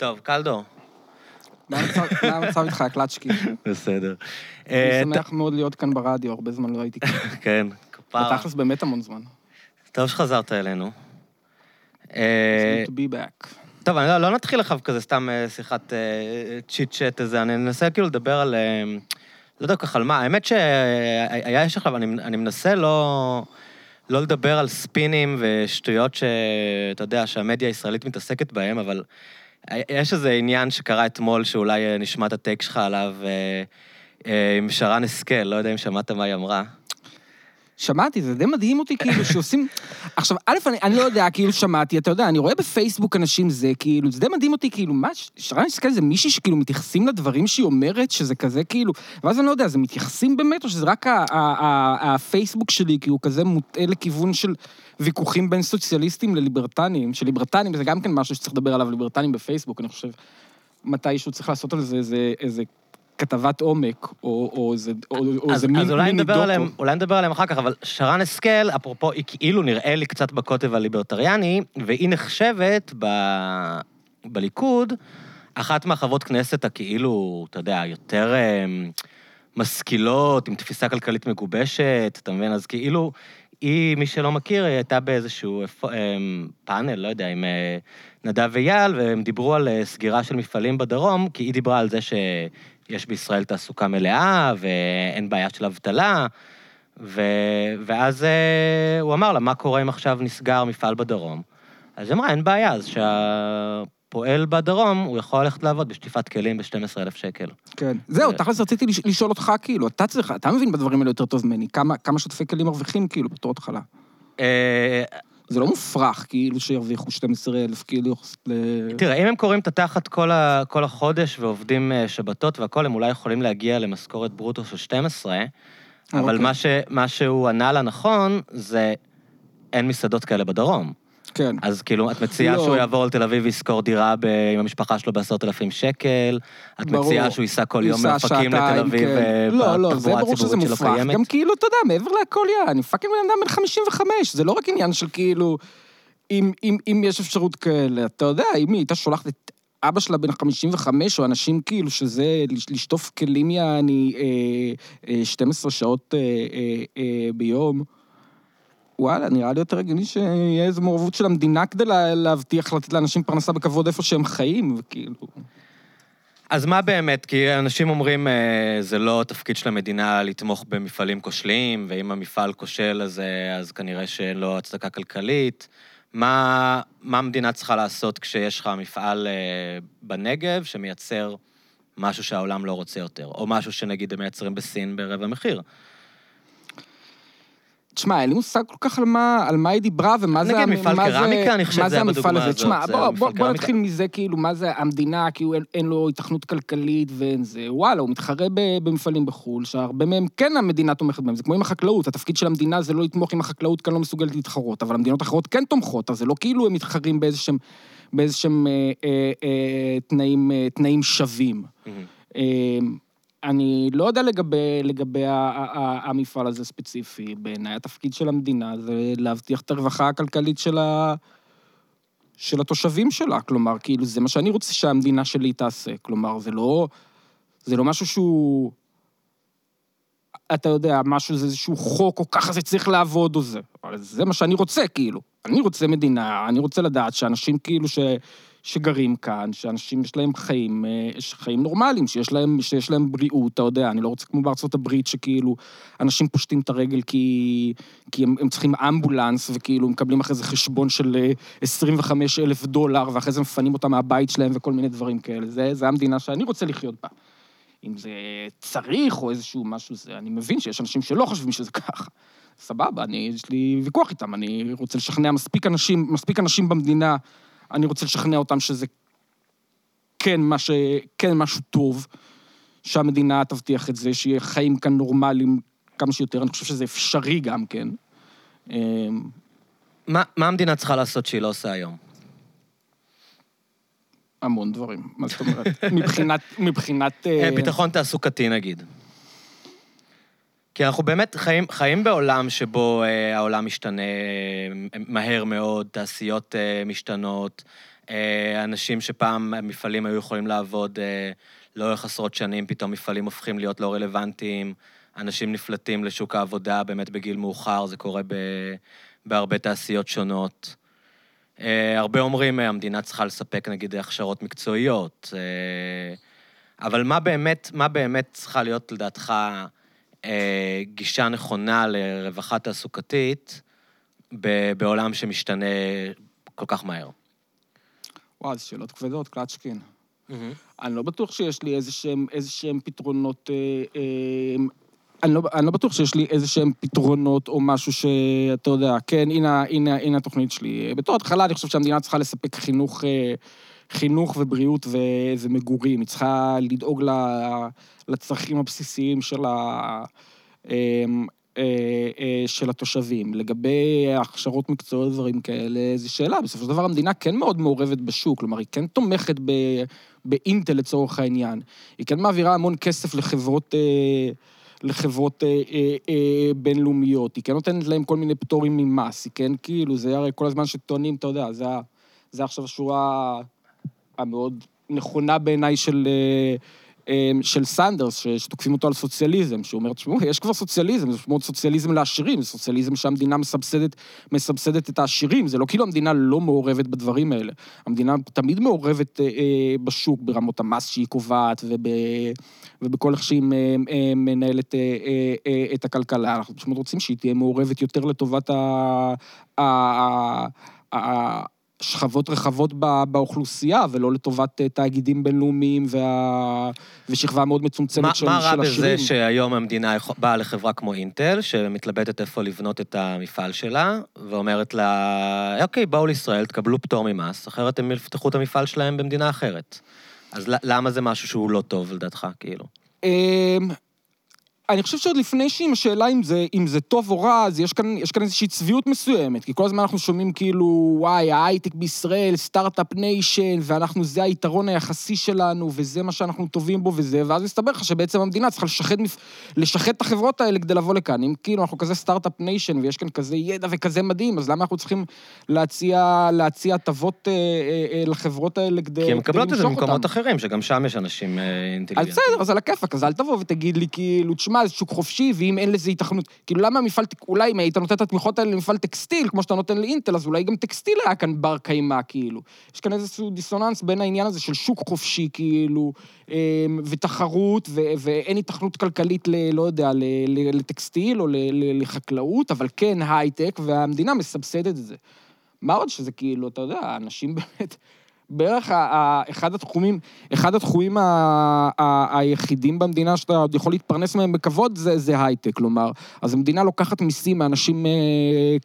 טוב, קלדו. מה המצב- איתך, קלצ'קי? בסדר. אני אה, שמח מאוד להיות כאן ברדיו, הרבה זמן לא הייתי כאן. כן, כפרה. בתכלס באמת המון זמן. טוב שחזרת אלינו. אה, It's good to be back. טוב, אני לא, לא נתחיל עכשיו כזה סתם אה, שיחת צ'יט צ'אט איזה, אני אנסה כאילו לדבר על... לא יודע כל כך על מה. האמת שהיה יש עכשיו, אני, אני מנסה לא, לא לדבר על ספינים ושטויות שאתה יודע, שהמדיה הישראלית מתעסקת בהם, אבל יש איזה עניין שקרה אתמול שאולי אה, נשמע את הטייק שלך עליו אה, אה, עם שרן השכל, לא יודע אם שמעת מה היא אמרה. שמעתי, זה די מדהים אותי, כאילו, שעושים... עכשיו, א', אני, אני לא יודע, כאילו, שמעתי, אתה יודע, אני רואה בפייסבוק אנשים זה, כאילו, זה די מדהים אותי, כאילו, מה, שרן השכל זה מישהי שכאילו מתייחסים לדברים שהיא אומרת, שזה כזה, כאילו, ואז אני לא יודע, זה מתייחסים באמת, או שזה רק הפייסבוק שלי, הוא כזה מוטה לכיוון של ויכוחים בין סוציאליסטים לליברטנים, שליברטנים זה גם כן משהו שצריך לדבר עליו, ליברטנים בפייסבוק, אני חושב, מתישהו צריך לעשות על זה איזה... איזה כתבת עומק, או, או איזה, או, או אז, מין אז אולי מיני נדבר דוקו. עליהם, אולי נדבר עליהם אחר כך, אבל שרן השכל, אפרופו, היא כאילו נראה לי קצת בקוטב הליברטריאני, והיא נחשבת ב... בליכוד אחת מהחברות כנסת הכאילו, אתה יודע, יותר אמ, משכילות, עם תפיסה כלכלית מגובשת, אתה מבין? אז כאילו, היא, מי שלא מכיר, היא הייתה באיזשהו אמ, פאנל, לא יודע, עם אה, נדב אייל, והם דיברו על אה, סגירה של מפעלים בדרום, כי היא דיברה על זה שיש בישראל תעסוקה מלאה, ואין בעיה של אבטלה, ו... ואז אה, הוא אמר לה, מה קורה אם עכשיו נסגר מפעל בדרום? אז היא אמרה, אין בעיה, אז שהפועל בדרום, הוא יכול ללכת לעבוד בשטיפת כלים ב-12,000 שקל. כן. זהו, תכלס רציתי לש- לשאול אותך, כאילו, אתה צריך, אתה מבין בדברים האלה יותר טוב ממני, כמה, כמה שוטפי כלים מרוויחים, כאילו, בתור התחלה. זה לא מופרך, כאילו, שירוויחו 12,000, כאילו. תראה, אם הם קוראים את התחת כל, ה, כל החודש ועובדים אה, שבתות והכול, הם אולי יכולים להגיע למשכורת ברוטו של 12, אבל אוקיי. מה, ש, מה שהוא ענה לה נכון, זה אין מסעדות כאלה בדרום. כן. אז כאילו, את מציעה לא. שהוא יעבור לתל אביב וישכור דירה ב, עם המשפחה שלו בעשרת אלפים שקל, את ברור. מציעה שהוא ייסע כל יום מאופקים לתל אביב כן. אה, לא, לא, זה ברור שזה מופרך. גם כאילו, אתה יודע, מעבר להכל, יא, אני פאקינג בן אדם בן 55, זה לא רק עניין של כאילו, אם, אם, אם יש אפשרות כאלה, אתה יודע, אם היא הייתה שולחת את אבא שלה בן 55, או אנשים כאילו שזה, לש- לשטוף כלים יעני אה, אה, 12 שעות אה, אה, אה, ביום, וואלה, נראה לי יותר הגיוני שיהיה איזו מעורבות של המדינה כדי לה, להבטיח לתת לאנשים פרנסה בכבוד איפה שהם חיים, וכאילו... אז מה באמת? כי אנשים אומרים, אה, זה לא תפקיד של המדינה לתמוך במפעלים כושלים, ואם המפעל כושל, אז, אה, אז כנראה שאין לו הצדקה כלכלית. מה, מה המדינה צריכה לעשות כשיש לך מפעל אה, בנגב שמייצר משהו שהעולם לא רוצה יותר, או משהו שנגיד הם מייצרים בסין ברבע מחיר? תשמע, אין לי מושג כל כך על מה, על מה היא דיברה ומה זה... נגיד מפעל קרמיקה, אני חושב מה זה היה בדוגמה הזה. הזאת, תשמע, בוא, בוא, בוא. נתחיל מזה, כאילו, מה זה המדינה, כאילו אין, אין לו התכנות כלכלית ואין זה. וואלה, הוא מתחרה במפעלים בחו"ל, שהרבה מהם כן המדינה תומכת בהם. זה כמו עם החקלאות, התפקיד של המדינה זה לא לתמוך עם החקלאות, כאן לא מסוגלת להתחרות, אבל המדינות האחרות כן תומכות, אז זה לא כאילו הם מתחרים באיזשהם, באיזשהם אה, אה, אה, תנאים, אה, תנאים שווים. אה, אני לא יודע לגבי, לגבי המפעל הזה ספציפי. בעיניי התפקיד של המדינה זה להבטיח את הרווחה הכלכלית של, ה... של התושבים שלה. כלומר, כאילו, זה מה שאני רוצה שהמדינה שלי תעשה. כלומר, זה לא, זה לא משהו שהוא... אתה יודע, משהו זה איזשהו חוק, או ככה זה צריך לעבוד, או זה. אבל זה מה שאני רוצה, כאילו. אני רוצה מדינה, אני רוצה לדעת שאנשים כאילו ש... שגרים כאן, שאנשים יש להם חיים, אה, חיים נורמליים, שיש להם, שיש להם בריאות, אתה יודע, אני לא רוצה כמו בארצות הברית, שכאילו, אנשים פושטים את הרגל כי, כי הם, הם צריכים אמבולנס, וכאילו מקבלים אחרי זה חשבון של אה, 25 אלף דולר, ואחרי זה מפנים אותם מהבית שלהם וכל מיני דברים כאלה. זה, זה המדינה שאני רוצה לחיות בה. אם זה צריך או איזשהו משהו, זה, אני מבין שיש אנשים שלא חושבים שזה ככה. סבבה, אני, יש לי ויכוח איתם, אני רוצה לשכנע מספיק אנשים, מספיק אנשים במדינה, אני רוצה לשכנע אותם שזה כן, מה ש, כן משהו טוב, שהמדינה תבטיח את זה, שיהיה חיים כאן נורמליים כמה שיותר, אני חושב שזה אפשרי גם כן. אמ, מה, מה המדינה צריכה לעשות שהיא לא עושה היום? המון דברים, מה זאת אומרת? מבחינת, מבחינת... אה, אה, ביטחון תעסוקתי נגיד. כי אנחנו באמת חיים, חיים בעולם שבו אה, העולם משתנה אה, מהר מאוד, תעשיות אה, משתנות, אה, אנשים שפעם המפעלים היו יכולים לעבוד אה, לאורך עשרות שנים, פתאום מפעלים הופכים להיות לא רלוונטיים, אנשים נפלטים לשוק העבודה באמת בגיל מאוחר, זה קורה ב, בהרבה תעשיות שונות. אה, הרבה אומרים, המדינה צריכה לספק נגיד הכשרות מקצועיות, אבל מה באמת, מה באמת צריכה להיות לדעתך גישה נכונה לרווחה תעסוקתית בעולם שמשתנה כל כך מהר? וואו, זה שאלות כבדות, קלצ'קין. Mm-hmm. אני לא בטוח שיש לי איזה שהם, איזה שהם פתרונות... אה, אה, אני לא, אני לא בטוח שיש לי איזה שהם פתרונות או משהו שאתה יודע, כן, הנה, הנה, הנה התוכנית שלי. בתור התחלה אני חושב שהמדינה צריכה לספק חינוך, אה, חינוך ובריאות ו, ומגורים. היא צריכה לדאוג לצרכים הבסיסיים של ה... אה, אה, אה, של התושבים. לגבי הכשרות מקצועיות ודברים כאלה, זו שאלה. בסופו של דבר המדינה כן מאוד מעורבת בשוק, כלומר, היא כן תומכת ב, באינטל לצורך העניין. היא כן מעבירה המון כסף לחברות... אה, לחברות אה, אה, אה, בינלאומיות, היא כן נותנת להם כל מיני פטורים ממס, היא כן כאילו, זה הרי כל הזמן שטוענים, אתה יודע, זה, זה עכשיו השורה המאוד נכונה בעיניי של, אה, אמ, של סנדרס, שתוקפים אותו על סוציאליזם, שהוא אומר, תשמעו, יש כבר סוציאליזם, זה מאוד סוציאליזם לעשירים, זה סוציאליזם שהמדינה מסבסדת, מסבסדת את העשירים, זה לא כאילו המדינה לא מעורבת בדברים האלה. המדינה תמיד מעורבת אה, אה, בשוק, ברמות המס שהיא קובעת, וב, ובכל איך שהיא אה, אה, מנהלת אה, אה, אה, את הכלכלה. אנחנו פשוט רוצים שהיא תהיה מעורבת יותר לטובת. ה, ה, ה שכבות רחבות באוכלוסייה, ולא לטובת אה, תאגידים בינלאומיים וה... ושכבה מאוד מצומצמת מה, של, מה של השירים. מה רע בזה שהיום המדינה באה לחברה כמו אינטל, שמתלבטת איפה לבנות את המפעל שלה, ואומרת לה, אוקיי, בואו לישראל, תקבלו פטור ממס, אחרת הם יפתחו את המפעל שלהם במדינה אחרת. אז למה זה משהו שהוא לא טוב, לדעתך, כאילו? אני חושב שעוד לפני שעם השאלה אם זה, אם זה טוב או רע, אז יש כאן, יש כאן איזושהי צביעות מסוימת, כי כל הזמן אנחנו שומעים כאילו, וואי, ההייטק בישראל, start-up nation, ואנחנו, זה היתרון היחסי שלנו, וזה מה שאנחנו טובים בו וזה, ואז מסתבר לך שבעצם המדינה צריכה לשחד, לשחד את החברות האלה כדי לבוא לכאן. אם כאילו אנחנו כזה start-up nation, ויש כאן כזה ידע וכזה מדהים, אז למה אנחנו צריכים להציע, הטבות אה, אה, אה, לחברות האלה כדי, כי הן מקבלות את זה במקומות אחרים, שגם שם יש אנשים אה, אינטליגנטים. אז בסדר, אז על הכיפאק, אז אל תבוא ותגיד לי כאילו, תשמע, זה שוק חופשי, ואם אין לזה היתכנות... כאילו, למה המפעל... אולי אם היית נותן את התמיכות האלה למפעל טקסטיל, כמו שאתה נותן לאינטל, אז אולי גם טקסטיל היה כאן בר קיימא, כאילו. יש כאן איזשהו דיסוננס בין העניין הזה של שוק חופשי, כאילו, אמ, ותחרות, ו- ואין היתכנות כלכלית ל... לא יודע, לטקסטיל או לחקלאות, אבל כן הייטק, והמדינה מסבסדת את זה. מה עוד שזה כאילו, אתה יודע, אנשים באמת... בערך אחד התחומים, אחד התחומים היחידים במדינה שאתה עוד יכול להתפרנס מהם בכבוד זה, זה הייטק, כלומר. אז המדינה לוקחת מיסים מאנשים אה,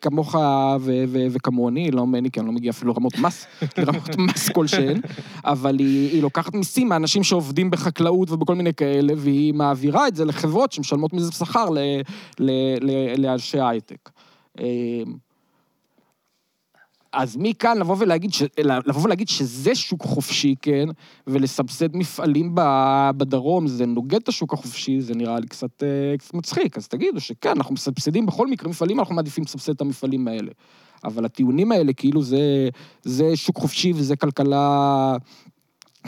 כמוך ו- ו- וכמוני, לא ממני, כי אני לא מגיע אפילו לרמות מס, לרמות מס כלשהן, אבל היא, היא לוקחת מיסים מאנשים שעובדים בחקלאות ובכל מיני כאלה, והיא מעבירה את זה לחברות שמשלמות מזה שכר לאנשי הייטק. אז מכאן לבוא ולהגיד, ש... לבוא ולהגיד שזה שוק חופשי, כן, ולסבסד מפעלים בדרום, זה נוגד את השוק החופשי, זה נראה לי קצת, אה, קצת מצחיק. אז תגידו שכן, אנחנו מסבסדים בכל מקרה מפעלים, אנחנו מעדיפים לסבסד את המפעלים האלה. אבל הטיעונים האלה, כאילו זה, זה שוק חופשי וזה כלכלה...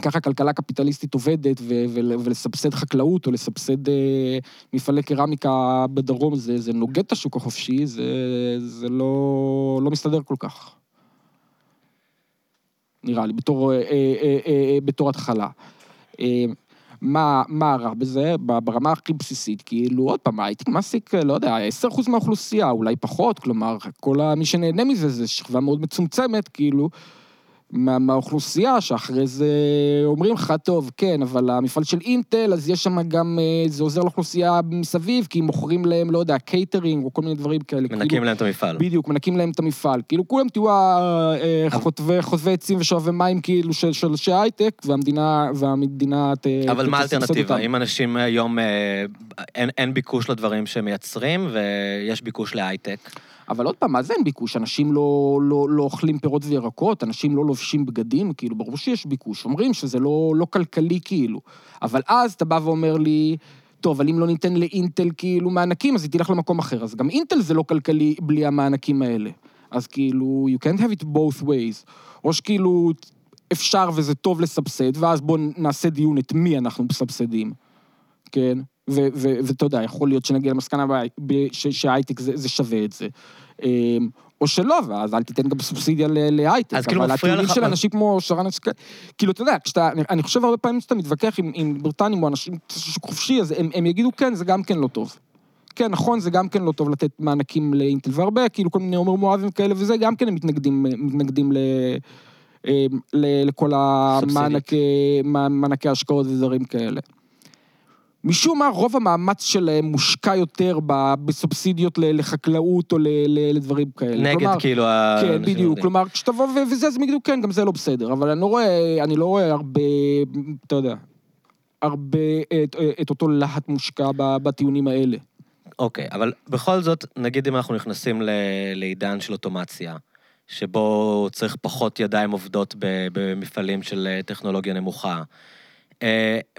ככה כלכלה קפיטליסטית עובדת, ו- ו- ולסבסד חקלאות או לסבסד אה, מפעלי קרמיקה בדרום, זה, זה נוגד את השוק החופשי, זה, זה לא, לא מסתדר כל כך. נראה לי, בתור, אה, אה, אה, בתור התחלה. מה, מה רע בזה? ברמה הכי בסיסית, כאילו, עוד פעם, הייתי מעסיק, לא יודע, 10% מהאוכלוסייה, אולי פחות, כלומר, כל מי שנהנה מזה זה שכבה מאוד מצומצמת, כאילו, מה, מהאוכלוסייה, שאחרי זה אומרים לך, טוב, כן, אבל המפעל של אינטל, אז יש שם גם, אה, זה עוזר לאוכלוסייה מסביב, כי מוכרים להם, לא יודע, קייטרינג או כל מיני דברים כאלה. מנקים כאילו, להם את המפעל. בדיוק, מנקים להם את המפעל. כאילו, כולם תהיו אה, חוטבי, חוטבי עצים ושואבי מים, כאילו, של, אנשי הייטק, והמדינה, והמדינה ת... אבל מה האלטרנטיבה? אם אנשים היום, אה, אין, אין ביקוש לדברים שהם מייצרים, ויש ביקוש להייטק. אבל עוד פעם, מה זה אין ביקוש? אנשים לא, לא, לא אוכלים פירות וירקות, אנשים לא לובשים בגדים, כאילו, ברור שיש ביקוש. אומרים שזה לא, לא כלכלי, כאילו. אבל אז אתה בא ואומר לי, טוב, אבל אם לא ניתן לאינטל כאילו מענקים, אז היא תלך למקום אחר. אז גם אינטל זה לא כלכלי בלי המענקים האלה. אז כאילו, you can't have it both ways. או שכאילו, אפשר וזה טוב לסבסד, ואז בואו נעשה דיון את מי אנחנו מסבסדים, כן? ואתה יודע, יכול להיות שנגיע למסקנה שההייטק זה, זה שווה את זה. אמ, או שלא, ואז אל תיתן גם סובסידיה להייטק. אז כאילו מפריע לך... אבל הטיעונים של אנשים כמו שרן השכל, כאילו, אתה יודע, כשאתה, אני חושב הרבה פעמים שאתה מתווכח עם, עם בריטנים או אנשים שוק חופשי, אז הם, הם יגידו, כן, זה גם כן לא טוב. כן, נכון, זה גם כן לא טוב לתת מענקים לאינטל, והרבה, כאילו, כל מיני עומר מואבים כאלה וזה, גם כן הם מתנגדים, מתנגדים ל... אמ, לכל המענקי השקעות ודברים כאלה. משום מה רוב המאמץ שלהם מושקע יותר בסובסידיות לחקלאות או לדברים כאלה. נגד כלומר, כאילו כן, בדיוק. כלומר, כשתבוא וזה, אז הם יגידו, כן, גם זה לא בסדר. אבל אני לא רואה, אני לא רואה הרבה, אתה יודע, הרבה את, את אותו להט מושקע בטיעונים האלה. אוקיי, אבל בכל זאת, נגיד אם אנחנו נכנסים לעידן של אוטומציה, שבו צריך פחות ידיים עובדות במפעלים של אה, טכנולוגיה נמוכה,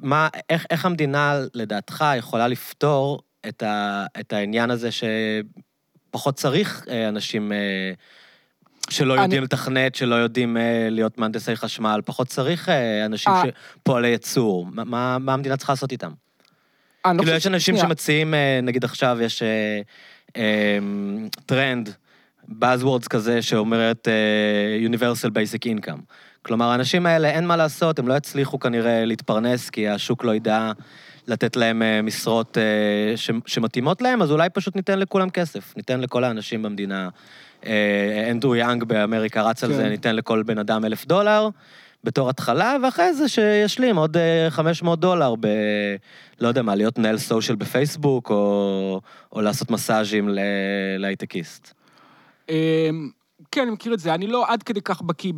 מה, איך, איך המדינה, לדעתך, יכולה לפתור את, ה, את העניין הזה שפחות צריך אה, אנשים אה, שלא אני... יודעים לתכנת, שלא יודעים להיות מהנדסי חשמל, פחות צריך אנשים שפועלי ייצור. מה, מה המדינה צריכה לעשות איתם? כאילו, יש אנשים שנייה. שמציעים, נגיד עכשיו יש טרנד, Buzzwords כזה שאומרת Universal Basic Income. כלומר, האנשים האלה, אין מה לעשות, הם לא יצליחו כנראה להתפרנס, כי השוק לא ידע לתת להם אה, משרות אה, שמתאימות להם, אז אולי פשוט ניתן לכולם כסף. ניתן לכל האנשים במדינה. אה, אנדרו יאנג באמריקה רץ על זה, כן. ניתן לכל בן אדם אלף דולר. בתור התחלה, ואחרי זה שישלים עוד 500 דולר ב... לא יודע מה, להיות מנהל סושיאל בפייסבוק, או, או לעשות מסאז'ים להייטקיסט. כן, אני מכיר את זה. אני לא עד כדי כך בקיא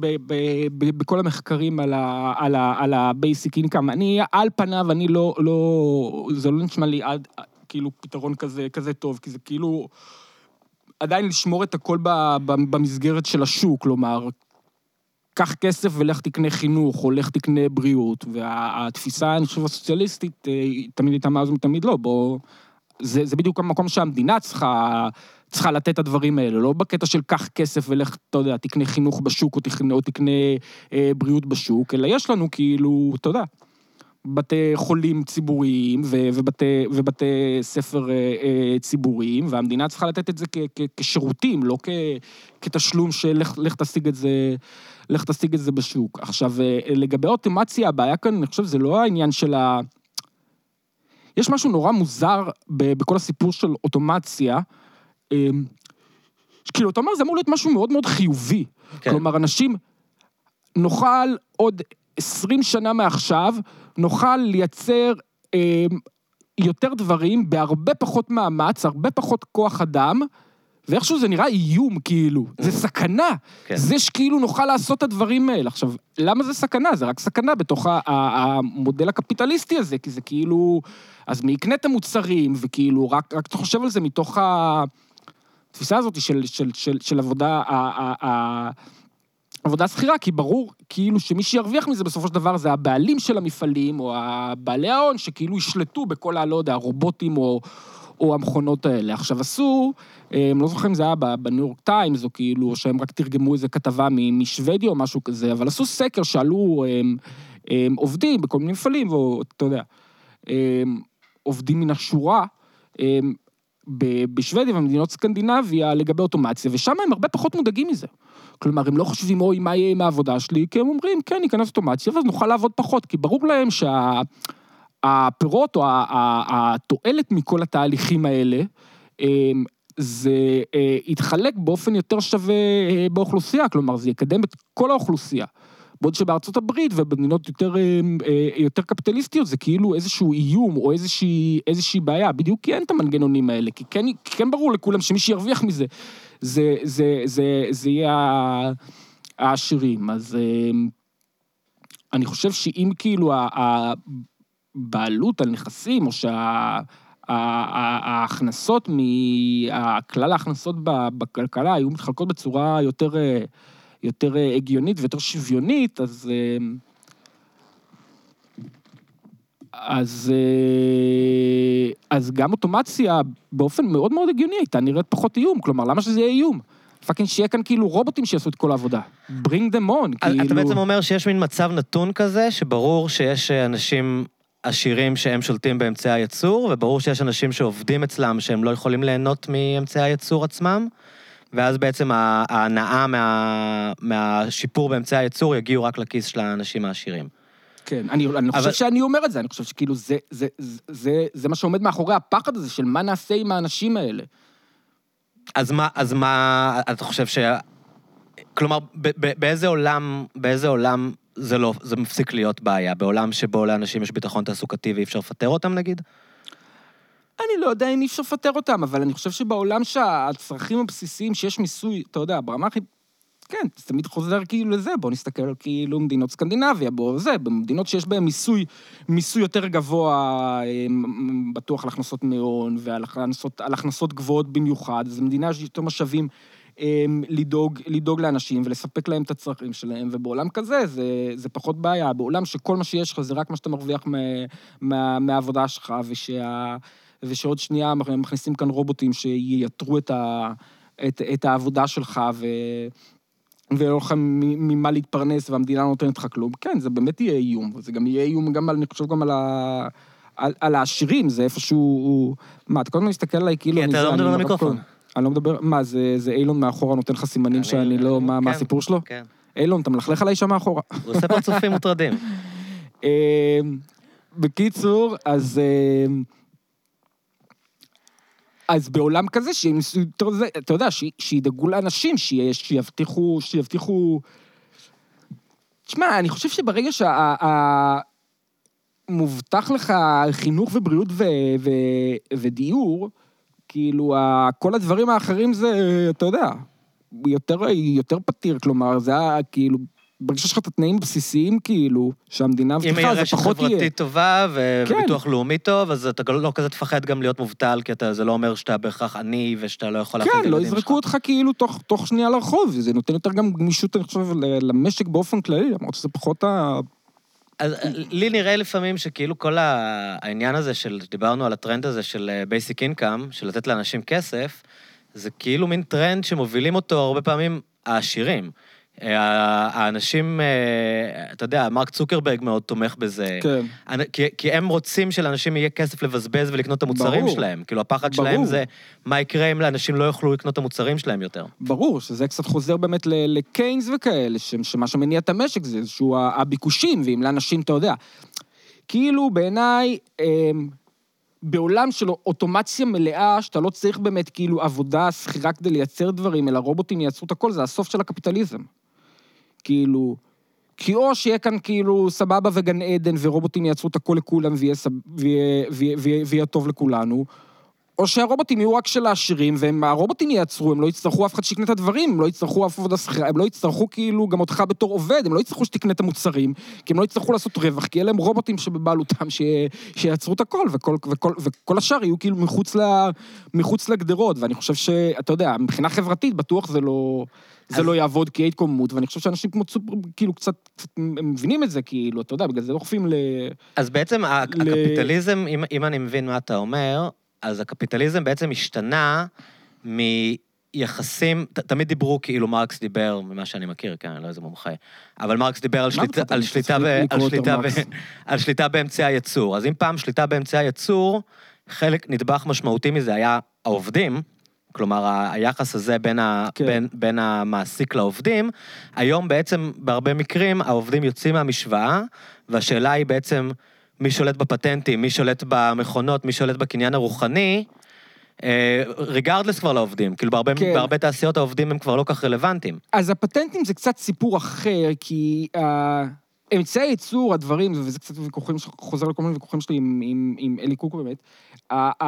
בכל המחקרים על ה-basic income. אני, על פניו, אני לא, לא, זה לא נשמע לי עד, כאילו, פתרון כזה, כזה טוב, כי זה כאילו, עדיין לשמור את הכל במסגרת של השוק, כלומר, קח כסף ולך תקנה חינוך, או לך תקנה בריאות. והתפיסה, אני חושב, הסוציאליסטית, אה, תמיד הייתה מאז ותמיד לא, בוא... זה, זה בדיוק המקום שהמדינה צריכה... צריכה לתת את הדברים האלה, לא בקטע של קח כסף ולך, אתה יודע, תקנה חינוך בשוק או תקנה, או תקנה אה, בריאות בשוק, אלא יש לנו כאילו, אתה יודע, בתי חולים ציבוריים ו, ובתי, ובתי ספר אה, אה, ציבוריים, והמדינה צריכה לתת את זה כ, כ, כשירותים, לא כ, כתשלום של לך, תשיג את זה. לך תשיג את זה בשוק. עכשיו, אה, לגבי אוטומציה, הבעיה כאן, אני חושב, זה לא העניין של ה... יש משהו נורא מוזר בכל הסיפור של אוטומציה, כאילו, אתה אומר, זה אמור להיות משהו מאוד מאוד חיובי. כן. כלומר, אנשים, נוכל עוד 20 שנה מעכשיו, נוכל לייצר אה, יותר דברים בהרבה פחות מאמץ, הרבה פחות כוח אדם, ואיכשהו זה נראה איום, כאילו. זה סכנה. כן. זה שכאילו נוכל לעשות את הדברים האלה. עכשיו, למה זה סכנה? זה רק סכנה בתוך המודל הקפיטליסטי הזה, כי זה כאילו... אז מי יקנה את המוצרים, וכאילו, רק, רק אתה חושב על זה מתוך ה... התפיסה הזאת של, של, של, של עבודה, עבודה שכירה, כי ברור כאילו שמי שירוויח מזה בסופו של דבר זה הבעלים של המפעלים, או בעלי ההון, שכאילו ישלטו בכל ה... לא יודע, הרובוטים או, או המכונות האלה. עכשיו עשו, הם לא זוכרים אם זה היה בניו יורק טיימס, או כאילו, או שהם רק תרגמו איזה כתבה משוודיה או משהו כזה, אבל עשו סקר, שאלו הם, הם עובדים בכל מיני מפעלים, ואתה יודע, הם, עובדים מן השורה, הם, בשוודיה ובמדינות סקנדינביה לגבי אוטומציה, ושם הם הרבה פחות מודאגים מזה. כלומר, הם לא חושבים, אוי, מה יהיה עם העבודה שלי? כי הם אומרים, כן, ניכנס אוטומציה, ואז נוכל לעבוד פחות, כי ברור להם שהפירות שה... או התועלת מכל התהליכים האלה, זה אה, יתחלק באופן יותר שווה אה, באוכלוסייה, כלומר, זה יקדם את כל האוכלוסייה. בעוד שבארצות הברית ובמדינות יותר, אה, אה, יותר קפיטליסטיות זה כאילו איזשהו איום או איזושהי, איזושהי בעיה, בדיוק כי אין את המנגנונים האלה, כי כן, כן ברור לכולם שמי שירוויח מזה, זה, זה, זה, זה יהיה העשירים. אז אה, אני חושב שאם כאילו הבעלות על נכסים, או שה... ההכנסות, כלל ההכנסות בכלכלה היו מתחלקות בצורה יותר יותר אה, הגיונית ויותר שוויונית, אז... אה, אז, אה, אז גם אוטומציה באופן מאוד מאוד הגיוני הייתה נראית פחות איום, כלומר, למה שזה יהיה איום? fucking שיהיה כאן כאילו רובוטים שיעשו את כל העבודה. bring them on, אז כאילו... אתה בעצם אומר שיש מין מצב נתון כזה, שברור שיש אנשים עשירים שהם שולטים באמצעי הייצור, וברור שיש אנשים שעובדים אצלם שהם לא יכולים ליהנות מאמצעי הייצור עצמם, ואז בעצם ההנאה מה, מהשיפור באמצעי הייצור יגיעו רק לכיס של האנשים העשירים. כן, אני, אני אבל- חושב שאני אומר את זה, אני חושב שכאילו זה, זה, זה, זה, זה מה שעומד מאחורי הפחד הזה של מה נעשה עם האנשים האלה. אז מה, אז מה אתה חושב ש... כלומר, ב- ב- באיזה עולם, באיזה עולם זה לא, זה מפסיק להיות בעיה? בעולם שבו לאנשים יש ביטחון תעסוקתי ואי אפשר לפטר אותם, נגיד? אני לא יודע אם אי אפשר לפטר אותם, אבל אני חושב שבעולם שהצרכים הבסיסיים, שיש מיסוי, אתה יודע, ברמה הכי... כן, זה תמיד חוזר כאילו לזה, בואו נסתכל על כאילו מדינות סקנדינביה, בואו זה, במדינות שיש בהן מיסוי, מיסוי יותר גבוה, אה, מ- בטוח על הכנסות מהון ועל הכנסות, הכנסות גבוהות במיוחד, זו מדינה שיש יותר משאבים אה, לדאוג, לדאוג לאנשים ולספק להם את הצרכים שלהם, ובעולם כזה זה, זה פחות בעיה. בעולם שכל מה שיש לך זה רק מה שאתה מרוויח מה, מה, מהעבודה שלך, ושה, ושעוד שנייה מכניסים כאן רובוטים שייתרו את, ה, את, את העבודה שלך, ו... ולא לך ממה להתפרנס, והמדינה לא נותנת לך כלום, כן, זה באמת יהיה איום, וזה גם יהיה איום גם, על, אני חושב, גם על, ה, על, על העשירים, זה איפשהו... מה, אתה כל הזמן מסתכל עליי כאילו... כי אני אתה זה, לא מדבר למיקרופון. כל- אני לא מדבר, מה, זה, זה אילון מאחורה נותן לך סימנים שאני לא... מה, מה כן, הסיפור שלו? כן. אילון, אתה מלכלך עליי שם מאחורה. הוא עושה פרצופים מוטרדים. אמ, בקיצור, אז... אמ, אז בעולם כזה, שהם אתה יודע, ש- שידאגו לאנשים, שיה- שיבטיחו, שיבטיחו... תשמע, אני חושב שברגע שמובטח לך חינוך ובריאות ו, ו, ודיור, כאילו, כל הדברים האחרים זה, אתה יודע, יותר, יותר פתיר, כלומר, זה היה כאילו, ברגע שיש לך את התנאים הבסיסיים, כאילו, שהמדינה אם מבטיחה, זה רשת פחות יהיה. חברתית טובה ו- כן. וביטוח לאומי טוב, אז אתה לא כזה תפחד גם להיות מובטל, כי אתה- זה לא אומר שאתה בהכרח עני ושאתה לא יכול להכין את כן, לא הילדים שלך. יזרקו אותך כאילו תוך, תוך שנייה לרחוב, זה נותן יותר גם גמישות, אני חושב, למשק באופן כללי, למרות שזה פחות ה... אז אה, לי נראה לפעמים שכאילו כל העניין הזה של, דיברנו על הטרנד הזה של basic income, של לתת לאנשים כסף, זה כאילו מין טרנד שמובילים אותו הרבה פעמים העשירים. אה, האנשים, אה, אתה יודע, מרק צוקרברג מאוד תומך בזה. כן. כי, כי הם רוצים שלאנשים יהיה כסף לבזבז ולקנות את המוצרים ברור. שלהם. כאילו, הפחד ברור. שלהם זה מה יקרה אם לאנשים לא יוכלו לקנות את המוצרים שלהם יותר. ברור, שזה קצת חוזר באמת לקיינס וכאלה, שמה שמניע את המשק זה איזשהו הביקושים, ואם לאנשים, אתה יודע, כאילו בעיניי, אמ, בעולם של אוטומציה מלאה, שאתה לא צריך באמת כאילו עבודה שכירה כדי לייצר דברים, אלא רובוטים ייצרו את הכל, זה הסוף של הקפיטליזם. כאילו, כי או שיהיה כאן כאילו סבבה וגן עדן ורובוטים יעצרו את הכל לכולם ויהיה, סב... ויהיה, ויהיה, ויהיה, ויהיה טוב לכולנו, או שהרובוטים יהיו רק של העשירים, והרובוטים ייעצרו, הם לא יצטרכו אף אחד שיקנה את הדברים, הם לא יצטרכו אף עבודה שכירה, הם לא יצטרכו כאילו גם אותך בתור עובד, הם לא יצטרכו שתקנה את המוצרים, כי הם לא יצטרכו לעשות רווח, כי יהיה להם רובוטים שבבעלותם ש... שיעצרו את הכל, וכל, וכל, וכל השאר יהיו כאילו מחוץ, ל... מחוץ לגדרות, ואני חושב שאתה יודע, מבחינה חברתית בטוח זה לא... זה אז- לא יעבוד כי ההתקוממות, ואני חושב שאנשים כמו צופר, כאילו קצת, קצת הם מבינים את זה, כאילו, אתה יודע, בגלל זה דוחפים ל... אז בעצם ל- הקפיטליזם, אם, אם אני מבין מה אתה אומר, אז הקפיטליזם בעצם השתנה מיחסים, ת, תמיד דיברו, כאילו מרקס דיבר, ממה שאני מכיר, כן, אני לא איזה מומחה, אבל מרקס דיבר על, שליטה, אתה על, שליטה, ב, על, שליטה ב. על שליטה באמצעי הייצור. אז אם פעם שליטה באמצעי הייצור, חלק, נדבך משמעותי מזה היה העובדים, כלומר, היחס הזה בין, ה, כן. בין, בין המעסיק לעובדים, היום בעצם, בהרבה מקרים, העובדים יוצאים מהמשוואה, והשאלה היא בעצם, מי שולט בפטנטים, מי שולט במכונות, מי שולט בקניין הרוחני, ריגרדלס כבר לעובדים. כאילו, בהרבה, כן. בהרבה תעשיות העובדים הם כבר לא כך רלוונטיים. אז הפטנטים זה קצת סיפור אחר, כי uh, אמצעי הייצור, הדברים, וזה קצת ויכוחים, חוזר לכל מיני ויכוחים שלי עם, עם, עם אלי קוקו באמת, uh, uh,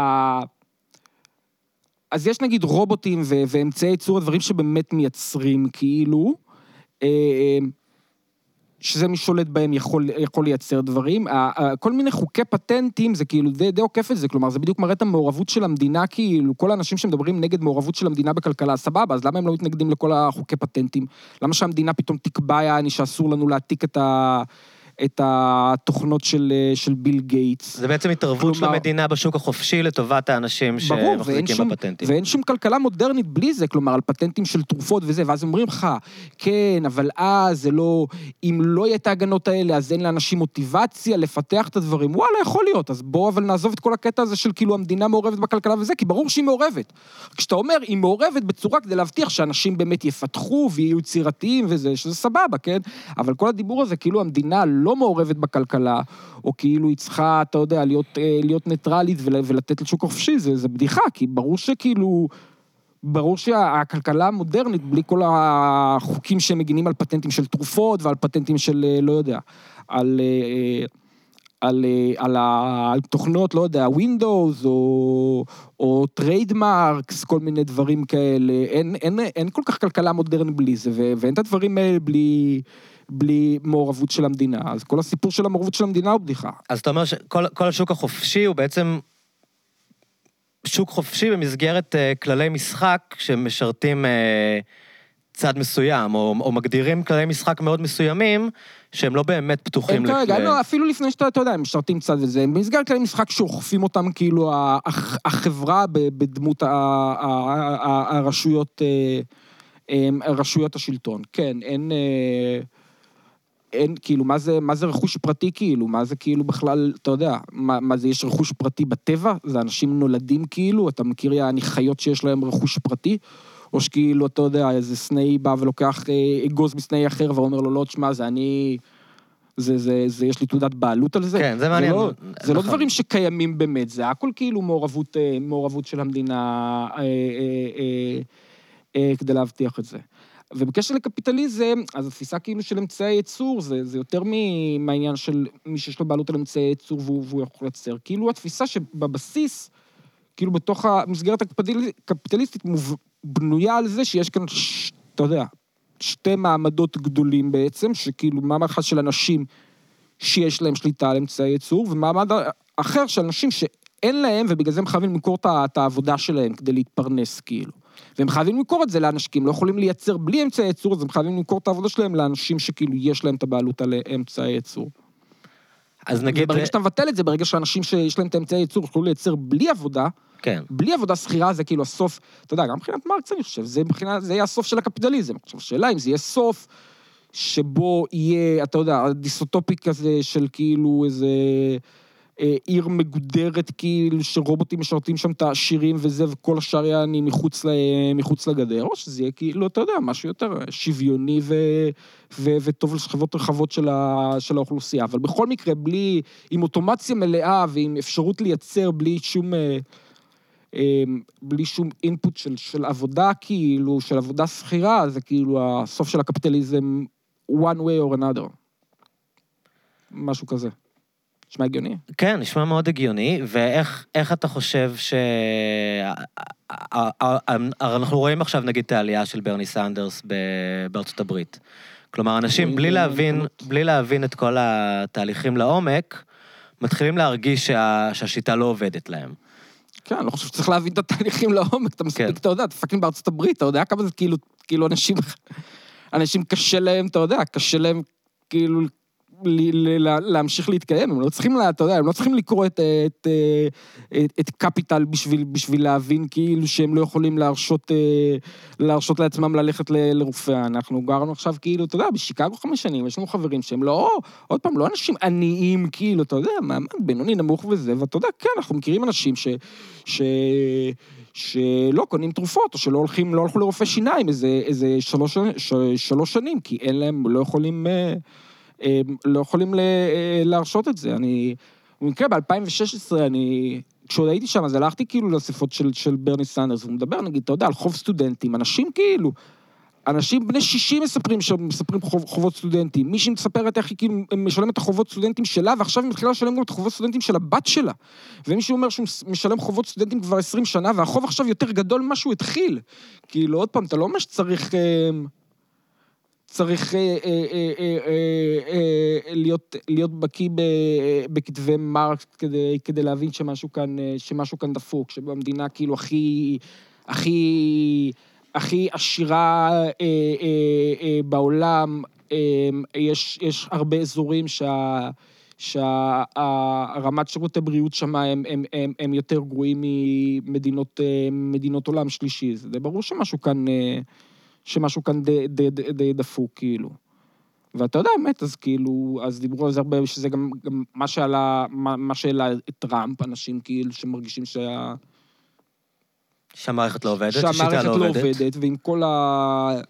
אז יש נגיד רובוטים ו- ואמצעי ייצור, הדברים שבאמת מייצרים, כאילו, uh, שזה מי שולט בהם יכול, יכול לייצר דברים. כל מיני חוקי פטנטים, זה כאילו די, די עוקף את זה, כלומר, זה בדיוק מראה את המעורבות של המדינה, כאילו, כל האנשים שמדברים נגד מעורבות של המדינה בכלכלה, סבבה, אז למה הם לא מתנגדים לכל החוקי פטנטים? למה שהמדינה פתאום תקבע, יעני, שאסור לנו להעתיק את ה... את התוכנות של, אה, של ביל גייטס. זה בעצם התערבות של כלומר- המדינה בשוק החופשי לטובת האנשים ברור, שמחזיקים שום, בפטנטים. ואין שום כלכלה מודרנית בלי זה, כלומר, על פטנטים של תרופות וזה, ואז אומרים לך, כן, אבל אז זה לא, אם לא יהיה את ההגנות האלה, אז אין לאנשים מוטיבציה לפתח את הדברים. וואלה, יכול להיות, אז בואו אבל נעזוב את כל הקטע הזה של כאילו המדינה מעורבת בכלכלה וזה, כי ברור שהיא מעורבת. כשאתה אומר, היא מעורבת בצורה כדי להבטיח שאנשים באמת יפתחו ויהיו יצירתיים וזה, שזה סבבה, כן? אבל כל הדיבור הזה, כאילו המדינה לא מעורבת בכלכלה, או כאילו היא צריכה, אתה יודע, להיות, אה, להיות ניטרלית ול- ולתת לשוק החופשי, זה, זה בדיחה, כי ברור שכאילו... ברור שהכלכלה המודרנית, בלי כל החוקים שמגינים על פטנטים של תרופות ועל פטנטים של, אה, לא יודע, על, אה, על, אה, על התוכנות, לא יודע, Windows או, או trademarks, כל מיני דברים כאלה, אין, אין, אין כל כך כלכלה מודרנית בלי זה, ואין את הדברים האלה בלי, בלי מעורבות של המדינה. אז כל הסיפור של המעורבות של המדינה הוא בדיחה. אז אתה אומר שכל כל השוק החופשי הוא בעצם שוק חופשי במסגרת uh, כללי משחק שמשרתים uh, צד מסוים, או, או מגדירים כללי משחק מאוד מסוימים, שהם לא באמת פתוחים הם כרגע, לא, אפילו לפני שאתה, אתה יודע, הם משרתים צד וזה, הם במסגרת כללי משחק שאוכפים אותם, כאילו, החברה בדמות הרשויות, אה, רשויות השלטון. כן, אין... אין, כאילו, מה זה, מה זה רכוש פרטי, כאילו? מה זה כאילו בכלל, אתה יודע, מה, מה זה, יש רכוש פרטי בטבע? זה אנשים נולדים כאילו? אתה מכיר יעני חיות שיש להם רכוש פרטי? או שכאילו, אתה יודע, איזה סנאי בא ולוקח אה, אגוז מסנאי אחר ואומר לו, לא, תשמע, זה אני... זה, זה, זה, יש לי תעודת בעלות על זה. כן, זה מעניין. לא, זה לא נכון. דברים שקיימים באמת, זה הכל כאילו מעורבות, אה, מעורבות של המדינה אה, אה, אה, אה, כדי להבטיח את זה. ובקשר לקפיטליזם, אז התפיסה כאילו של אמצעי ייצור, זה, זה יותר מהעניין של מי שיש לו בעלות על אמצעי ייצור והוא, והוא יכול לייצר. כאילו התפיסה שבבסיס, כאילו בתוך המסגרת הקפיטל- הקפיטליסטית, בנויה על זה שיש כאן, ש, אתה יודע, שתי מעמדות גדולים בעצם, שכאילו מעמד אחד של אנשים שיש להם שליטה על אמצעי ייצור, ומעמד אחר של אנשים שאין להם, ובגלל זה הם חייבים למכור את העבודה שלהם כדי להתפרנס, כאילו. והם חייבים למכור את זה לאנשים, כי הם לא יכולים לייצר בלי אמצעי ייצור, אז הם חייבים למכור את העבודה שלהם לאנשים שכאילו יש להם את הבעלות על אמצעי ייצור. אז נגיד... וברגע שאתה מבטל את זה, ברגע שאנשים שיש להם את האמצעי ייצור יכולו לייצר בלי עבודה, כן. בלי עבודה שכירה זה כאילו הסוף, אתה יודע, גם מבחינת מרקס אני חושב, זה מבחינת, זה יהיה הסוף של הקפיטליזם. עכשיו, השאלה אם זה יהיה סוף שבו יהיה, אתה יודע, דיסוטופי כזה של כאילו איזה אה, עיר מגודרת, כאילו שרובוטים משרתים שם את העשירים וזה, וכל השאר יעני מחוץ, ל, מחוץ לגדר, או שזה יהיה כאילו, אתה יודע, משהו יותר שוויוני ו, ו, וטוב לשכבות רחבות של, ה, של האוכלוסייה. אבל בכל מקרה, בלי, עם אוטומציה מלאה ועם אפשרות לייצר בלי שום... אה, בלי שום אינפוט של, של עבודה, כאילו, של עבודה שכירה, זה כאילו הסוף של הקפיטליזם, one way or another. משהו כזה. נשמע הגיוני? כן, נשמע מאוד הגיוני, ואיך איך אתה חושב ש... אנחנו רואים עכשיו נגיד את העלייה של ברני סנדרס בארצות הברית. כלומר, אנשים בלי את להבין. בלי להבין את כל התהליכים לעומק, מתחילים להרגיש שה... שהשיטה לא עובדת להם. כן, אני לא חושב שצריך להבין את התהליכים לעומק, אתה מספיק, כן. אתה יודע, אתה fucking בארצות הברית, אתה יודע כמה זה כאילו, כאילו אנשים, אנשים קשה להם, אתה יודע, קשה להם כאילו להמשיך להתקיים, הם לא צריכים, אתה יודע, הם לא צריכים לקרוא את, את, את, את קפיטל בשביל, בשביל להבין כאילו שהם לא יכולים להרשות, אה, להרשות לעצמם ללכת ל- לרופא. אנחנו גרנו עכשיו כאילו, אתה יודע, בשיקגו חמש שנים, יש לנו חברים שהם לא, עוד פעם, לא אנשים עניים, כאילו, אתה יודע, מעמד בינוני נמוך וזה, ואתה יודע, כן, אנחנו מכירים אנשים ש... ש... שלא קונים תרופות, או שלא הולכים, לא הלכו לרופא שיניים איזה, איזה שלוש, ש, שלוש שנים, כי אין להם, לא יכולים, אה, אה, לא יכולים אה, להרשות את זה. אני, במקרה ב-2016, אני, כשעוד הייתי שם, אז הלכתי כאילו לאספות של, של ברני סנדרס, והוא מדבר, נגיד, אתה יודע, על חוב סטודנטים, אנשים כאילו, אנשים בני 60 מספרים שם, מספרים חוב, חובות סטודנטים. מישהי מספרת איך היא כאילו משלמת את החובות סטודנטים שלה, ועכשיו היא מתחילה לשלם גם את החובות סטודנטים של הבת שלה. ומישהו אומר שהוא משלם חובות סטודנטים כבר 20 שנה, והחוב עכשיו יותר גדול ממה שהוא התחיל. כאילו, עוד פעם, אתה לא אומר שצריך... אה, צריך אה, אה, אה, להיות, בקיא בכתבי מרקס כדי, להבין שמשהו כאן, שמשהו כאן דפוק, שבמדינה כאילו הכי, הכי, הכי עשירה בעולם, יש, יש הרבה אזורים שה... שהרמת שירותי בריאות שם הם, הם, הם, הם יותר גרועים ממדינות מדינות עולם שלישי. זה ברור שמשהו כאן, שמשהו כאן די, די, די, די דפוק, כאילו. ואתה יודע, באמת, אז כאילו, אז דיברו על זה הרבה, שזה גם, גם מה שעלה, מה, מה שהעלה את טראמפ, אנשים כאילו שמרגישים שה... שהמערכת לא עובדת, שהשיטה שהמערכת לא לא עובדת. עובדת, ועם כל, ה...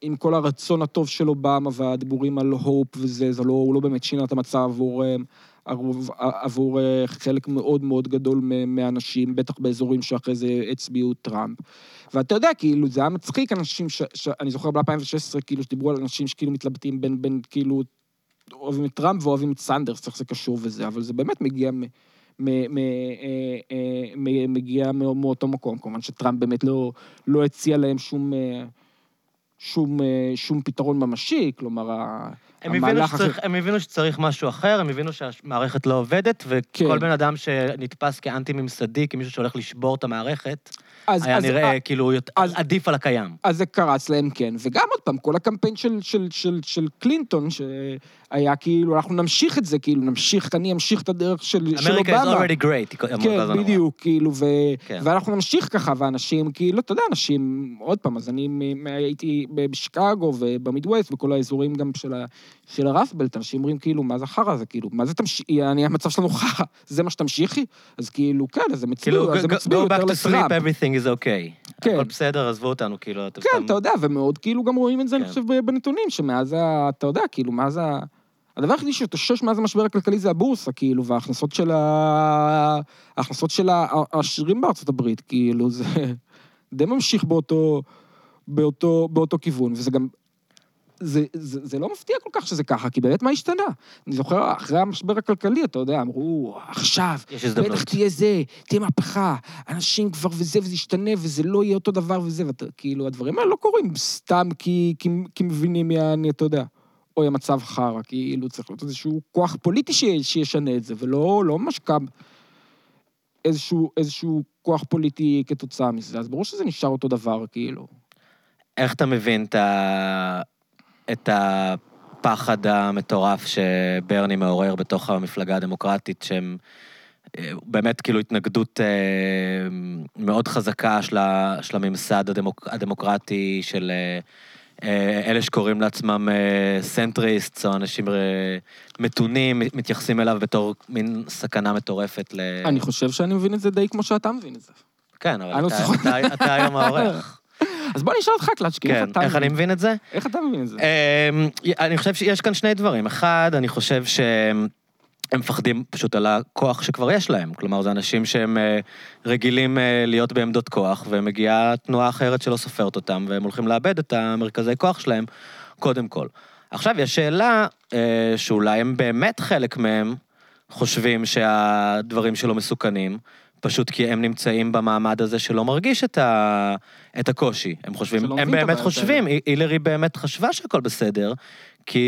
עם כל הרצון הטוב של אובמה והדיבורים על הופ וזה, זה לא, הוא לא באמת שינה את המצב עבור, אה, עבור, עבור אה, חלק מאוד מאוד גדול מהאנשים, בטח באזורים שאחרי זה הצביעו טראמפ. ואתה יודע, כאילו, זה היה מצחיק, אנשים ש... ש... אני זוכר ב-2016, כאילו, שדיברו על אנשים שכאילו מתלבטים בין, בין כאילו, אוהבים את טראמפ ואוהבים את סנדרס, איך זה קשור וזה, אבל זה באמת מגיע מ... אה, אה, מגיע מאו- מאותו מקום. כמובן שטראמפ באמת לא, לא הציע להם שום, אה, שום, שום פתרון ממשי, כלומר, הם הבינו, שצריך, הם הבינו שצריך משהו אחר, הם הבינו שהמערכת לא עובדת, וכל כן. בן אדם שנתפס כאנטי-ממסדי, כמישהו שהולך לשבור את המערכת, אז, היה אז, נראה כאילו יותר- אז- עדיף על הקיים. אז זה קרץ להם, כן. וגם עוד פעם, כל הקמפיין של, של, של, של קלינטון, שהיה כאילו, אנחנו נמשיך את זה, כאילו, נמשיך, אני אמשיך את הדרך של, של אמריקה is אובמה. already great, כן. בדיוק, כאילו, ו... כן. ואנחנו נמשיך ככה, ואנשים, כאילו, אתה יודע, אנשים, עוד פעם, אז אני הייתי בשיקגו ובמידווסט, בכל האזורים גם של, ה... של הרסבלט, אנשים אומרים, כאילו, מה זה החרא הזה, כאילו, מה זה תמשיכי, אני, המצב שלנו חרא, זה מה שתמשיכי? אז כאילו, כן, אז כאילו, הצביעו, אז הם go- הצביעו go back יותר to sleep. Everything is okay. כן. הכל בסדר, עזבו אותנו, כאילו, אתם כן. אתה יודע, ומאוד כאילו גם רואים את זה, אני כן. חושב, בנתונים, שמאז ה... אתה יודע, כאילו, מאז ה... הדבר היחידי שהתאושש מאז המשבר הכלכלי זה הבורסה, כאילו, וההכנסות של ה... ההכנסות של העשירים בארצות הברית, כאילו, זה די ממשיך באותו, באותו, באותו כיוון, וזה גם... זה, זה, זה לא מפתיע כל כך שזה ככה, כי באמת מה השתנה? אני זוכר, אחרי המשבר הכלכלי, אתה יודע, אמרו, עכשיו. בטח תהיה זה, תהיה מהפכה, אנשים כבר וזה, וזה ישתנה, וזה לא יהיה אותו דבר וזה, ואתה, כאילו, הדברים האלה לא קורים סתם כי, כי, כי מבינים יעני, אתה יודע, אוי, המצב חרא, כאילו, צריך להיות איזשהו כוח פוליטי ש, שישנה את זה, ולא לא ממש קם איזשהו, איזשהו כוח פוליטי כתוצאה מזה, אז ברור שזה נשאר אותו דבר, כאילו. איך אתה מבין את ה... את הפחד המטורף שברני מעורר בתוך המפלגה הדמוקרטית, שהם אה, באמת כאילו התנגדות אה, מאוד חזקה של, של הממסד הדמוק, הדמוקרטי, של אה, אלה שקוראים לעצמם אה, centrist, או אנשים מתונים, מתייחסים אליו בתור מין סכנה מטורפת ל... אני חושב שאני מבין את זה די כמו שאתה מבין את זה. כן, אבל לא אתה, זוכר. אתה, אתה היום העורך. אז בוא נשאל אותך, קלצ'קין, כן, איך אתה איך אני מבין? את זה? איך אתה מבין את זה? אמ, אני חושב שיש כאן שני דברים. אחד, אני חושב שהם הם מפחדים פשוט על הכוח שכבר יש להם. כלומר, זה אנשים שהם אה, רגילים אה, להיות בעמדות כוח, ומגיעה תנועה אחרת שלא סופרת אותם, והם הולכים לאבד את המרכזי כוח שלהם, קודם כל. עכשיו, יש שאלה אה, שאולי הם באמת חלק מהם חושבים שהדברים שלו מסוכנים, פשוט כי הם נמצאים במעמד הזה שלא מרגיש את, ה... את הקושי. הם חושבים, הם באמת חושבים, הי- הילרי באמת חשבה שהכל בסדר, כי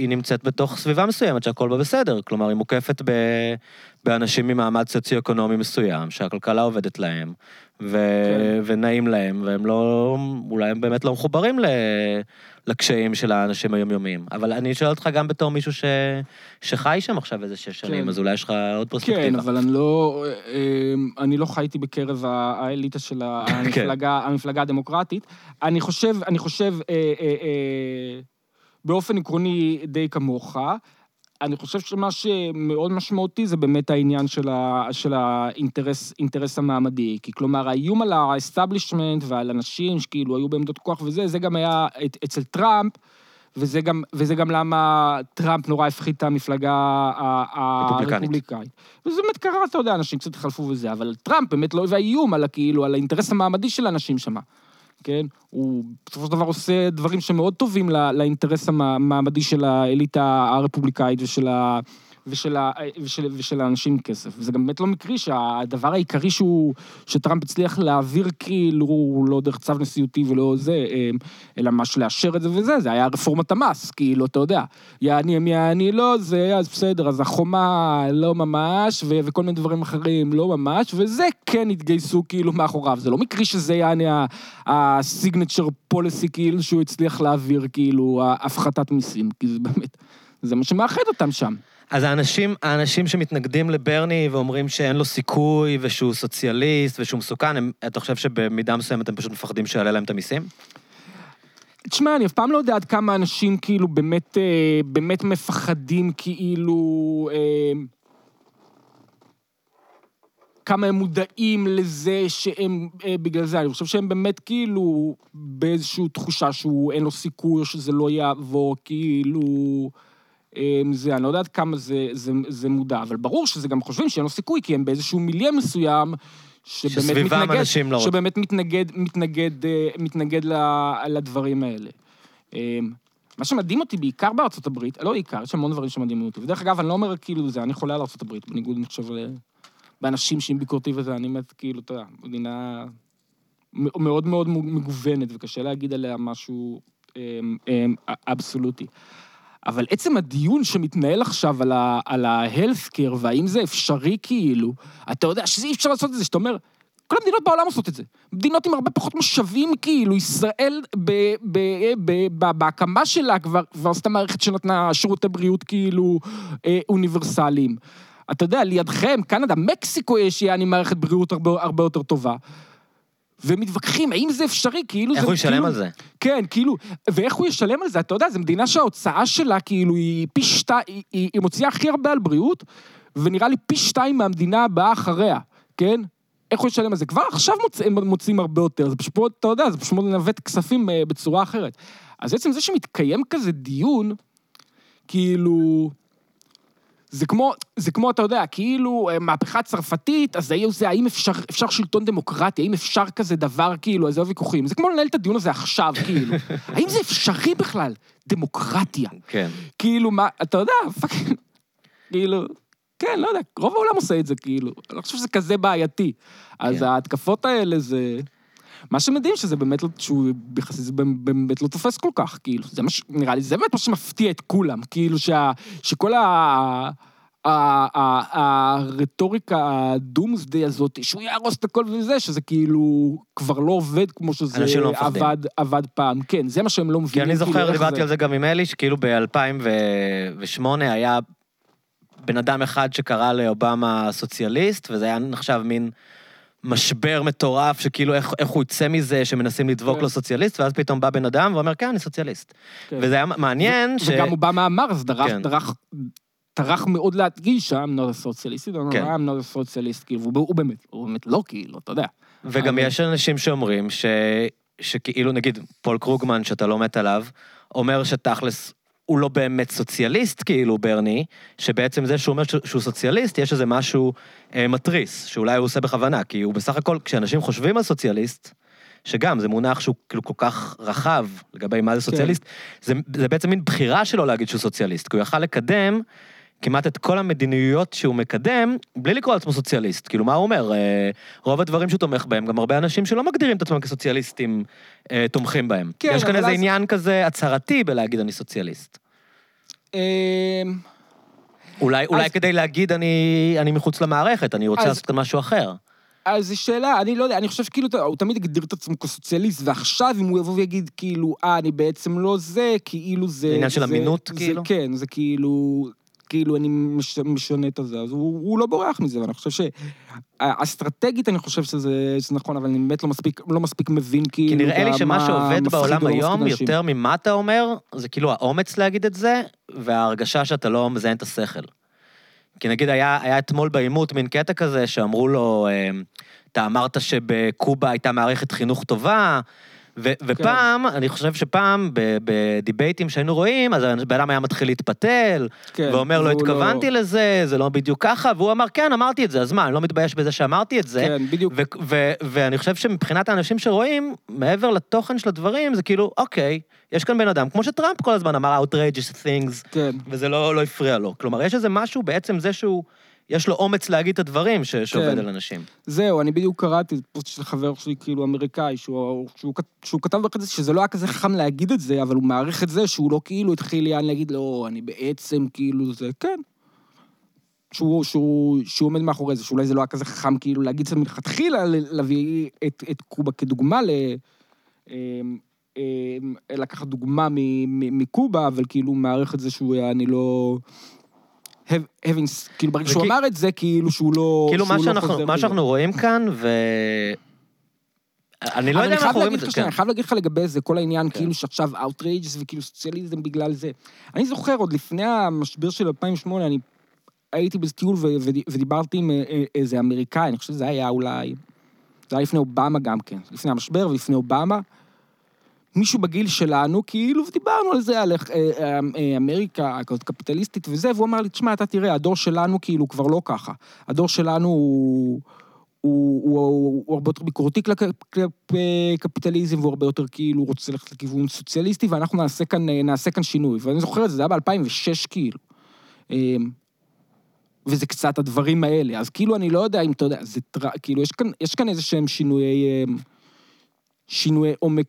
היא נמצאת בתוך סביבה מסוימת שהכל בה בסדר. כלומר, היא מוקפת ב... באנשים ממעמד סוציו-אקונומי מסוים, שהכלכלה עובדת להם, ו... כן. ונעים להם, והם לא... אולי הם באמת לא מחוברים ל... לקשיים של האנשים היומיומיים. אבל אני שואל אותך גם בתור מישהו ש... שחי שם עכשיו איזה שש שנים, כן. אז אולי יש לך עוד פרספקטיבה. כן, אבל אני לא, אה, אני לא חייתי בקרב האליטה של. המפלגה, המפלגה הדמוקרטית. אני חושב, אני חושב, אה, אה, אה, באופן עקרוני די כמוך. אני חושב שמה שמאוד משמעותי זה באמת העניין של, ה, של האינטרס אינטרס המעמדי. כי כלומר, האיום על ה-establishment ועל אנשים שכאילו היו בעמדות כוח וזה, זה גם היה אצל טראמפ, וזה גם, וזה גם למה טראמפ נורא הפחית את המפלגה. הרפובליקאית. וזה באמת קרה, אתה יודע, אנשים קצת התחלפו וזה, אבל טראמפ באמת לא היווה איום על, כאילו, על האינטרס המעמדי של האנשים שם. כן? הוא בסופו של דבר עושה דברים שמאוד טובים ל- לאינטרס המע- המעמדי של האליטה הרפובליקאית ושל, ה, ושל, ה, ושל, ושל האנשים כסף. וזה גם באמת לא מקרי שהדבר העיקרי שהוא, שטראמפ הצליח להעביר כאילו, לא דרך צו נשיאותי ולא זה, אה, אלא ממש לאשר את זה וזה, זה היה רפורמת המס, כאילו, אתה יודע. יעני הם יעני לא זה, אז בסדר, אז החומה לא ממש, ו- וכל מיני דברים אחרים לא ממש, וזה כן התגייסו כאילו מאחוריו. זה לא מקרי שזה יעני הסיגנצ'ר פוליסי כאילו שהוא הצליח להעביר כאילו הפחתת מיסים, כי זה באמת, זה מה שמאחד אותם שם. אז האנשים, האנשים שמתנגדים לברני ואומרים שאין לו סיכוי ושהוא סוציאליסט ושהוא מסוכן, הם, אתה חושב שבמידה מסוימת הם פשוט מפחדים שיעלה להם את המיסים? תשמע, אני אף פעם לא יודע עד כמה אנשים כאילו באמת, אה, באמת מפחדים כאילו... אה, כמה הם מודעים לזה שהם, אה, בגלל זה, אני חושב שהם באמת כאילו באיזושהי תחושה שהוא אין לו סיכוי או שזה לא יעבור, כאילו... אה, זה, אני לא יודעת כמה זה, זה, זה מודע, אבל ברור שזה גם חושבים שאין לו סיכוי, כי הם באיזשהו מיליה מסוים, שבאמת מתנגד, לא. שבאמת מתנגד, מתנגד, אה, מתנגד לדברים האלה. אה, מה שמדהים אותי בעיקר בארצות הברית, לא בעיקר, יש המון דברים שמדהימים אותי. ודרך אגב, אני לא אומר כאילו זה, אני חולה על ארצות הברית, בניגוד, אני חושב, באנשים שהם ביקורתי וזה, אני באמת, כאילו, אתה יודע, מדינה מאוד מאוד מגוונת, וקשה להגיד עליה משהו אמ, אמ, אבסולוטי. אבל עצם הדיון שמתנהל עכשיו על ה- על ה-healthcare, והאם זה אפשרי כאילו, אתה יודע שזה אי אפשר לעשות את זה, שאתה אומר, כל המדינות בעולם עושות את זה. מדינות עם הרבה פחות משאבים, כאילו, ישראל ב, ב, ב, ב, בהקמה שלה כבר, כבר עשתה מערכת שנתנה שירותי בריאות כאילו אה, אוניברסליים. אתה יודע, לידכם, קנדה, מקסיקו יש יעני מערכת בריאות הרבה, הרבה יותר טובה. ומתווכחים, האם זה אפשרי, כאילו איך זה... הוא ישלם כאילו, על זה? כן, כאילו, ואיך הוא ישלם על זה? אתה יודע, זו מדינה שההוצאה שלה, כאילו, היא פי שתיים, היא, היא, היא מוציאה הכי הרבה על בריאות, ונראה לי פי שתיים מהמדינה הבאה אחריה, כן? איך הוא ישלם על זה? כבר עכשיו מוצ... הם מוצאים הרבה יותר, זה פשוט, אתה יודע, זה פשוט לנווט כספים אה, בצורה אחרת. אז עצם זה שמתקיים כזה דיון, כאילו... זה כמו, זה כמו, אתה יודע, כאילו, אה, מהפכה צרפתית, אז האם זה, האם אפשר, אפשר שלטון דמוקרטי, האם אפשר כזה דבר, כאילו, איזה ויכוחים. זה כמו לנהל את הדיון הזה עכשיו, כאילו. האם זה אפשרי בכלל? דמוקרטיה. כן. כאילו, מה, אתה יודע, פאקינג, כאילו, כן, לא יודע, רוב העולם עושה את זה, כאילו. אני לא חושב שזה כזה בעייתי. אז כן. ההתקפות האלה זה... מה שמדהים שזה באמת לא, שהוא יחסית זה באמת לא תופס כל כך, כאילו, זה מה ש... נראה לי, זה באמת מה שמפתיע את כולם, כאילו שה... שכל ה... הרטוריקה הדומסדי הזאת, שהוא יהרוס את הכל וזה, שזה כאילו כבר לא עובד כמו שזה לא. עבד, עבד פעם. כן, זה מה שהם לא כי מבינים. אני כאילו, זוכר, איך דיברתי על זה גם עם אלי, שכאילו ב-2008 היה בן אדם אחד שקרא לאובמה סוציאליסט, וזה היה נחשב מין משבר מטורף, שכאילו איך, איך הוא יצא מזה, שמנסים לדבוק כן. לו סוציאליסט, ואז פתאום בא בן אדם ואומר, כן, אני סוציאליסט. כן. וזה היה מעניין ש... וגם אובמה אמר, אז דרך, כן. דרך, טרח מאוד להדגיש ש-I'm not a socialist, הוא כן. אמר, I'm not a socialist, כאילו, והוא הוא באמת, הוא באמת לא, כאילו, אתה יודע. וגם אבל- יש אנשים שאומרים ש... שכאילו, נגיד, פול קרוגמן, שאתה לא מת עליו, אומר שתכלס, הוא לא באמת סוציאליסט, כאילו, ברני, שבעצם זה שהוא אומר שהוא- סוציאליסט, יש איזה משהו אה, מתריס, שאולי הוא עושה בכוונה, כי הוא בסך הכל, כשאנשים חושבים על סוציאליסט, שגם, זה מונח שהוא כאילו כל כך רחב לגבי מה זה סוציאליסט, זה, זה בעצם מין בחירה שלו להגיד שהוא סוציאליסט, כי הוא יכל לקדם כמעט את כל המדיניויות שהוא מקדם, בלי לקרוא לעצמו סוציאליסט. כאילו, מה הוא אומר? אה, רוב הדברים שהוא תומך בהם, גם הרבה אנשים שלא מגדירים את עצמם כסוציאליסטים, אה, תומכים בהם. כן, יש כאן איזה אז- עניין כזה הצהרתי בלהגיד אני סוציאליסט. אמ, אולי, אולי אז- כדי להגיד אני, אני מחוץ למערכת, אני רוצה אז- לעשות כאן משהו אחר. אז זו שאלה, אני לא יודע, אני חושב שכאילו, הוא תמיד הגדיר את עצמו כסוציאליסט, ועכשיו אם הוא יבוא ויגיד, כאילו, אה, אני בעצם לא זה, כאילו זה... זה עניין של אמינות, זה, כאילו? כן, זה כאילו... כאילו, אני מש, משנה את הזה, אז הוא, הוא לא בורח מזה, ואני חושב ש... אסטרטגית, אני חושב שזה, שזה נכון, אבל אני באמת לא מספיק, לא מספיק מבין, כאילו, כי נראה לי מה- שמה מה שעובד בעולם מפחיד היום. יותר ממה אתה אומר, זה כאילו האומץ להגיד את זה, וההרגשה שאתה לא מזיין את השכל. כי נגיד היה, היה אתמול בעימות מין קטע כזה שאמרו לו, אה, אתה אמרת שבקובה הייתה מערכת חינוך טובה, ו- ופעם, אני חושב שפעם, בדיבייטים שהיינו רואים, אז הבן אדם היה מתחיל להתפתל, כן, ואומר לו, והוא התכוונתי לזה, זה לא בדיוק ככה, והוא אמר, כן, אמרתי את זה, אז מה, אני לא מתבייש בזה שאמרתי את זה. כן, בדיוק. ו- ו- ואני חושב שמבחינת האנשים שרואים, מעבר לתוכן של הדברים, זה כאילו, אוקיי, יש כאן בן אדם, כמו שטראמפ כל הזמן אמר outrageous things, כן. וזה לא, לא הפריע לו. כלומר, יש איזה משהו, בעצם זה שהוא, יש לו אומץ להגיד את הדברים ש- שעובד כן. על אנשים. זהו, אני בדיוק קראתי פוסט של חבר שלי, כאילו, אמריקאי, שהוא, שהוא, שהוא כתב בכזה שזה לא היה כזה חכם להגיד את זה, אבל הוא מעריך את זה שהוא לא כאילו התחיל יען להגיד, לא, אני בעצם כאילו זה, כן. שהוא, שהוא, שהוא עומד מאחורי זה, שאולי זה לא היה כזה חכם כאילו להגיד את זה מלכתחילה, להביא את, את קובה כדוגמה ל... אמ, אמ, לקחת דוגמה מקובה, אבל כאילו מערך את זה שהוא היה, אני לא... having, כאילו ברגע שהוא אמר את זה, כאילו שהוא לא... כאילו, מה לא שאנחנו, מה. שאנחנו רואים כאן, ו... אני לא יודע אם אנחנו רואים את זה, כן. אני חייב להגיד לך לגבי זה, כל העניין כן. כאילו שעכשיו outrageous וכאילו סוציאליזם בגלל זה. אני זוכר, עוד לפני המשבר של 2008, אני הייתי באיזה טיול ו- ו- ודיברתי עם אה, אה, איזה אמריקאי, אני חושב שזה היה אולי... זה היה לפני אובמה גם כן, לפני המשבר ולפני אובמה. מישהו בגיל שלנו, כאילו, ודיברנו על זה, על אה, אה, אמריקה כזאת קפיטליסטית וזה, והוא אמר לי, תשמע, אתה תראה, הדור שלנו כאילו כבר לא ככה. הדור שלנו הוא... הוא, הוא, הוא, הוא הרבה יותר ביקורתי כלפי קפיטליזם, והוא הרבה יותר כאילו רוצה ללכת לכיוון סוציאליסטי, ואנחנו נעשה כאן, אה, נעשה כאן שינוי. ואני זוכר את זה, זה היה ב-2006 כאילו. אמ, וזה קצת הדברים האלה. אז כאילו, אני לא יודע אם אתה יודע, זה טר... כאילו, יש כאן, יש כאן איזה שהם שינויי, אמ, שינויי עומק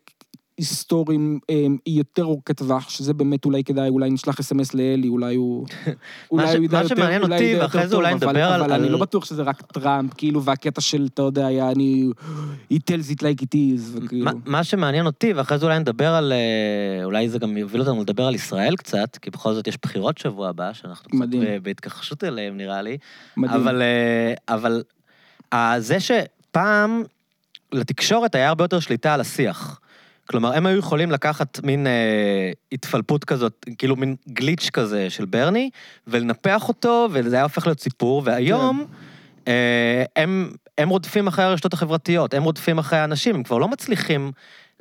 היסטוריים אמ, יותר ארוכי טווח, שזה באמת אולי כדאי, אולי נשלח אסמס לאלי, אולי הוא... אולי הוא ידע מה יותר- שמעניין אולי אותי, הוא ידע ואחרי זה אולי טוב, נדבר על- אבל אני לא בטוח שזה רק טראמפ, כאילו, והקטע של, אתה יודע, היה אני... he tells it like it is, וכאילו... מה- מה שמעניין אותי, ואחרי זה אולי נדבר על... אה, אולי זה גם יוביל אותנו לדבר על ישראל קצת, כי בכל זאת יש בחירות שבוע הבא, שאנחנו קצת בהתכחשות אליהן, נראה לי. מדהים. אבל, אה, אבל אה, זה שפעם לתקשורת היה הרבה יותר שליטה על השיח. כלומר, הם היו יכולים לקחת מין אה, התפלפות כזאת, כאילו מין גליץ' כזה של ברני, ולנפח אותו, וזה היה הופך להיות סיפור, והיום אה, הם, הם רודפים אחרי הרשתות החברתיות, הם רודפים אחרי האנשים, הם כבר לא מצליחים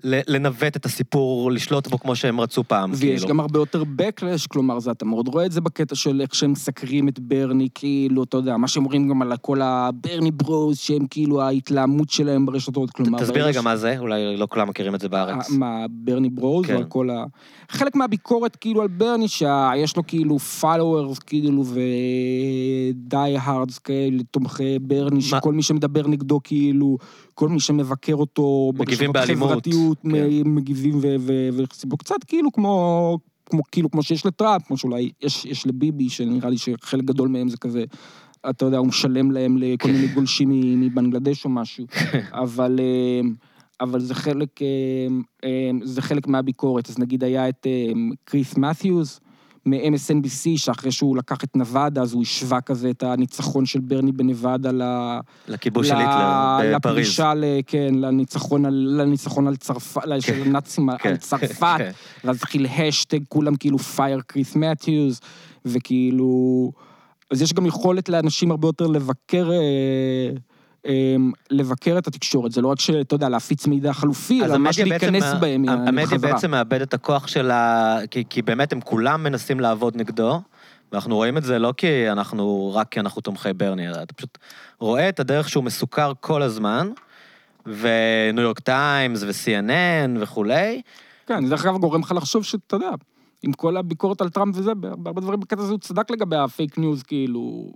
לנווט את הסיפור, לשלוט בו כמו שהם רצו פעם, ויש כאילו. גם הרבה יותר backlash, כלומר, זה, אתה מאוד רואה את זה בקטע של איך שהם מסקרים את ברני, כאילו, אתה יודע, מה שהם אומרים גם על כל הברני ברוז, שהם כאילו ההתלהמות שלהם ברשתות, כלומר... תסביר רגע ש- מה זה, אולי לא כולם מכירים את זה בארץ. מה, ברני ברוז, כן. כל ה... חלק מהביקורת כאילו על ברני, שיש לו כאילו followers, כאילו, ודי הארדס כאלה, תומכי ברני, שכל מי שמדבר נגדו, כאילו, כל מי שמבקר אותו, מגיבים באלימות, חברתיות, כן. מגיבים ו- ו- ויחסים בו קצת, כאילו כמו... כמו, כאילו, כמו שיש לטראמפ, כמו שאולי יש, יש לביבי, שנראה לי שחלק גדול מהם זה כזה, אתה יודע, הוא משלם להם לכל מיני גולשים מבנגלדש או משהו. אבל, אה, אבל זה חלק, אה, אה, זה חלק מהביקורת. אז נגיד היה את קריס מת'יוז מ-MSNBC, שאחרי שהוא לקח את נבדה, אז הוא השווה כזה את הניצחון של ברני בנבדה ל... לכיבוש של היטלר בפריז. לפלישה, ל- כן, לניצחון על, לניצחון על צרפת, של הנאצים כן, על צרפת, כן. ואז התחיל השטיק, כולם כאילו פייר כריס מת'יוס, וכאילו... אז יש גם יכולת לאנשים הרבה יותר לבקר... אה, לבקר את התקשורת, זה לא רק שאתה יודע, להפיץ מידע חלופי, אלא ממש המדיה להיכנס מה- בהם המדיה חזרה. בעצם מאבד את הכוח שלה, כי, כי באמת הם כולם מנסים לעבוד נגדו, ואנחנו רואים את זה לא כי אנחנו, רק כי אנחנו תומכי ברני, אלא אתה פשוט רואה את הדרך שהוא מסוקר כל הזמן, וניו יורק טיימס ו-CNN וכולי, כן, זה דרך אגב גורם לך לחשוב שאתה יודע, עם כל הביקורת על טראמפ וזה, בהרבה דברים בקטע הזה הוא צדק לגבי הפייק ניוז, כאילו...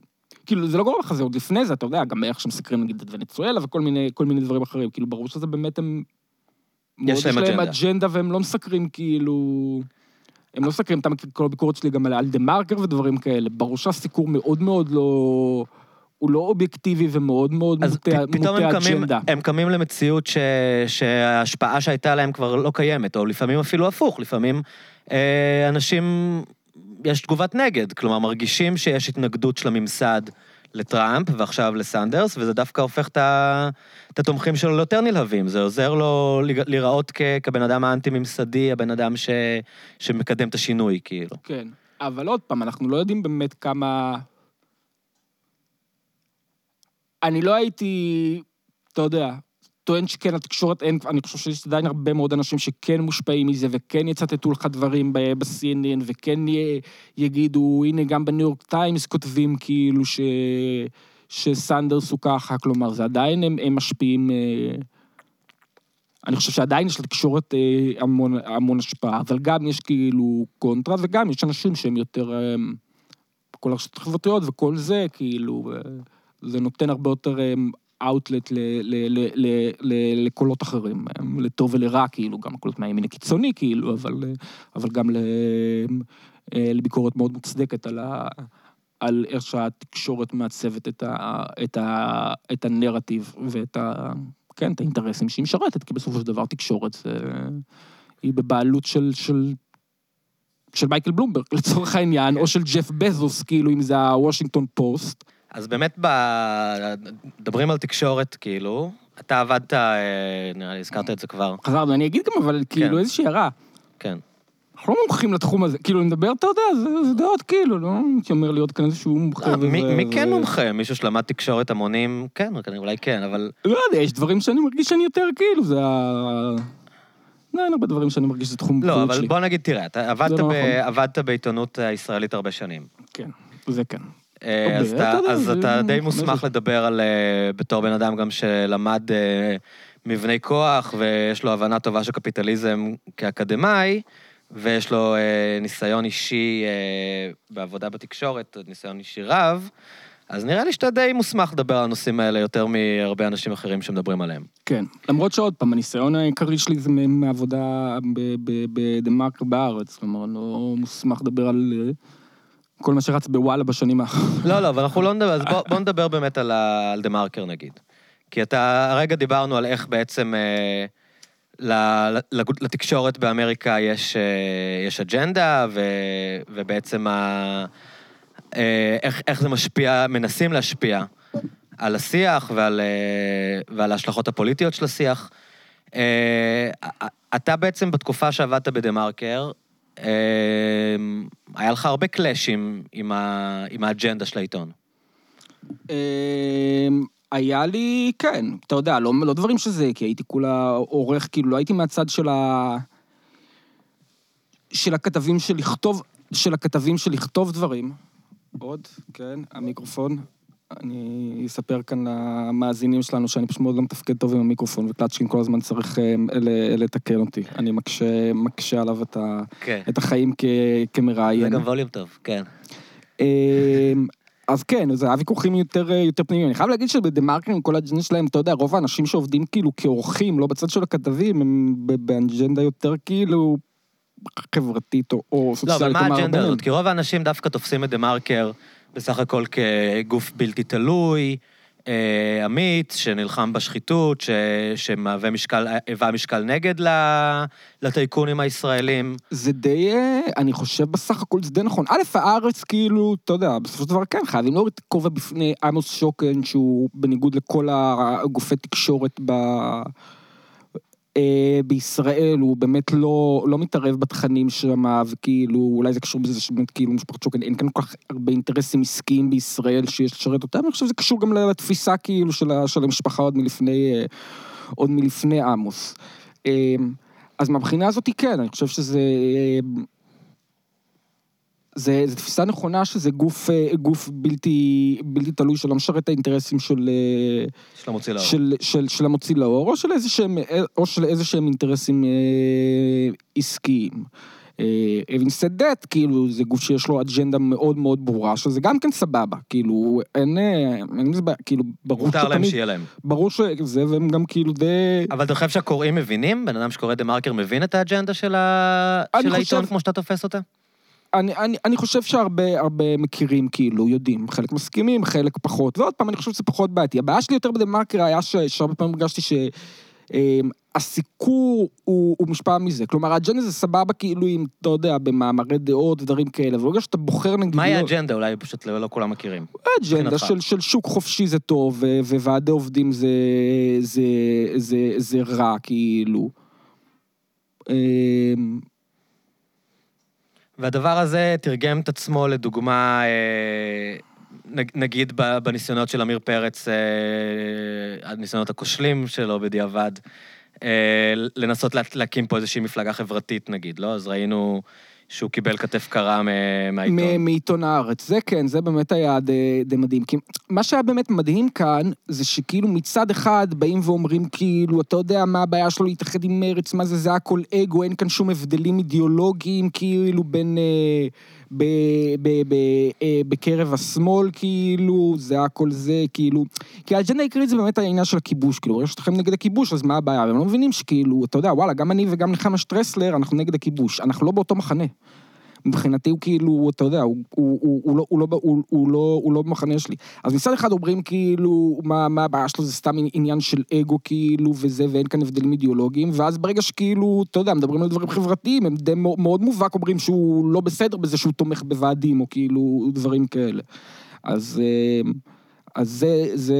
כאילו, זה לא גורם לך, זה עוד לפני זה, אתה יודע, גם איך שמסקרים נגיד את ונצואלה וכל מיני, כל מיני דברים אחרים, כאילו, ברור שזה באמת הם... יש להם אג'נדה. אג'נדה והם לא מסקרים כאילו... הם לא מסקרים, אתה מכיר כל הביקורת שלי גם על- דה מרקר ודברים כאלה, ברור שהסיקור מאוד מאוד לא... הוא לא אובייקטיבי ומאוד מאוד אז מוטה פ- פתאום מוטה הם קמים, אג'נדה. הם קמים למציאות ש, שההשפעה שהייתה להם כבר לא קיימת, או לפעמים אפילו הפוך, לפעמים אה, אנשים, יש תגובת נגד, כלומר מרגישים שיש התנגדות של הממסד לטראמפ ועכשיו לסנדרס, וזה דווקא הופך את, התומכים שלו ליותר נלהבים, זה עוזר לו להיראות כבן אדם האנטי-ממסדי, הבן אדם ש, שמקדם את השינוי, כאילו. כן, אבל עוד פעם, אנחנו לא יודעים באמת כמה... אני לא הייתי, אתה יודע, טוען שכן, התקשורת אין, אני חושב שיש עדיין הרבה מאוד אנשים שכן מושפעים מזה, וכן יצטטו לך דברים ב-CNN, וכן י, יגידו, הנה, גם בניו יורק טיימס כותבים כאילו ש, שסנדרס הוא ככה, כלומר, זה עדיין, הם, הם משפיעים... אה, אני חושב שעדיין יש לתקשורת אה, המון, המון השפעה, אבל גם יש כאילו קונטרה, וגם יש אנשים שהם יותר... אה, כל הרשתות החברתיות וכל זה, כאילו, זה נותן הרבה יותר אאוטלט לקולות אחרים, אה, לטוב ולרע, כאילו, גם קולות מהימין הקיצוני, כאילו, אבל, אה, אבל גם ל, אה, לביקורת מאוד מוצדקת על, ה, על איך שהתקשורת מעצבת את, ה, את, ה, את הנרטיב ואת ה, כן, את האינטרסים שהיא משרתת, כי בסופו של דבר תקשורת זה, היא בבעלות של, של, של מייקל בלומברג, לצורך העניין, או של ג'ף בזוס, כאילו, אם זה הוושינגטון פוסט. אז באמת, ב... מדברים על תקשורת, כאילו, אתה עבדת, אה, נראה לי, הזכרת את זה כבר. חזרנו, אני אגיד גם, אבל כאילו, כן. איזושהי הערה. כן. אנחנו לא מומחים לתחום הזה, כאילו, נדבר, אתה יודע, זה, זה דעות, כאילו, לא אומר להיות כאן איזשהו מומחה. אה, מי וזה- מי כן זה- מומחה? מישהו שלמד תקשורת המונים? כן, אולי כן, אבל... לא יודע, יש דברים שאני מרגיש שאני יותר כאילו, זה ה... לא, אין הרבה דברים שאני מרגיש שזה תחום לא, אבל שלי. בוא נגיד, תראה, אתה עבדת, לא ב... נכון. עבדת בעיתונות הישראלית הרבה שנים. כן, זה כן. אה, אז אתה, אז אתה די מוסמך. לדבר על, אה, בתור בן אדם גם שלמד אה, מבני כוח, ויש לו הבנה טובה של קפיטליזם כאקדמאי, ויש לו ניסיון אישי בעבודה בתקשורת, ניסיון אישי רב, אז נראה לי שאתה די מוסמך לדבר על הנושאים האלה יותר מהרבה אנשים אחרים שמדברים עליהם. כן. למרות שעוד פעם, הניסיון העיקרי שלי זה מעבודה ב- ב- בדה מרקר בארץ, כלומר, אני לא מוסמך לדבר על כל מה שרץ בוואלה בשנים האחרונות. לא, לא, אבל אנחנו לא נדבר, אז בוא, נדבר באמת על, דה מרקר נגיד. כי אתה, הרגע דיברנו על איך בעצם אה, לתקשורת באמריקה יש, אה, אג'נדה, ובעצם אה, איך, זה משפיע, מנסים להשפיע על השיח ועל, ההשלכות הפוליטיות של השיח. אתה בעצם בתקופה שעבדת בדה מרקר, היה לך הרבה קלאשים עם, ה, עם האג'נדה של העיתון. אמ, היה לי, כן, אתה יודע, לא, לא דברים שזה, כי הייתי כולה עורך, כאילו, לא הייתי מהצד של ה... של הכתבים של לכתוב, של הכתבים של לכתוב דברים. עוד, כן, המיקרופון. אני אספר כאן למאזינים שלנו שאני פשוט מאוד לא מתפקד טוב עם המיקרופון, וקלצ'קין כל הזמן צריך ל- לתקן אותי. אני מקשה, מקשה עליו את, ה, כן. את החיים כ, כמראיין. זה גם ווליום טוב, כן. אמ, אז כן, זה היה ויכוחים יותר, יותר פנימיים. אני חייב להגיד שבדה מרקר עם כל האג'נדה שלהם, אתה יודע, רוב האנשים שעובדים כאילו כעורכים, לא בצד של הכתבים, הם באג'נדה יותר כאילו חברתית או, או לא, סוציאלית. אבל מה האג'נדה הזאת? כי רוב האנשים דווקא תופסים את דה מרקר בסך הכל כגוף בלתי תלוי, אה, אמיץ, שנלחם בשחיתות, ש... שמהווה משקל, היווה משקל נגד. לטייקונים הישראלים. זה די, אה, אני חושב בסך הכל זה די נכון. א', הארץ כאילו, אתה יודע, בסופו של דבר כן, חייבים להוריד את הכובע בפני עמוס שוקן, שהוא בניגוד לכל הגופי תקשורת ב... אה, בישראל, הוא באמת לא, לא מתערב בתכנים שם, וכאילו, אולי זה קשור בזה שבאמת כאילו משפחת שוקן, אין כאן כל כך הרבה אינטרסים עסקיים בישראל שיש לשרת אותם, אני חושב שזה קשור גם לתפיסה כאילו של, של המשפחה עוד מלפני, אה, עוד מלפני עמוס. אה, אז מהבחינה הזאת כן, אני חושב שזה... אה, זה, זה תפיסה נכונה שזה גוף, אה, גוף בלתי, בלתי תלוי שלא משרת את האינטרסים של, אה, יש לו מוציא לאור. של, של, של המוציא לאור, או של איזה שהם, או של איזה שהם אינטרסים אה, עסקיים. אבין סדט, כאילו, זה גוף שיש לו אג'נדה מאוד מאוד ברורה, שזה גם כן סבבה, כאילו, אין, אה, אין עם זה בעיה, כאילו, ברור מותר להם שתמיד, שיהיה להם. ברור שזה, והם גם כאילו די... אבל אתה חושב שהקוראים מבינים? בן אדם שקורא דה מרקר מבין את האג'נדה של, ה... של העיתון כמו שאתה תופס אותה? אני, אני, אני חושב שהרבה הרבה מכירים, כאילו, יודעים. חלק מסכימים, חלק פחות. ועוד פעם, אני חושב שזה פחות בעייתי. הבעיה שלי יותר בדה-מרקר היה ש- שהרבה פעמים הרגשתי ש... אמ, הסיקור הוא, הוא מושפע מזה. כלומר, האג'נדה זה סבבה כאילו אם, אתה יודע, במאמרי דעות ודברים כאלה, אבל ברגע שאתה בוחר נגיד... מהי לא- האג'נדה? אולי פשוט לא לא כולם מכירים. אג'נדה מבחינתך? של, של שוק חופשי זה טוב, וועדי עובדים זה, זה, זה, זה רע, כאילו. והדבר הזה תרגם את עצמו לדוגמה, אה, נג- נגיד בניסיונות של עמיר פרץ, אה, הניסיונות הכושלים שלו בדיעבד, אה, לנסות לה- להקים פה איזושהי מפלגה חברתית נגיד, לא? אז ראינו שהוא קיבל כתף קרה מהעיתון. מעיתון הארץ, זה כן, זה באמת היה די, די מדהים. כי מה שהיה באמת מדהים כאן, זה שכאילו מצד אחד באים ואומרים כאילו, אתה יודע מה הבעיה שלו להתאחד עם מרץ, מה זה, זה הכל אגו, אין כאן שום הבדלים אידיאולוגיים כאילו בין... אה, ב, ב, ב, אה, בקרב השמאל, כאילו, זה הכל זה, כאילו... כי האג'נדה העיקרית זה באמת העניין של הכיבוש, כאילו, ברגע שאתם נגד הכיבוש, אז מה הבעיה? והם לא מבינים שכאילו, אתה יודע, וואלה, גם אני וגם נחמה שטרסלר, אנחנו נגד הכיבוש, אנחנו לא באותו מחנה. מבחינתי הוא כאילו, אתה יודע, הוא, לא, במחנה שלי. אז מצד אחד אומרים כאילו, מה, מה הבעיה שלו, זה סתם עניין של אגו כאילו, וזה, ואין כאן הבדלים אידיאולוגיים, ואז ברגע שכאילו, אתה יודע, מדברים על דברים חברתיים, הם די מאוד מובהק אומרים שהוא לא בסדר בזה שהוא תומך בוועדים, או כאילו דברים כאלה. אז, אה, אז זה, זה,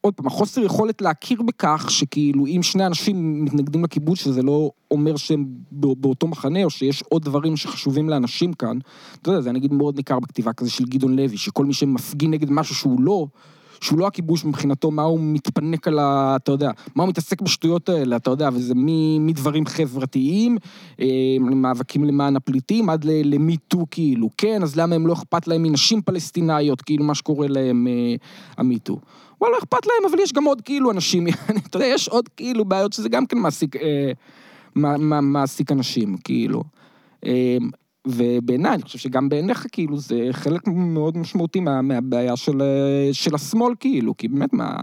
עוד פעם, החוסר יכולת להכיר בכך שכאילו אם שני אנשים מתנגדים לכיבוש, שזה לא אומר שהם באותו מחנה, או שיש עוד דברים שחשובים לאנשים כאן. אתה יודע, זה נגיד מאוד ניכר בכתיבה כזה של גדעון לוי, שכל מי שמפגין נגד משהו שהוא לא, שהוא לא הכיבוש מבחינתו, מה הוא מתפנק על ה... אתה יודע, מה הוא מתעסק בשטויות האלה, אתה יודע, וזה מדברים חברתיים, אה, מאבקים למען הפליטים, עד למיטו כאילו, כן, אז למה הם לא אכפת להם מנשים פלסטינאיות, כאילו מה שקורה להם אה, המיטו. וואלה, אכפת להם, אבל יש גם עוד כאילו אנשים, אתה יודע, יש עוד כאילו בעיות שזה גם כן מעסיק, אה, מעסיק אנשים, כאילו. אה, ובעיניי, אני חושב שגם בעיניך, כאילו, זה חלק מאוד משמעותי מה, מהבעיה של, אה, של השמאל, כאילו, כי באמת, מה...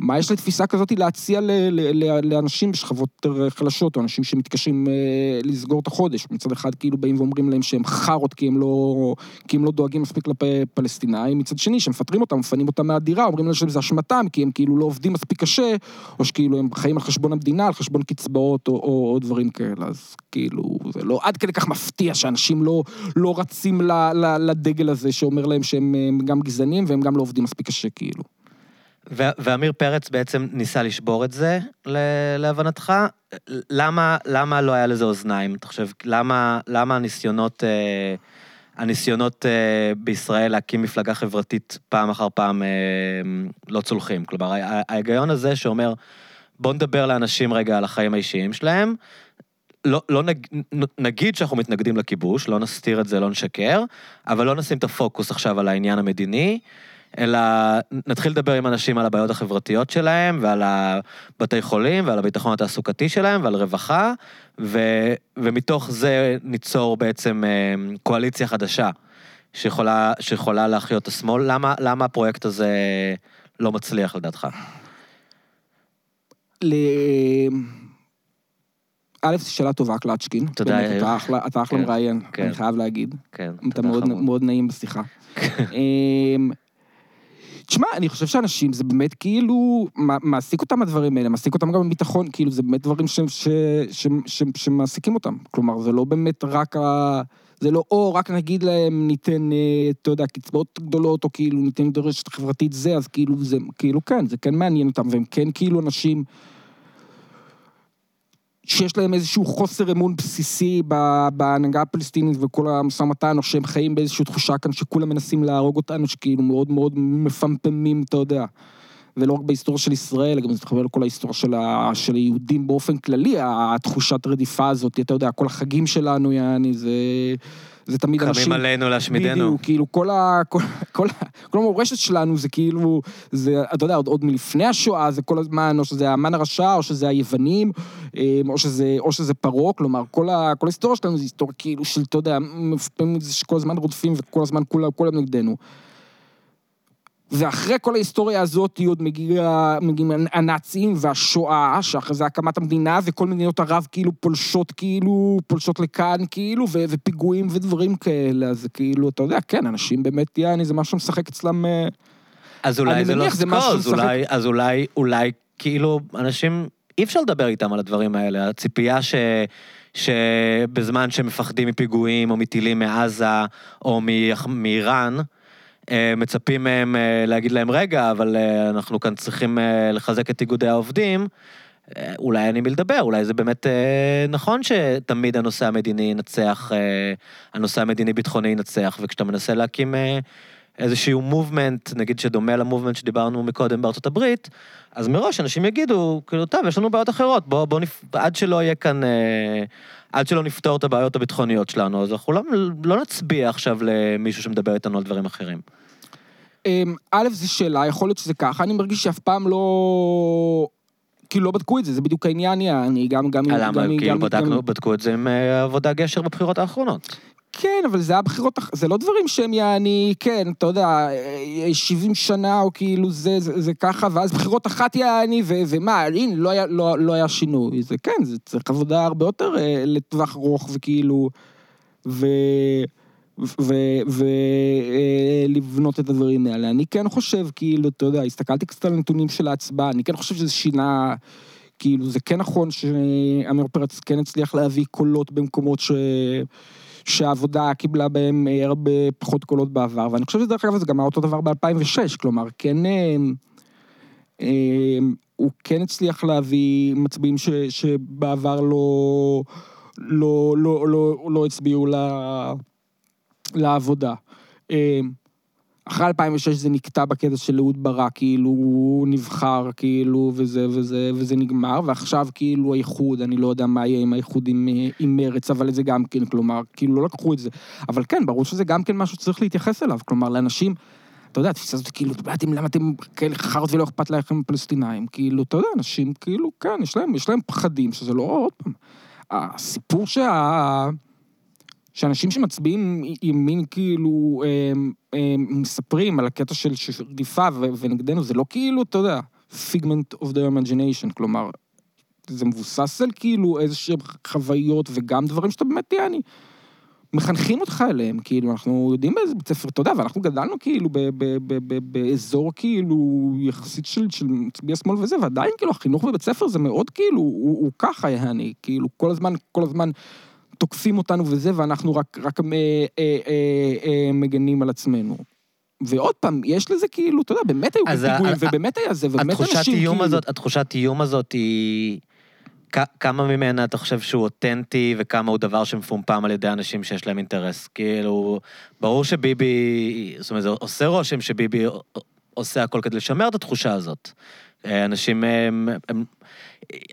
מה יש לתפיסה כזאת להציע ל, ל, ל, לאנשים בשכבות יותר חלשות, או אנשים שמתקשים אה, לסגור את החודש? מצד אחד כאילו באים ואומרים להם שהם חארות כי לא, כי הם לא דואגים מספיק לפלסטינאים, מצד שני שמפטרים אותם, מפנים אותם מהדירה, אומרים להם שזה אשמתם, כי הם כאילו לא עובדים מספיק קשה, או שכאילו הם חיים על חשבון המדינה, על חשבון קצבאות או, או, או דברים כאלה, אז כאילו, זה לא עד כדי כך מפתיע שאנשים לא, לא רצים ל, ל, לדגל הזה שאומר להם שהם גם גזענים והם גם לא עובדים מספיק קשה, כאילו. ועמיר פרץ בעצם ניסה לשבור את זה, להבנתך. למה, למה לא היה לזה אוזניים? אתה חושב, למה, למה הניסיונות, אה, הניסיונות אה, בישראל להקים מפלגה חברתית פעם אחר פעם אה, לא צולחים? כלומר, ההיגיון הזה שאומר, בוא נדבר לאנשים רגע על החיים האישיים שלהם, לא, לא נג, נגיד שאנחנו מתנגדים לכיבוש, לא נסתיר את זה, לא נשקר, אבל לא נשים את הפוקוס עכשיו על העניין המדיני. אלא נתחיל לדבר עם אנשים על הבעיות החברתיות שלהם, ועל הבתי חולים, ועל הביטחון התעסוקתי שלהם, ועל רווחה, ו, ומתוך זה ניצור בעצם אה, קואליציה חדשה, שיכולה, שיכולה להחיות את השמאל. למה, למה הפרויקט הזה לא מצליח לדעתך? ל... א', זו שאלה טובה, קלצ'קין. תודה, יאיר. אתה אחלה, אתה אחלה כן, מראיין, כן. אני חייב להגיד. כן, אתה מאוד, מאוד נעים בשיחה. תשמע, אני חושב שאנשים, זה באמת כאילו, מעסיק אותם הדברים האלה, מעסיק אותם גם בביטחון, כאילו, זה באמת דברים שמעסיקים אותם. כלומר, זה לא באמת רק ה... זה לא, או רק נגיד להם, ניתן, אה, אתה יודע, קצבאות גדולות, או כאילו ניתן דורשת חברתית זה, אז כאילו, זה, כאילו, כן, זה כן מעניין אותם, והם כן כאילו אנשים... שיש להם איזשהו חוסר אמון בסיסי בהנהגה הפלסטינית וכל המשא ומתן, או שהם חיים באיזושהי תחושה כאן שכולם מנסים להרוג אותנו, שכאילו מאוד מאוד מפמפמים, אתה יודע. ולא רק בהיסטוריה של ישראל, גם זה מתחבר לכל ההיסטוריה של, ה, של היהודים באופן כללי, התחושת רדיפה הזאת, אתה יודע, כל החגים שלנו, יעני, זה... זה תמיד אנשים... קמים עלינו להשמידנו. בדיוק, כאילו, כל, ה, כל, כל, כל המורשת שלנו זה כאילו, זה, אתה יודע, עוד, עוד מלפני השואה, זה כל הזמן, או שזה המן הרשע, או שזה היוונים, אה, או שזה, או שזה פרעה, כלומר, כל, ה, כל ההיסטוריה שלנו זה היסטוריה כאילו של, אתה יודע, שכל הזמן רודפים וכל הזמן כולם נגדנו. ואחרי כל ההיסטוריה הזאת עוד מגיע, מגיעים הנאצים והשואה, שאחרי זה הקמת המדינה, וכל מדינות ערב כאילו פולשות כאילו, פולשות לכאן כאילו, ו- ופיגועים ודברים כאלה, אז כאילו, אתה יודע, כן, אנשים באמת, יעני, זה משהו שמשחק אצלם... אה, אז אולי זה לא סקוז, אולי, אז אולי, אולי, כאילו, אנשים, אי אפשר לדבר איתם על הדברים האלה, הציפייה ש... שבזמן שהם מפחדים מפיגועים או מטילים מעזה או מאיראן, אה, מצפים מהם אה, להגיד להם, רגע, אבל אה, אנחנו כאן צריכים לחזק את איגודי העובדים, אולי אין עם מי לדבר, אולי זה באמת נכון שתמיד הנושא המדיני ינצח, הנושא המדיני-ביטחוני ינצח, וכשאתה מנסה להקים איזשהו מובמנט, נגיד שדומה למובמנט שדיברנו מקודם בארצות הברית, אז מראש אנשים יגידו, כאילו, טוב, יש לנו בעיות אחרות, בוא, בוא נפ... עד שלא יהיה כאן... עד שלא נפתור את הבעיות הביטחוניות שלנו, אז אנחנו לא, לא נצביע עכשיו למישהו שמדבר איתנו על דברים אחרים. אמ, א', זו שאלה, יכול להיות שזה ככה, אני מרגיש שאף פעם לא... כאילו לא בדקו את זה, זה בדיוק העניין, אני גם, גם... למה? כאילו בדקנו, בדקו את זה עם אה, עבודה גשר בבחירות האחרונות. כן, אבל זה הבחירות, הח- זה לא דברים שהם יעני, כן, אתה יודע, אה, 70 שנה או כאילו זה, זה, זה ככה, ואז בחירות אחת יעני, ו, ומה, הנה, לא היה, לא, לא היה שינוי. זה כן, זה צריך עבודה הרבה יותר אה, לטווח ארוך, וכאילו. ולבנות את הדברים האלה. אני כן חושב, כאילו, אתה יודע, הסתכלתי קצת על הנתונים של ההצבעה, אני כן חושב שזה שינה, כאילו, זה כן נכון שעמיר פרץ כן הצליח להביא קולות במקומות ש... שהעבודה קיבלה בהם אה, הרבה פחות קולות בעבר, ואני חושב שדרך אגב זה גם היה אותו דבר ב-2006, כלומר, כן... אה, אה, הוא כן הצליח להביא מצביעים ש, שבעבר לא, לא, לא, לא, לא הצביעו ל, לעבודה. אחרי 2006 זה נקטע בקטע של אהוד ברק, כאילו הוא נבחר, כאילו, וזה וזה, וזה נגמר, ועכשיו כאילו האיחוד, אני לא יודע מה יהיה עם האיחוד עם, עם מרץ, אבל זה גם כן, כלומר, כאילו לא לקחו את זה. אבל כן, ברור שזה גם כן משהו שצריך להתייחס אליו, כלומר, לאנשים, אתה יודע, התפיסה הזאת, כאילו, באתם, למה אתם כאלה חארות ולא אכפת לכם פלסטינאים? כאילו, אתה יודע, אנשים, כאילו, כן, יש להם, יש להם פחדים, שזה לא, עוד פעם, הסיפור שה... שאנשים שמצביעים ימין כאילו הם, הם מספרים על הקטע של רדיפה ונגדנו, זה לא כאילו, אתה יודע, figment of their imagination, כלומר, זה מבוסס על כאילו איזה שהם חוויות וגם דברים שאתה באמת, יעני, מחנכים אותך אליהם, כאילו, אנחנו יודעים באיזה בית ספר, אתה יודע, ואנחנו גדלנו כאילו באזור כאילו יחסית של, מצביעי שמאל וזה, ועדיין כאילו החינוך בבית ספר זה מאוד כאילו, הוא, הוא ככה, יעני, כאילו, כל הזמן, כל הזמן... תוקפים אותנו וזה, ואנחנו רק, רק אה, אה, אה, מגנים על עצמנו. ועוד פעם, יש לזה כאילו, אתה יודע, באמת היו פיגועים, ובאמת היה זה, ובאמת אנשים כאילו... הזאת, התחושת איום הזאת היא... כמה ממנה אתה חושב שהוא אותנטי, וכמה הוא דבר שמפומפם על ידי אנשים שיש להם אינטרס? כאילו, ברור שביבי, זאת אומרת, זה עושה רושם שביבי עושה הכל כדי לשמר את התחושה הזאת. אנשים, הם, הם,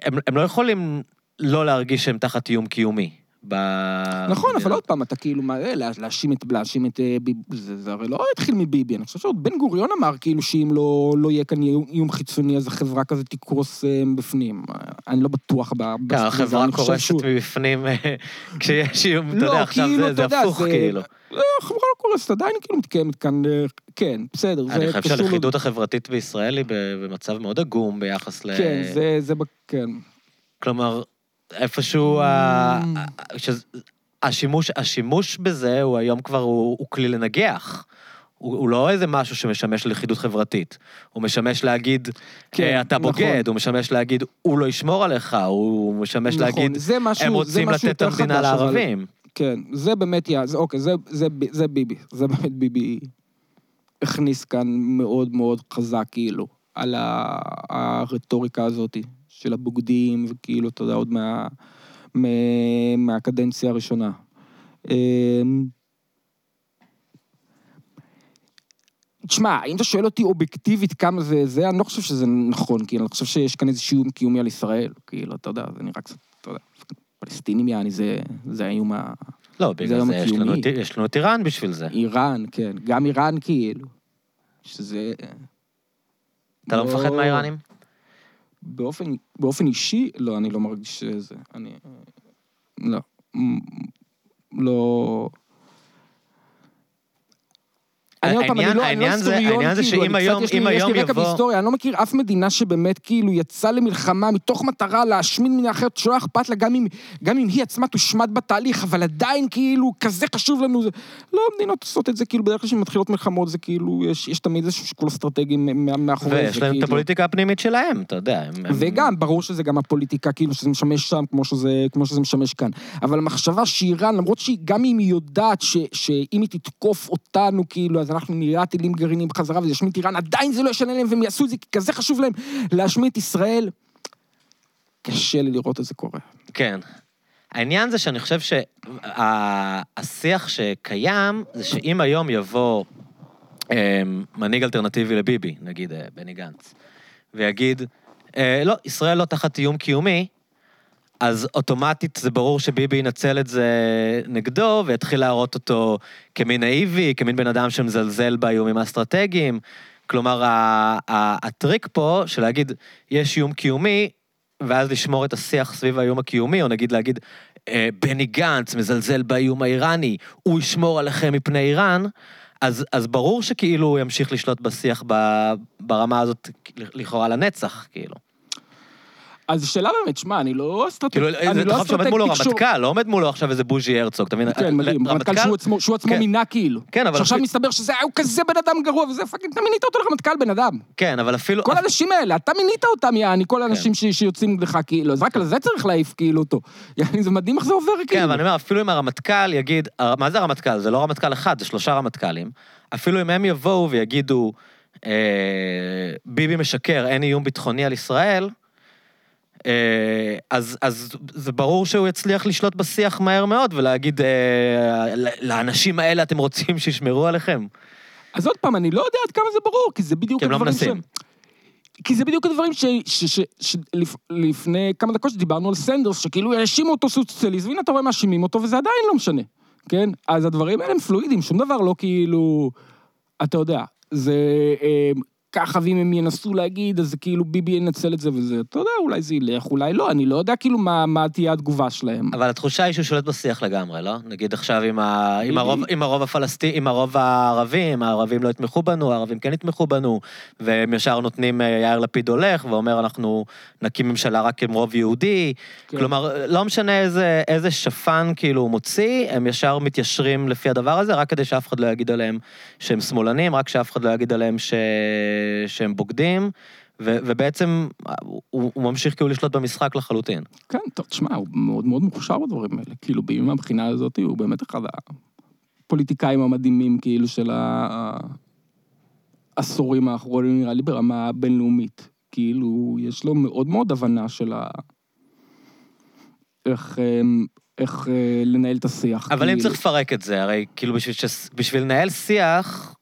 הם, הם לא יכולים לא להרגיש שהם תחת איום קיומי. ב- נכון, אבל. עוד פעם, אתה כאילו, אה, לה- להאשים את, להאשים את אה, ביבי, זה, זה הרי לא התחיל מביבי, אני חושב שעוד בן גוריון אמר כאילו שאם לא, לא יהיה כאן איום, חיצוני, אז החברה כזה תקרוס אה, בפנים. אה, אני לא בטוח ב... כן, בזה, החברה אני חושב קורסת שהוא- מבפנים אה, כשיש איום, אתה לא, יודע, עכשיו כאילו, זה- הפוך, כאילו. לא, החברה לא קורסת, עדיין כאילו מתקיימת כאן, אה, כן, בסדר, אני חושב שהלכידות החברתית בישראל היא במצב מאוד עגום ביחס ל... כן, זה, כן. כלומר, איפשהו, ה- שזה- השימוש, השימוש בזה הוא היום כבר, הוא, הוא כלי לנגח. הוא, הוא לא איזה משהו שמשמש ללכידות חברתית. הוא משמש להגיד, כן, כן, אתה נכון. בוגד, הוא משמש להגיד, הוא לא ישמור עליך, הוא משמש נכון, להגיד, זה משהו, הם זה רוצים לתת את המדינה חדש, אבל- לערבים. כן, זה באמת, יא, זה, אוקיי, זה, זה, ב- זה ביבי, זה באמת ביבי הכניס כאן מאוד מאוד חזק, כאילו, על הרטוריקה הזאת של הבוגדים, וכאילו, אתה יודע, עוד מה, מה, מהקדנציה הראשונה. אמ, תשמע, אם אתה שואל אותי אובייקטיבית כמה זה זה, אני לא חושב שזה נכון, כאילו, אני חושב שיש כאן איזשהו איום קיומי על ישראל, כאילו, אתה יודע, זה נראה קצת, אתה יודע, פלסטינים יעני, זה, זה האיום ה... לא, בגלל היום זה יש לנו, יש לנו את איראן בשביל זה. איראן, כן, גם איראן כאילו. שזה... אתה לא מפחד מהאיראנים? באופן, באופן אישי, לא, אני לא מרגיש שזה. אני... לא. מ- לא... אני עוד פעם, אני לא, לא היסטוריון, כאילו, אני קצת, יש לי- רקע בהיסטוריה, אני לא מכיר אף מדינה שבאמת כאילו יצאה למלחמה מתוך מטרה להשמיד מדינה אחרת שלא אכפת לה, גם אם, היא עצמה תושמד בתהליך, אבל עדיין כאילו, כזה חשוב לנו. זה... לא, המדינות עושות את זה, כאילו, בדרך כלל כשמתחילות מלחמות זה כאילו, יש, תמיד איזשהו שיקול אסטרטגי מאחורי זה, ויש להם את כאילו. הפוליטיקה הפנימית שלהם, אתה יודע. וגם, ברור שזה גם הפוליטיקה, כאילו, שזה משמש שם כמו שזה, משמש כאן. אבל המחשבה שאיראן, למרות שהיא, גם אם היא יודעת שאם היא תתקוף אותנו, כאילו, אז אנחנו נראה טילים גרעיניים בחזרה וזה ישמיד את איראן, עדיין זה לא ישנה להם, והם יעשו את זה, כי כזה חשוב להם להשמיד את ישראל. קשה לי לראות את זה קורה. כן. העניין זה שאני חושב שהשיח שקיים, זה שאם היום יבוא אמ, מנהיג אלטרנטיבי לביבי, נגיד אה, בני גנץ, ויגיד, אה, לא, ישראל לא תחת איום קיומי, אז אוטומטית זה ברור שביבי ינצל את זה נגדו, ויתחיל להראות אותו כמין נאיבי, כמין בן אדם שמזלזל באיומים האסטרטגיים. כלומר, הטריק פה של להגיד, יש איום קיומי, ואז לשמור את השיח סביב האיום הקיומי, או נגיד להגיד, אה, בני גנץ מזלזל באיום האיראני, הוא ישמור עליכם מפני איראן, אז, אז ברור שכאילו הוא ימשיך לשלוט בשיח ברמה הזאת לכאורה לנצח, כאילו. אז שאלה באמת, שמע, אני לא אסטרטג... כאילו, אני זה לא תחשוב שעומד מולו רמטכ"ל, לא עומד מולו עכשיו איזה בוז'י הרצוג, אתה מבין? כן, מדהים, רמטכ"ל שהוא עצמו- כן. מינה כאילו. כן, אבל... שעכשיו מסתבר שזה היה כזה בן אדם גרוע, וזה fucking, אתה מינית אותו לרמטכ"ל בן אדם. כן, אבל אפילו... כל האנשים האלה, אתה מינית אותם, יעני, כל כן. האנשים שיוצאים לך כאילו, אז רק על זה צריך להעיף כאילו אותו. יעני, זה מדהים איך זה עובר כן, כאילו. אבל אני אומר, אפילו אם הרמטכ"ל יגיד, מה זה הרמטכ"ל? זה לא רמטכ"ל אחד, זה שלושה רמטכ"לים. אפילו אם הם יבואו ויגידו, ביבי משקר, אין איום ביטחוני על ישראל, אז, אז זה ברור שהוא יצליח לשלוט בשיח מהר מאוד ולהגיד, אה, לאנשים האלה אתם רוצים שישמרו עליכם. אז עוד פעם, אני לא יודע עד כמה זה ברור, כי זה בדיוק כי לא הדברים מנסים. כי זה בדיוק הדברים ש... ש, ש, ש לפ, לפני כמה דקות שדיברנו על סנדרס, שכאילו האשימו אותו סוציאליסט, והנה אתה רואה מאשימים אותו, וזה עדיין לא משנה, כן? אז הדברים האלה הם פלואידים, שום דבר לא כאילו... אתה יודע, זה... ככה, ואם הם ינסו להגיד, אז כאילו ביבי ינצל את זה וזה, אתה יודע, אולי זה ילך, אולי לא, אני לא יודע כאילו מה, מה תהיה התגובה שלהם. אבל התחושה היא שהוא שולט בשיח לגמרי, לא? נגיד עכשיו עם, ה... עם? הרוב, עם הרוב הפלסטיני, עם הרוב הערבים, הערבים לא יתמכו בנו, הערבים כן יתמכו בנו, והם ישר נותנים, אה, יאיר לפיד הולך ואומר, אנחנו נקים ממשלה רק עם רוב יהודי. כן. כלומר, לא משנה איזה, איזה שפן כאילו הוא מוציא, הם ישר מתיישרים לפי הדבר הזה, רק כדי שאף אחד לא יגיד עליהם שהם שמאלנים, רק שאף אחד לא יגיד עליהם ש... שהם בוגדים. ו- ובעצם הוא, הוא ממשיך כאילו לשלוט במשחק לחלוטין. כן, טוב, תשמע, הוא מאוד מאוד מוכשר בדברים האלה. כאילו, בימים מהבחינה הזאת, הוא באמת אחד הפוליטיקאים המדהימים, כאילו, של העשורים האחרונים, נראה לי, ברמה בינלאומית. כאילו, יש לו מאוד מאוד הבנה של ה... איך, אמ, איך אה, לנהל את השיח. אבל אם כאילו. צריך לפרק את זה, הרי כאילו בשביל, ש... בשביל לנהל שיח,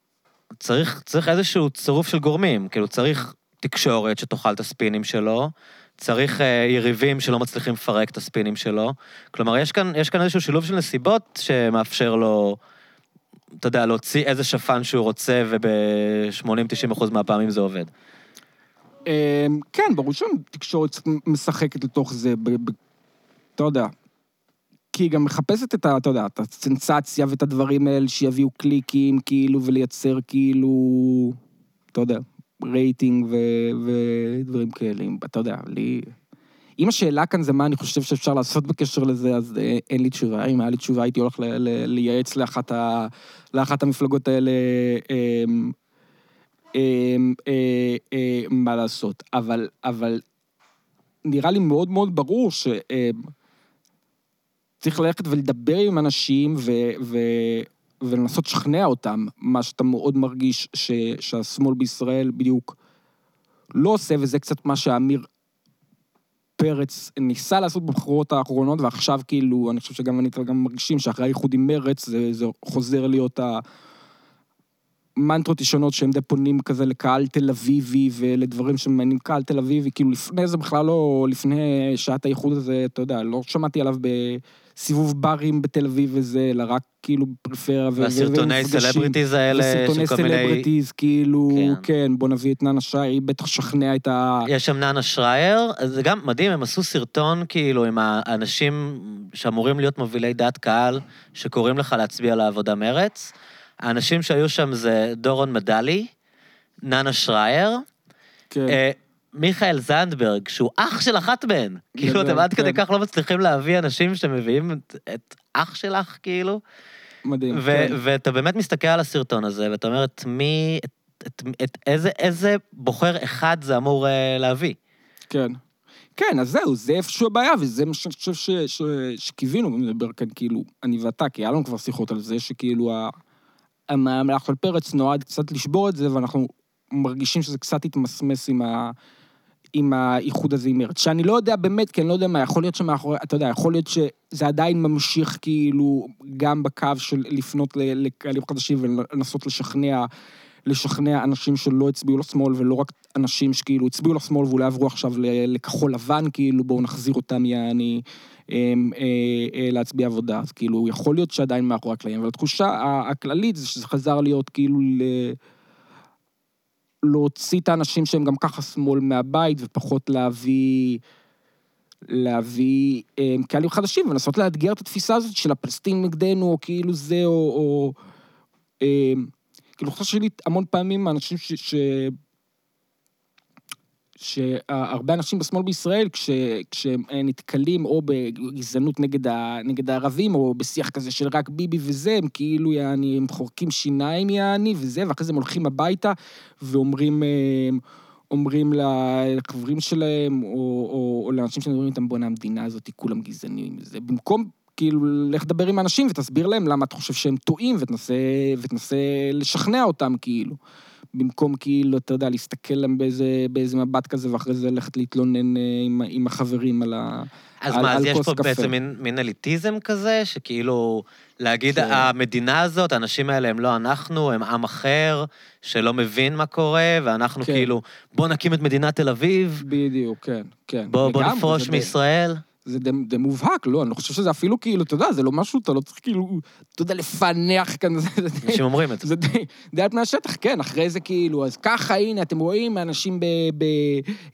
צריך, צריך איזשהו צירוף של גורמים. כאילו צריך תקשורת שתאכל את הספינים שלו, צריך אה, יריבים שלא מצליחים לפרק את הספינים שלו. כלומר, יש כאן, יש כאן איזשהו שילוב של נסיבות שמאפשר לו, אתה יודע, להוציא איזה שפן שהוא רוצה, וב-80-90 אחוז מהפעמים זה עובד. אמ, כן, ברור שהתקשורת משחקת לתוך זה, אתה יודע. כי היא גם מחפשת את ה... אתה יודע, את הסנסציה ואת הדברים האלה שיביאו קליקים, כאילו, ולייצר כאילו, אתה יודע, רייטינג ו, ודברים כאלה. אתה יודע, לי... אם השאלה כאן זה מה אני חושב שאפשר לעשות בקשר לזה, אז אה, אין לי תשובה. אם היה לי תשובה, הייתי הולך ל, ל, לייעץ לאחת, ה, לאחת המפלגות האלה אמ, אמ, אה, מה לעשות. אבל, אבל נראה לי מאוד מאוד ברור ש... אמ, צריך ללכת ולדבר עם אנשים ו, ו, ולנסות לשכנע אותם, מה שאתה מאוד מרגיש ש, שהשמאל בישראל בדיוק לא עושה, וזה קצת מה שעמיר פרץ ניסה לעשות בבחירות האחרונות, ועכשיו כאילו, אני חושב שגם אני גם מרגישים שאחרי האיחוד עם מרץ, זה, זה חוזר להיות ה... מנטרות ישנות שהם די פונים כזה לקהל תל אביבי ולדברים שמעניינים. קהל תל אביבי, כאילו לפני זה בכלל לא, לפני שעת האיחוד הזה, אתה יודע, לא שמעתי עליו בסיבוב ברים בתל אביב וזה, אלא רק כאילו בפריפריה ו- והסרטוני ומפגשים. celebrities האלה, של כל מיני... celebrities, כאילו, כן. כן, בוא נביא את ננה שי, היא בטח תשכנע את ה... יש שם ננה שרייר, אז זה גם מדהים, הם עשו סרטון כאילו עם האנשים שאמורים להיות מובילי דעת קהל, שקוראים לך להצביע לעבודה מרץ. האנשים שהיו שם זה דורון מדלי, ננה שרייר, כן. מיכאל זנדברג, שהוא אח של אחת מהן. כאילו, אתם עד כדי כן. כך לא מצליחים להביא אנשים שמביאים את- אח שלך, כאילו. מדהים, ו- כן. ואתה באמת מסתכל על הסרטון הזה, ואתה אומר, את מי, את, איזה, איזה בוחר אחד זה אמור אה, להביא? כן. כן, אז זהו, זה איפשהו הבעיה, וזה מה שאני חושב ש- ש- שקיווינו, ומדבר כאן כאילו, אני ואתה, כי היה לנו כבר שיחות על זה, שכאילו המהלך של פרץ נועד קצת לשבור את זה, ואנחנו מרגישים שזה קצת התמסמס עם ה... עם האיחוד הזה עם מרץ. שאני לא יודע באמת, כי אני לא יודע מה, יכול להיות שמאחורי, אתה יודע, יכול להיות שזה עדיין ממשיך כאילו גם בקו של לפנות לקהלים חדשים ולנסות לשכנע, לשכנע אנשים שלא הצביעו לשמאל, ולא רק אנשים שכאילו הצביעו לשמאל ואולי עברו עכשיו לכחול לבן, כאילו בואו נחזיר אותם, יעני, אה, אה, להצביע עבודה. אז כאילו, יכול להיות שעדיין מאחורי הקלעים, אבל התחושה הכללית זה שזה חזר להיות כאילו ל... להוציא את האנשים שהם גם ככה שמאל מהבית, ופחות להביא, להביא אה, קהלים חדשים ולנסות לאתגר את התפיסה הזאת של הפלסטינים נגדנו, או כאילו זה, או... או אה, כאילו, חושב שלי המון פעמים אנשים ש... ש שהרבה אנשים בשמאל בישראל, כש, כשהם נתקלים או בגזענות נגד, ה, נגד הערבים, או בשיח כזה של רק ביבי וזה, הם כאילו, יעני, הם חורקים שיניים, יעני, וזה, ואחרי זה הם הולכים הביתה ואומרים... אה, אומרים לחברים שלהם, או, או, או לאנשים שמדברים איתם, בואנה, המדינה הזאת, כולם גזענים. זה במקום, כאילו, לך לדבר עם אנשים ותסביר להם למה אתה חושב שהם טועים, ותנסה, ותנסה לשכנע אותם, כאילו. במקום כאילו, אתה יודע, להסתכל להם באיזה, באיזה מבט כזה, ואחרי זה ללכת להתלונן אה, עם, עם החברים על, ה, אז על, מה, על אז יש כוס פה קפה. בעצם מין, מין אליטיזם כזה, שכאילו, להגיד, כן. המדינה הזאת, האנשים האלה הם לא אנחנו, הם עם אחר, שלא מבין מה קורה, ואנחנו כן. כאילו, בוא נקים את מדינת תל אביב, בדיוק, כן, כן. בוא, בוא נפרוש מישראל. זה די, מובהק, לא, אני לא חושב שזה אפילו כאילו, אתה יודע, זה לא משהו, אתה לא צריך כאילו, אתה יודע, לפענח כאן, זה, די... אנשים אומרים את זה. זה די, די על פני השטח, כן, אחרי זה כאילו, אז ככה, הנה, אתם רואים, אנשים ב, ב,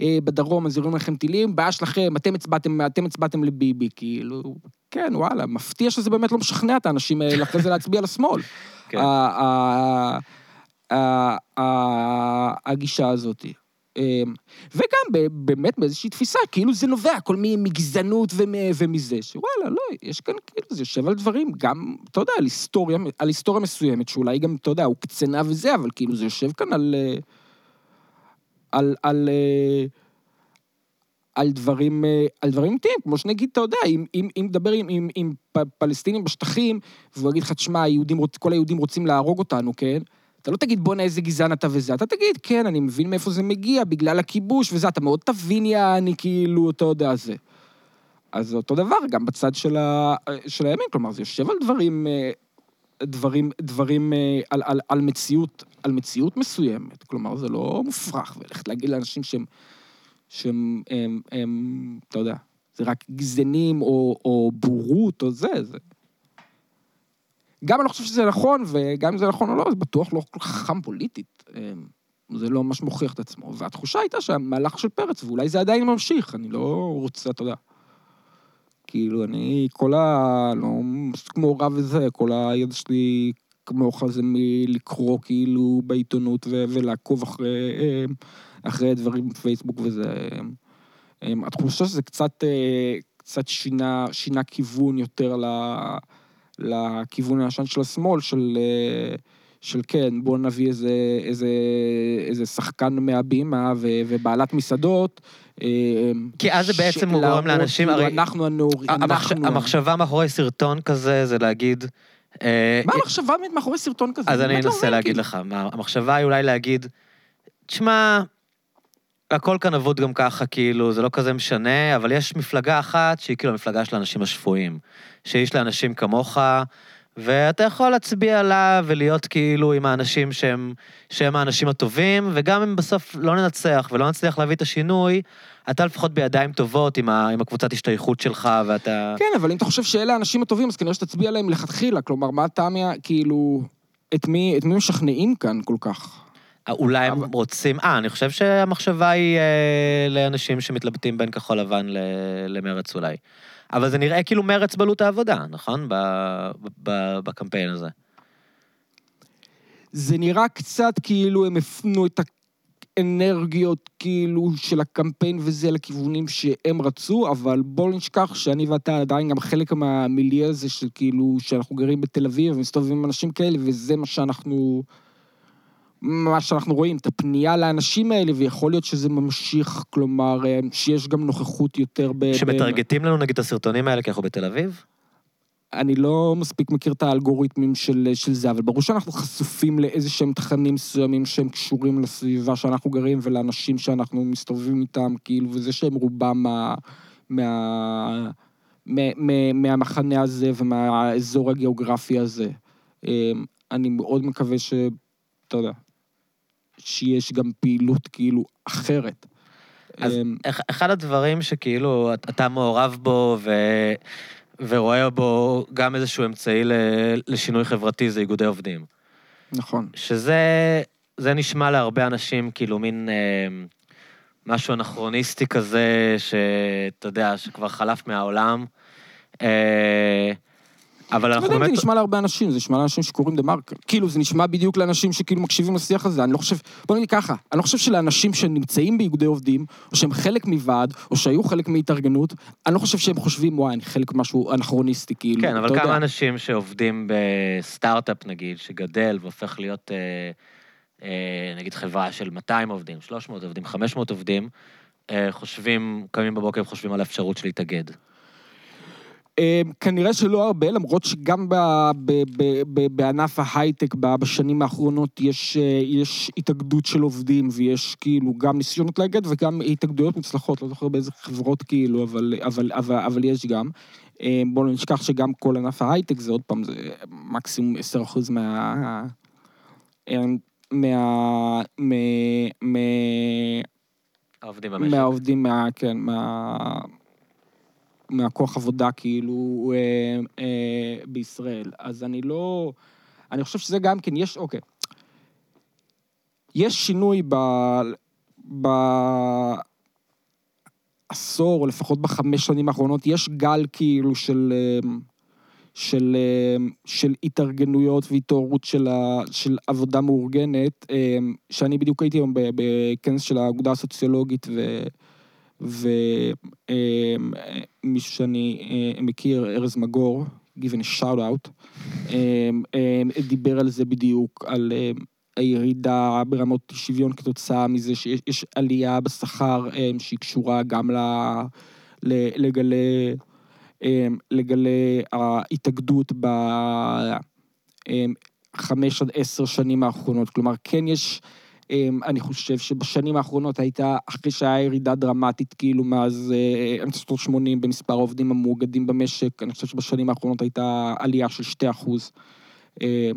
אה, בדרום, אז יורים לכם טילים, בעיה שלכם, אתם הצבעתם, אתם הצבעתם לביבי, כאילו, כן, וואלה, מפתיע שזה באמת לא משכנע את האנשים האלה אחרי זה להצביע לשמאל. כן. הגישה הזאת. אמ, וגם באמת באיזושהי תפיסה, כאילו זה נובע כל מיני מגזענות ומ- ומזה, שוואלה, לא, יש כאן כאילו, זה יושב על דברים, גם, אתה יודע, על היסטוריה, על היסטוריה מסוימת, שאולי גם, אתה יודע, הוקצנה וזה, אבל כאילו זה יושב כאן על... אה, על... על אה, על דברים, אה, על דברים אמיתיים, כמו שנגיד, אתה יודע, אם, אם, אם נדבר עם, עם, עם פלסטינים בשטחים, והוא יגיד לך, תשמע, כל היהודים רוצים להרוג אותנו, כן? אתה לא תגיד, בואנה, איזה גזען אתה וזה, אתה תגיד, כן, אני מבין מאיפה זה מגיע, בגלל הכיבוש וזה, אתה מאוד תבין, יעני, כאילו, אתה יודע, זה. אז זה אותו דבר, גם בצד של, ה, של הימין, כלומר, זה יושב על דברים, אה, דברים, דברים, אה, על, על, על מציאות, על מציאות מסוימת. כלומר, זה לא מופרך, ולכת להגיד לאנשים שהם, שהם, הם, הם, אתה יודע, זה רק גזענים או, או בורות או זה, זה... גם אני לא חושב שזה נכון, וגם אם זה נכון או לא, זה בטוח לא כל כך חכם פוליטית. אמ, זה לא ממש מוכיח את עצמו. והתחושה הייתה שהמהלך של פרץ, ואולי זה עדיין ממשיך, אני לא רוצה, אתה יודע. כאילו, אני, כל ה... לא מספיק מעורב וזה, כל הידע שלי כמוך זה מלקרוא כאילו בעיתונות ו- ולעקוב אחרי, אמ, אחרי דברים בפייסבוק וזה. אמ, התחושה שזה קצת, אה, קצת שינה, שינה כיוון יותר ל... לכיוון הישן של השמאל, של, אה, של כן, בואו נביא איזה, איזה, איזה שחקן מהבימה ו, ובעלת מסעדות. אה, כי אז זה בעצם הוא גורם לאנשים, כאילו, הרי- אנחנו הנאורים, המחש- אנחנו... המחשבה מאחורי סרטון כזה זה להגיד... אה, מה המחשבה מאחורי סרטון כזה? אז אני אנסה להגיד. לך, המחשבה היא אולי להגיד, תשמע, הכל כאן אבוד גם ככה, כאילו, זה לא כזה משנה, אבל יש מפלגה אחת שהיא כאילו המפלגה של האנשים השפויים. שיש לאנשים כמוך, ואתה יכול להצביע לה ולהיות כאילו עם האנשים שהם, שהם האנשים הטובים, וגם אם בסוף לא ננצח ולא נצליח להביא את השינוי, אתה לפחות בידיים טובות עם, ה, עם הקבוצת השתייכות שלך, ואתה... כן, אבל אם אתה חושב שאלה האנשים הטובים, אז כנראה שתצביע עליהם לכתחילה. כלומר, מה הטעם, כאילו... את מי, את מי משכנעים כאן כל כך? אולי הם אבל- רוצים... אה, אני חושב שהמחשבה היא אה, לאנשים שמתלבטים בין כחול לבן ל- למרץ אולי. אבל זה נראה כאילו מרץ בלוט העבודה, נכון? ב, ב, בקמפיין הזה. זה נראה קצת כאילו הם הפנו את האנרגיות כאילו של הקמפיין וזה לכיוונים שהם רצו, אבל בואו נשכח שאני ואתה עדיין גם חלק מהמיליה הזה של כאילו, שאנחנו גרים בתל אביב ומסתובבים עם אנשים כאלה, וזה מה שאנחנו... מה שאנחנו רואים, את הפנייה לאנשים האלה, ויכול להיות שזה ממשיך, כלומר, אה, שיש גם נוכחות יותר ב... שמטרגטים לנו נגיד את הסרטונים האלה כי אנחנו בתל אביב? אני לא מספיק מכיר את האלגוריתמים של, של זה, אבל ברור שאנחנו חשופים לאיזה שהם תכנים מסוימים שהם קשורים לסביבה שאנחנו גרים ולאנשים שאנחנו מסתובבים איתם, כאילו, וזה שהם רובם מה... מה... מה- מה- מהמחנה הזה ומהאזור הגיאוגרפי הזה. אמ, אני מאוד מקווה ש... אתה יודע, שיש גם פעילות כאילו אחרת. אז אמ, אח- אחד הדברים שכאילו את- אתה מעורב בו ו... ורואה בו גם איזשהו אמצעי. לשינוי חברתי זה איגודי עובדים. נכון. שזה זה נשמע להרבה אנשים כאילו מין, אה, משהו אנכרוניסטי כזה, שאתה יודע, שכבר חלף מהעולם. אה, אבל אנחנו באמת... זה נשמע להרבה אנשים, זה נשמע לאנשים שקוראים דה מרקר. כאילו, זה נשמע בדיוק לאנשים שכאילו מקשיבים לשיח הזה, אני לא חושב, בוא נגיד ככה, אני לא חושב שלאנשים שנמצאים באיגודי עובדים, או שהם חלק מוועד, או שהיו חלק מהתארגנות, אני לא חושב שהם חושבים, וואי, אני חלק משהו אנכרוניסטי, כאילו, כן, אבל כמה יודע. אנשים שעובדים בסטארט-אפ, נגיד, שגדל והופך להיות, אה, אה, נגיד, חברה של 200 עובדים, 300 עובדים, 500 עובדים, אה, חושבים, קמים בבוקר וחושבים על האפשרות של להתאגד. אה, כנראה שלא הרבה, למרות שגם ב, ב, ב, ב, בענף ההייטק בשנים האחרונות יש, אה, יש התאגדות של עובדים ויש כאילו גם ניסיונות לאגד וגם התאגדויות מוצלחות, לא זוכר באיזה חברות כאילו, אבל, אבל, אבל, אבל יש גם. אה, בואו לא נשכח שגם כל ענף ההייטק זה עוד פעם, זה מקסימום 10% מה... אה, מה... מה... מה... העובדים במשק. מהעובדים, מה... כן, מה... מהכוח עבודה כאילו אה, אה, בישראל. אז אני לא... אני חושב שזה גם כן, יש, אוקיי. יש שינוי ב... ב... עשור, או לפחות בחמש שנים האחרונות, יש גל כאילו של, אה, של, אה, של התארגנויות והתעוררות של, של עבודה מאורגנת, אה, שאני בדיוק הייתי היום בכנס של האגודה הסוציולוגית, ו... ומישהו שאני אה, מכיר, ארז מגור, give a shout out, אה, אה, דיבר על זה בדיוק, על הירידה ברמות שוויון כתוצאה מזה שיש יש עלייה בשכר שהיא קשורה גם לגלי, לגלי ההתאגדות בחמש עד עשר שנים האחרונות. כלומר, כן יש... אמ, אני חושב שבשנים האחרונות הייתה, אחרי שהיה ירידה דרמטית, כאילו מאז אה, אמצע שנות ה-80 במספר העובדים המאוגדים במשק, אני חושב שבשנים האחרונות הייתה עלייה של 2 אחוז. אה,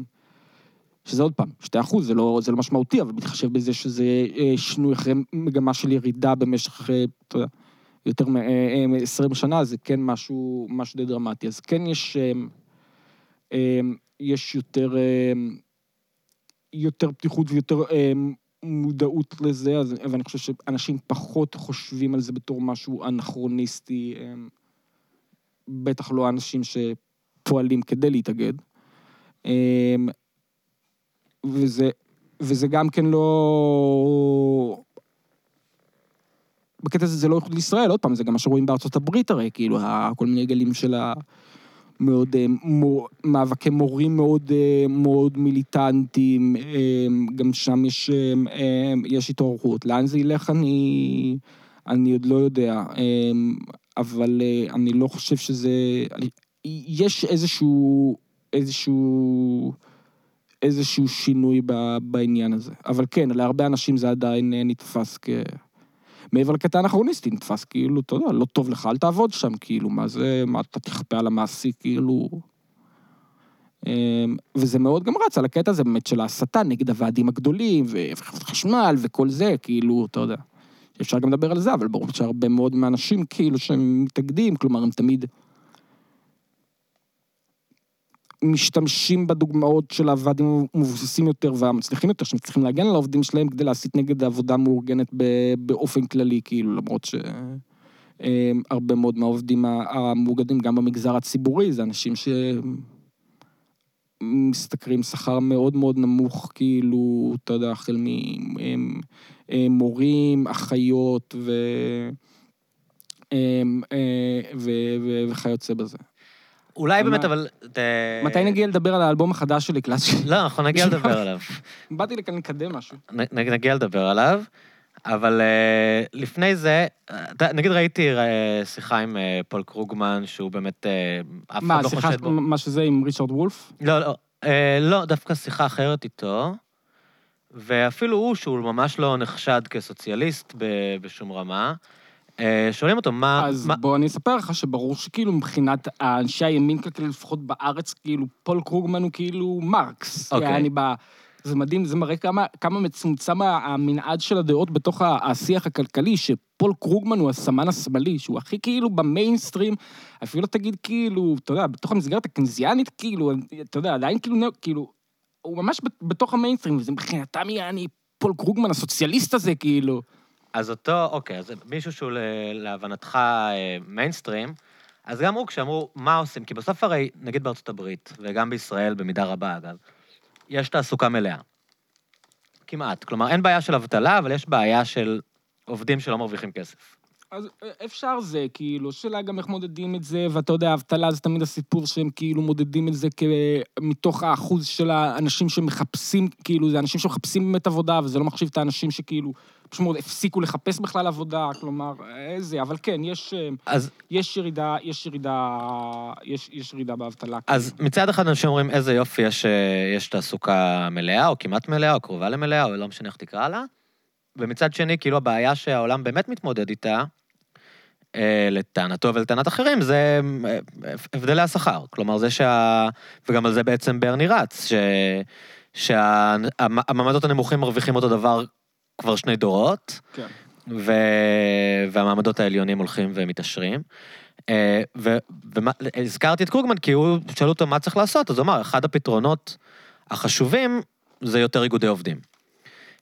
שזה עוד פעם, 2 אחוז, זה לא, זה לא משמעותי, אבל מתחשב בזה שזה אה, שינוי אחרי מגמה של ירידה במשך, אה, אתה יודע, יותר מ-20 שנה, זה כן משהו, משהו די דרמטי. אז כן יש, אה, אה, יש יותר, אה, יותר פתיחות ויותר אה, מודעות לזה, אז, ואני חושב שאנשים פחות חושבים על זה בתור משהו אנכרוניסטי, אה, בטח לא האנשים שפועלים כדי להתאגד. אה, וזה, וזה גם כן לא... בקטע הזה זה לא ייחוד לישראל, עוד פעם, זה גם מה שרואים בארצות הברית הרי, כאילו, כל מיני גלים של ה... מאוד, אה, מו, מאבקי מורים מאוד, אה, מאוד מיליטנטיים, אה, גם שם יש, יש התעוררות. לאן זה ילך אני, אני עוד לא יודע, אבל אני לא חושב שזה... יש איזשהו, איזשהו, איזשהו שינוי בעניין הזה. אבל כן, להרבה אנשים זה עדיין נתפס כ... מעבר לקטע האנכרוניסטי, נתפס כאילו, אתה יודע, לא טוב לך, אל תעבוד שם, כאילו, מה זה, מה אתה תכפה על המעסיק, כאילו... אמ, וזה מאוד גם רץ על הקטע הזה באמת של ההסתה נגד הוועדים הגדולים, וחברת חשמל וכל זה, כאילו, אתה יודע. אפשר גם לדבר על זה, אבל ברור שהרבה מאוד מהאנשים, כאילו, שהם מתאגדים, כלומר, הם תמיד משתמשים בדוגמאות של הוועדים המבוססים יותר והמצליחים יותר, שמצליחים להגן על העובדים שלהם כדי להסית נגד העבודה המאורגנת ב- באופן כללי, כאילו, למרות שהרבה מאוד מהעובדים המאוגדים גם במגזר הציבורי, זה אנשים שמשתכרים שכר מאוד מאוד נמוך, כאילו, אתה יודע, החל ממורים, אחיות. אמ, אה, ו- ו- וכיוצא בזה. אולי באמת, אבל... מתי נגיע לדבר על האלבום החדש שלי, קלאס שלי? לא, אנחנו נגיע לדבר עליו. באתי לכאן לקדם משהו. נגיע לדבר עליו, אבל אה, לפני זה, אתה- נגיד ראיתי אה, שיחה עם פול קרוגמן, שהוא באמת, אף אחד לא חושד בו. מה שזה עם ריצ'רד וולף? לא, לא, לא, דווקא שיחה אחרת איתו, ואפילו הוא, שהוא ממש לא נחשד כסוציאליסט בשום רמה, שואלים אותו, מה... אז מה... בוא אני אספר לך שברור שכאילו מבחינת אנשי הימין כלכלי, לפחות בארץ, כאילו פול קרוגמן הוא כאילו מרקס. אוקיי. אני בא... זה מדהים, זה מראה כמה, כמה מצומצם המנעד של הדעות בתוך השיח הכלכלי, שפול קרוגמן הוא הסמן השמאלי, שהוא הכי כאילו במיינסטרים, אפילו לא תגיד כאילו, אתה יודע, בתוך המסגרת הקנזיאנית, כאילו, אתה יודע, עדיין כאילו, כאילו, הוא ממש בת- בתוך המיינסטרים, וזה מבחינתם יעני פול קרוגמן הסוציאליסט הזה, כאילו. אז אותו, אוקיי, אז מישהו שהוא להבנתך אה, מיינסטרים, אז גם הוא, כשאמרו, מה עושים? כי בסוף הרי, נגיד בארצות הברית, וגם בישראל במידה רבה, אגב, יש תעסוקה מלאה. כמעט. כלומר, אין בעיה של אבטלה, אבל יש בעיה של עובדים שלא מרוויחים כסף. אז אה, אפשר זה, כאילו, שאלה גם איך מודדים את זה, ואתה יודע, אבטלה זה תמיד הסיפור שהם כאילו מודדים את זה. מתוך האחוז של האנשים שמחפשים, כאילו, זה אנשים שמחפשים באמת עבודה, וזה לא מחשיב את האנשים שכאילו, פשוט הפסיקו לחפש בכלל עבודה, כלומר, איזה, אבל כן, יש, אה, אז, יש ירידה, יש ירידה, יש, יש ירידה באבטלה. אז מצד אחד אנשים אומרים, איזה יופי, יש, אה, יש תעסוקה מלאה, או כמעט מלאה, או קרובה למלאה, או לא משנה איך תקרא לה. ומצד שני, כאילו, הבעיה שהעולם באמת מתמודד איתה, אה, לטענתו ולטענת אחרים, זה אה, הבדלי השכר. כלומר, זה שה... וגם על זה בעצם ברני רץ, ש... שהמעמדות הנמוכים מרוויחים אותו דבר כבר שני דורות, כן. ו... והמעמדות העליונים הולכים ומתעשרים. אה. והזכרתי את קרוגמן כי הוא, שאלו אותו מה צריך לעשות, אז הוא אמר, אחד הפתרונות החשובים זה יותר איגודי עובדים.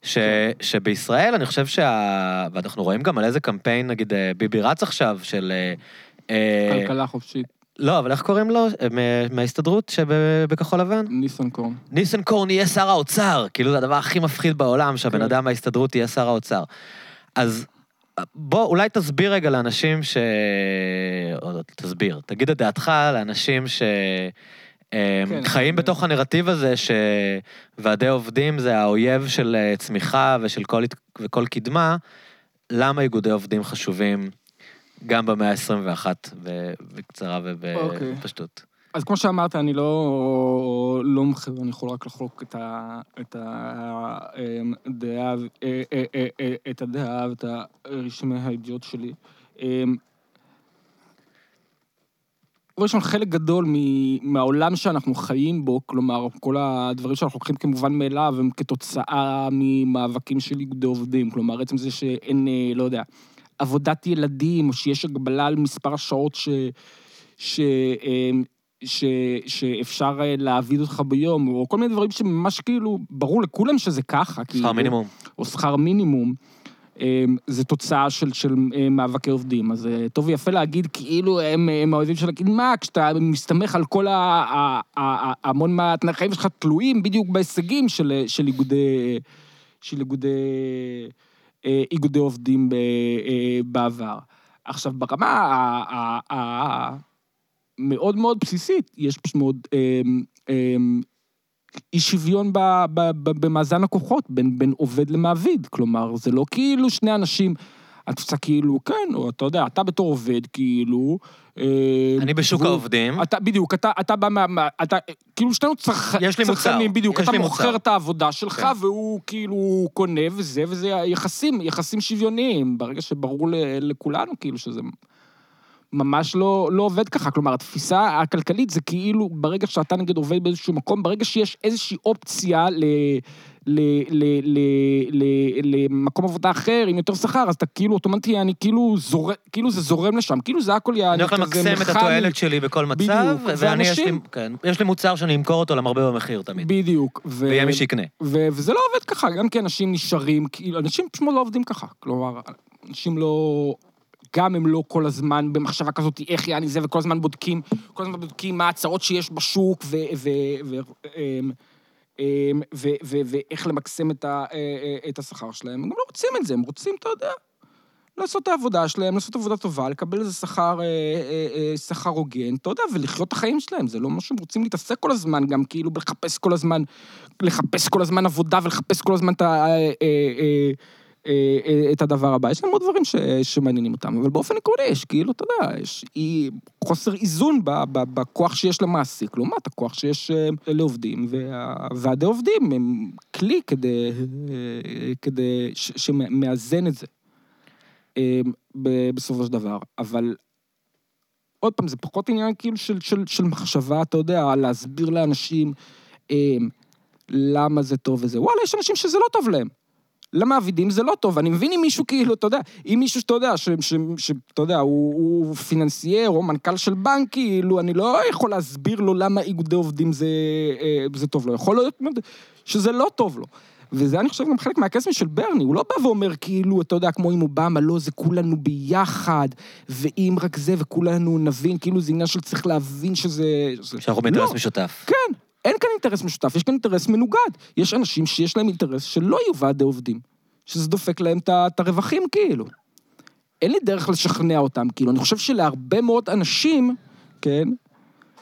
ש... שבישראל, אני חושב שה... ואנחנו רואים גם על איזה קמפיין, נגיד, אה, ביבי רץ עכשיו, של... אה, כלכלה חופשית, לא, אבל איך קוראים לו? מה- מההסתדרות שבכחול לבן? ניסנקורן. ניסנקורן יהיה שר האוצר. כאילו, זה הדבר הכי מפחיד בעולם, שהבן כן. אדם מההסתדרות יהיה שר האוצר. אז בוא, אולי תסביר רגע לאנשים ש... או לא, תסביר, תגיד את דעתך לאנשים ש... כן, חיים אני- בתוך הנרטיב הזה שוועדי עובדים זה האויב של אה, צמיחה ושל כל, וכל קדמה, למה איגודי עובדים חשובים גם במאה ה-21 בקצרה אוקיי. ובפשטות? אז כמו שאמרת, אני לא, לא מומחה, ואני יכול רק לחלוק את, ה, את הדעה, אה, אה, אה, אה, את הדעה ואת הרשמי האידיוט שלי. אמ, ראשון, חלק גדול מהעולם שאנחנו חיים בו, כלומר, כל הדברים שאנחנו לוקחים כמובן מאליו, הם כתוצאה ממאבקים של איגודי עובדים. כלומר, עצם זה שאין, לא יודע, עבודת ילדים, או שיש הגבלה על מספר השעות ש... ש... אמ, ש, שאפשר אה, להעביד אותך ביום, או כל מיני דברים שממש כאילו, ברור לכולם שזה ככה. כאילו, שכר מינימום. או שכר מינימום, אמ, זה תוצאה של, של אה, מאבקי עובדים. אז אה, טוב ויפה להגיד כאילו הם, הם האויבים של הקדמה, כשאתה מסתמך על כל ה... ה- ה- ה- המון מהתנאי החיים שלך תלויים בדיוק בהישגים של, של איגודי... של איגודי... איגודי עובדים אה, בעבר. עכשיו, ברמה המאוד מאוד בסיסית, יש פשוט מאוד אמ, אמ, אי שוויון במאזן הכוחות בין, בין עובד למעביד. כלומר, זה לא כאילו שני אנשים, את עושה כאילו, כן, או אתה יודע, אתה בתור עובד, כאילו... אה, אני בשוק העובדים. אתה, בדיוק, אתה, אתה בא מה... מה- אתה, כאילו שנינו צרכ... יש לי מוצר, צרכנים, בדיוק, יש אתה לי מוכר מוצר. את העבודה שלך, כן. והוא כאילו קונה וזה, וזה יחסים, יחסים שוויוניים, ברגע שברור ל, לכולנו, כאילו, שזה ממש לא, לא עובד ככה. כלומר, התפיסה הכלכלית זה כאילו, ברגע שאתה נגיד עובד באיזשהו מקום, ברגע שיש איזושהי אופציה ל... ל, ל, ל, ל, למקום עבודה אחר עם יותר שכר, אז אתה כאילו אוטומטי, אני כאילו זורם, כאילו זה זורם לשם, כאילו זה הכל יעני אני הולך למקסם את התועלת שלי בכל מצב, בדיוק, ואני, יש לי, כן, יש לי מוצר שאני אמכור אותו למרבה במחיר תמיד. בדיוק. ו... ויהיה מי שיקנה. ו- וזה לא עובד ככה, גם כי אנשים נשארים, כאילו, אנשים פשוט לא עובדים ככה. כלומר, אנשים לא... גם הם לא כל הזמן במחשבה כזאת, איך יעני זה, וכל הזמן בודקים, כל הזמן בודקים מה ההצעות שיש בשוק, ו... ו... ו... אמ. ואיך למקסם את. אה, אה, את השכר שלהם. הם גם לא רוצים את זה, הם רוצים, אתה יודע, לעשות את העבודה שלהם, לעשות עבודה טובה, לקבל איזה שכר, אה, שכר הוגן, אתה יודע, ולחיות את החיים שלהם. זה לא מה שהם רוצים להתעסק כל הזמן, גם כאילו לחפש כל הזמן, לחפש כל הזמן עבודה ולחפש כל הזמן את, ה, אה, אה, את הדבר הבא. יש להם עוד דברים ש, שמעניינים אותם, אבל באופן עקרוני יש, כאילו, אתה יודע, יש אי, חוסר איזון ב, ב, בכוח שיש למעסיק, לעומת הכוח שיש אה, לעובדים, והוועדי עובדים הם כלי כדי, כדי ש, שמאזן את זה. בסופו של דבר, אבל עוד פעם, זה פחות עניין כאילו של, של, של מחשבה, אתה יודע, להסביר לאנשים למה זה טוב וזה. וואלה, יש אנשים שזה לא טוב להם. למעבידים זה לא טוב. אני מבין אם מישהו כאילו, אתה יודע, אם מישהו שאתה יודע, שאתה יודע, הוא, הוא פיננסייר או מנכ"ל של בנק, כאילו, אני לא יכול להסביר לו למה איגודי עובדים זה, אה, זה טוב לו. יכול להיות שזה לא טוב לו. וזה, אני חושב, גם חלק מהקסם של ברני. הוא לא בא ואומר, כאילו, אתה יודע, כמו עם אובמה, לא, זה כולנו ביחד, ואם רק זה, וכולנו נבין, כאילו, זה עניין של צריך להבין שזה... זה... שאנחנו באינטרס לא. משותף. כן, אין כאן אינטרס משותף, יש כאן אינטרס מנוגד. יש אנשים שיש להם אינטרס שלא יהיו ועדי עובדים, שזה דופק להם את הרווחים, כאילו. אין לי דרך לשכנע אותם, כאילו. אני חושב שלהרבה מאוד אנשים, כן,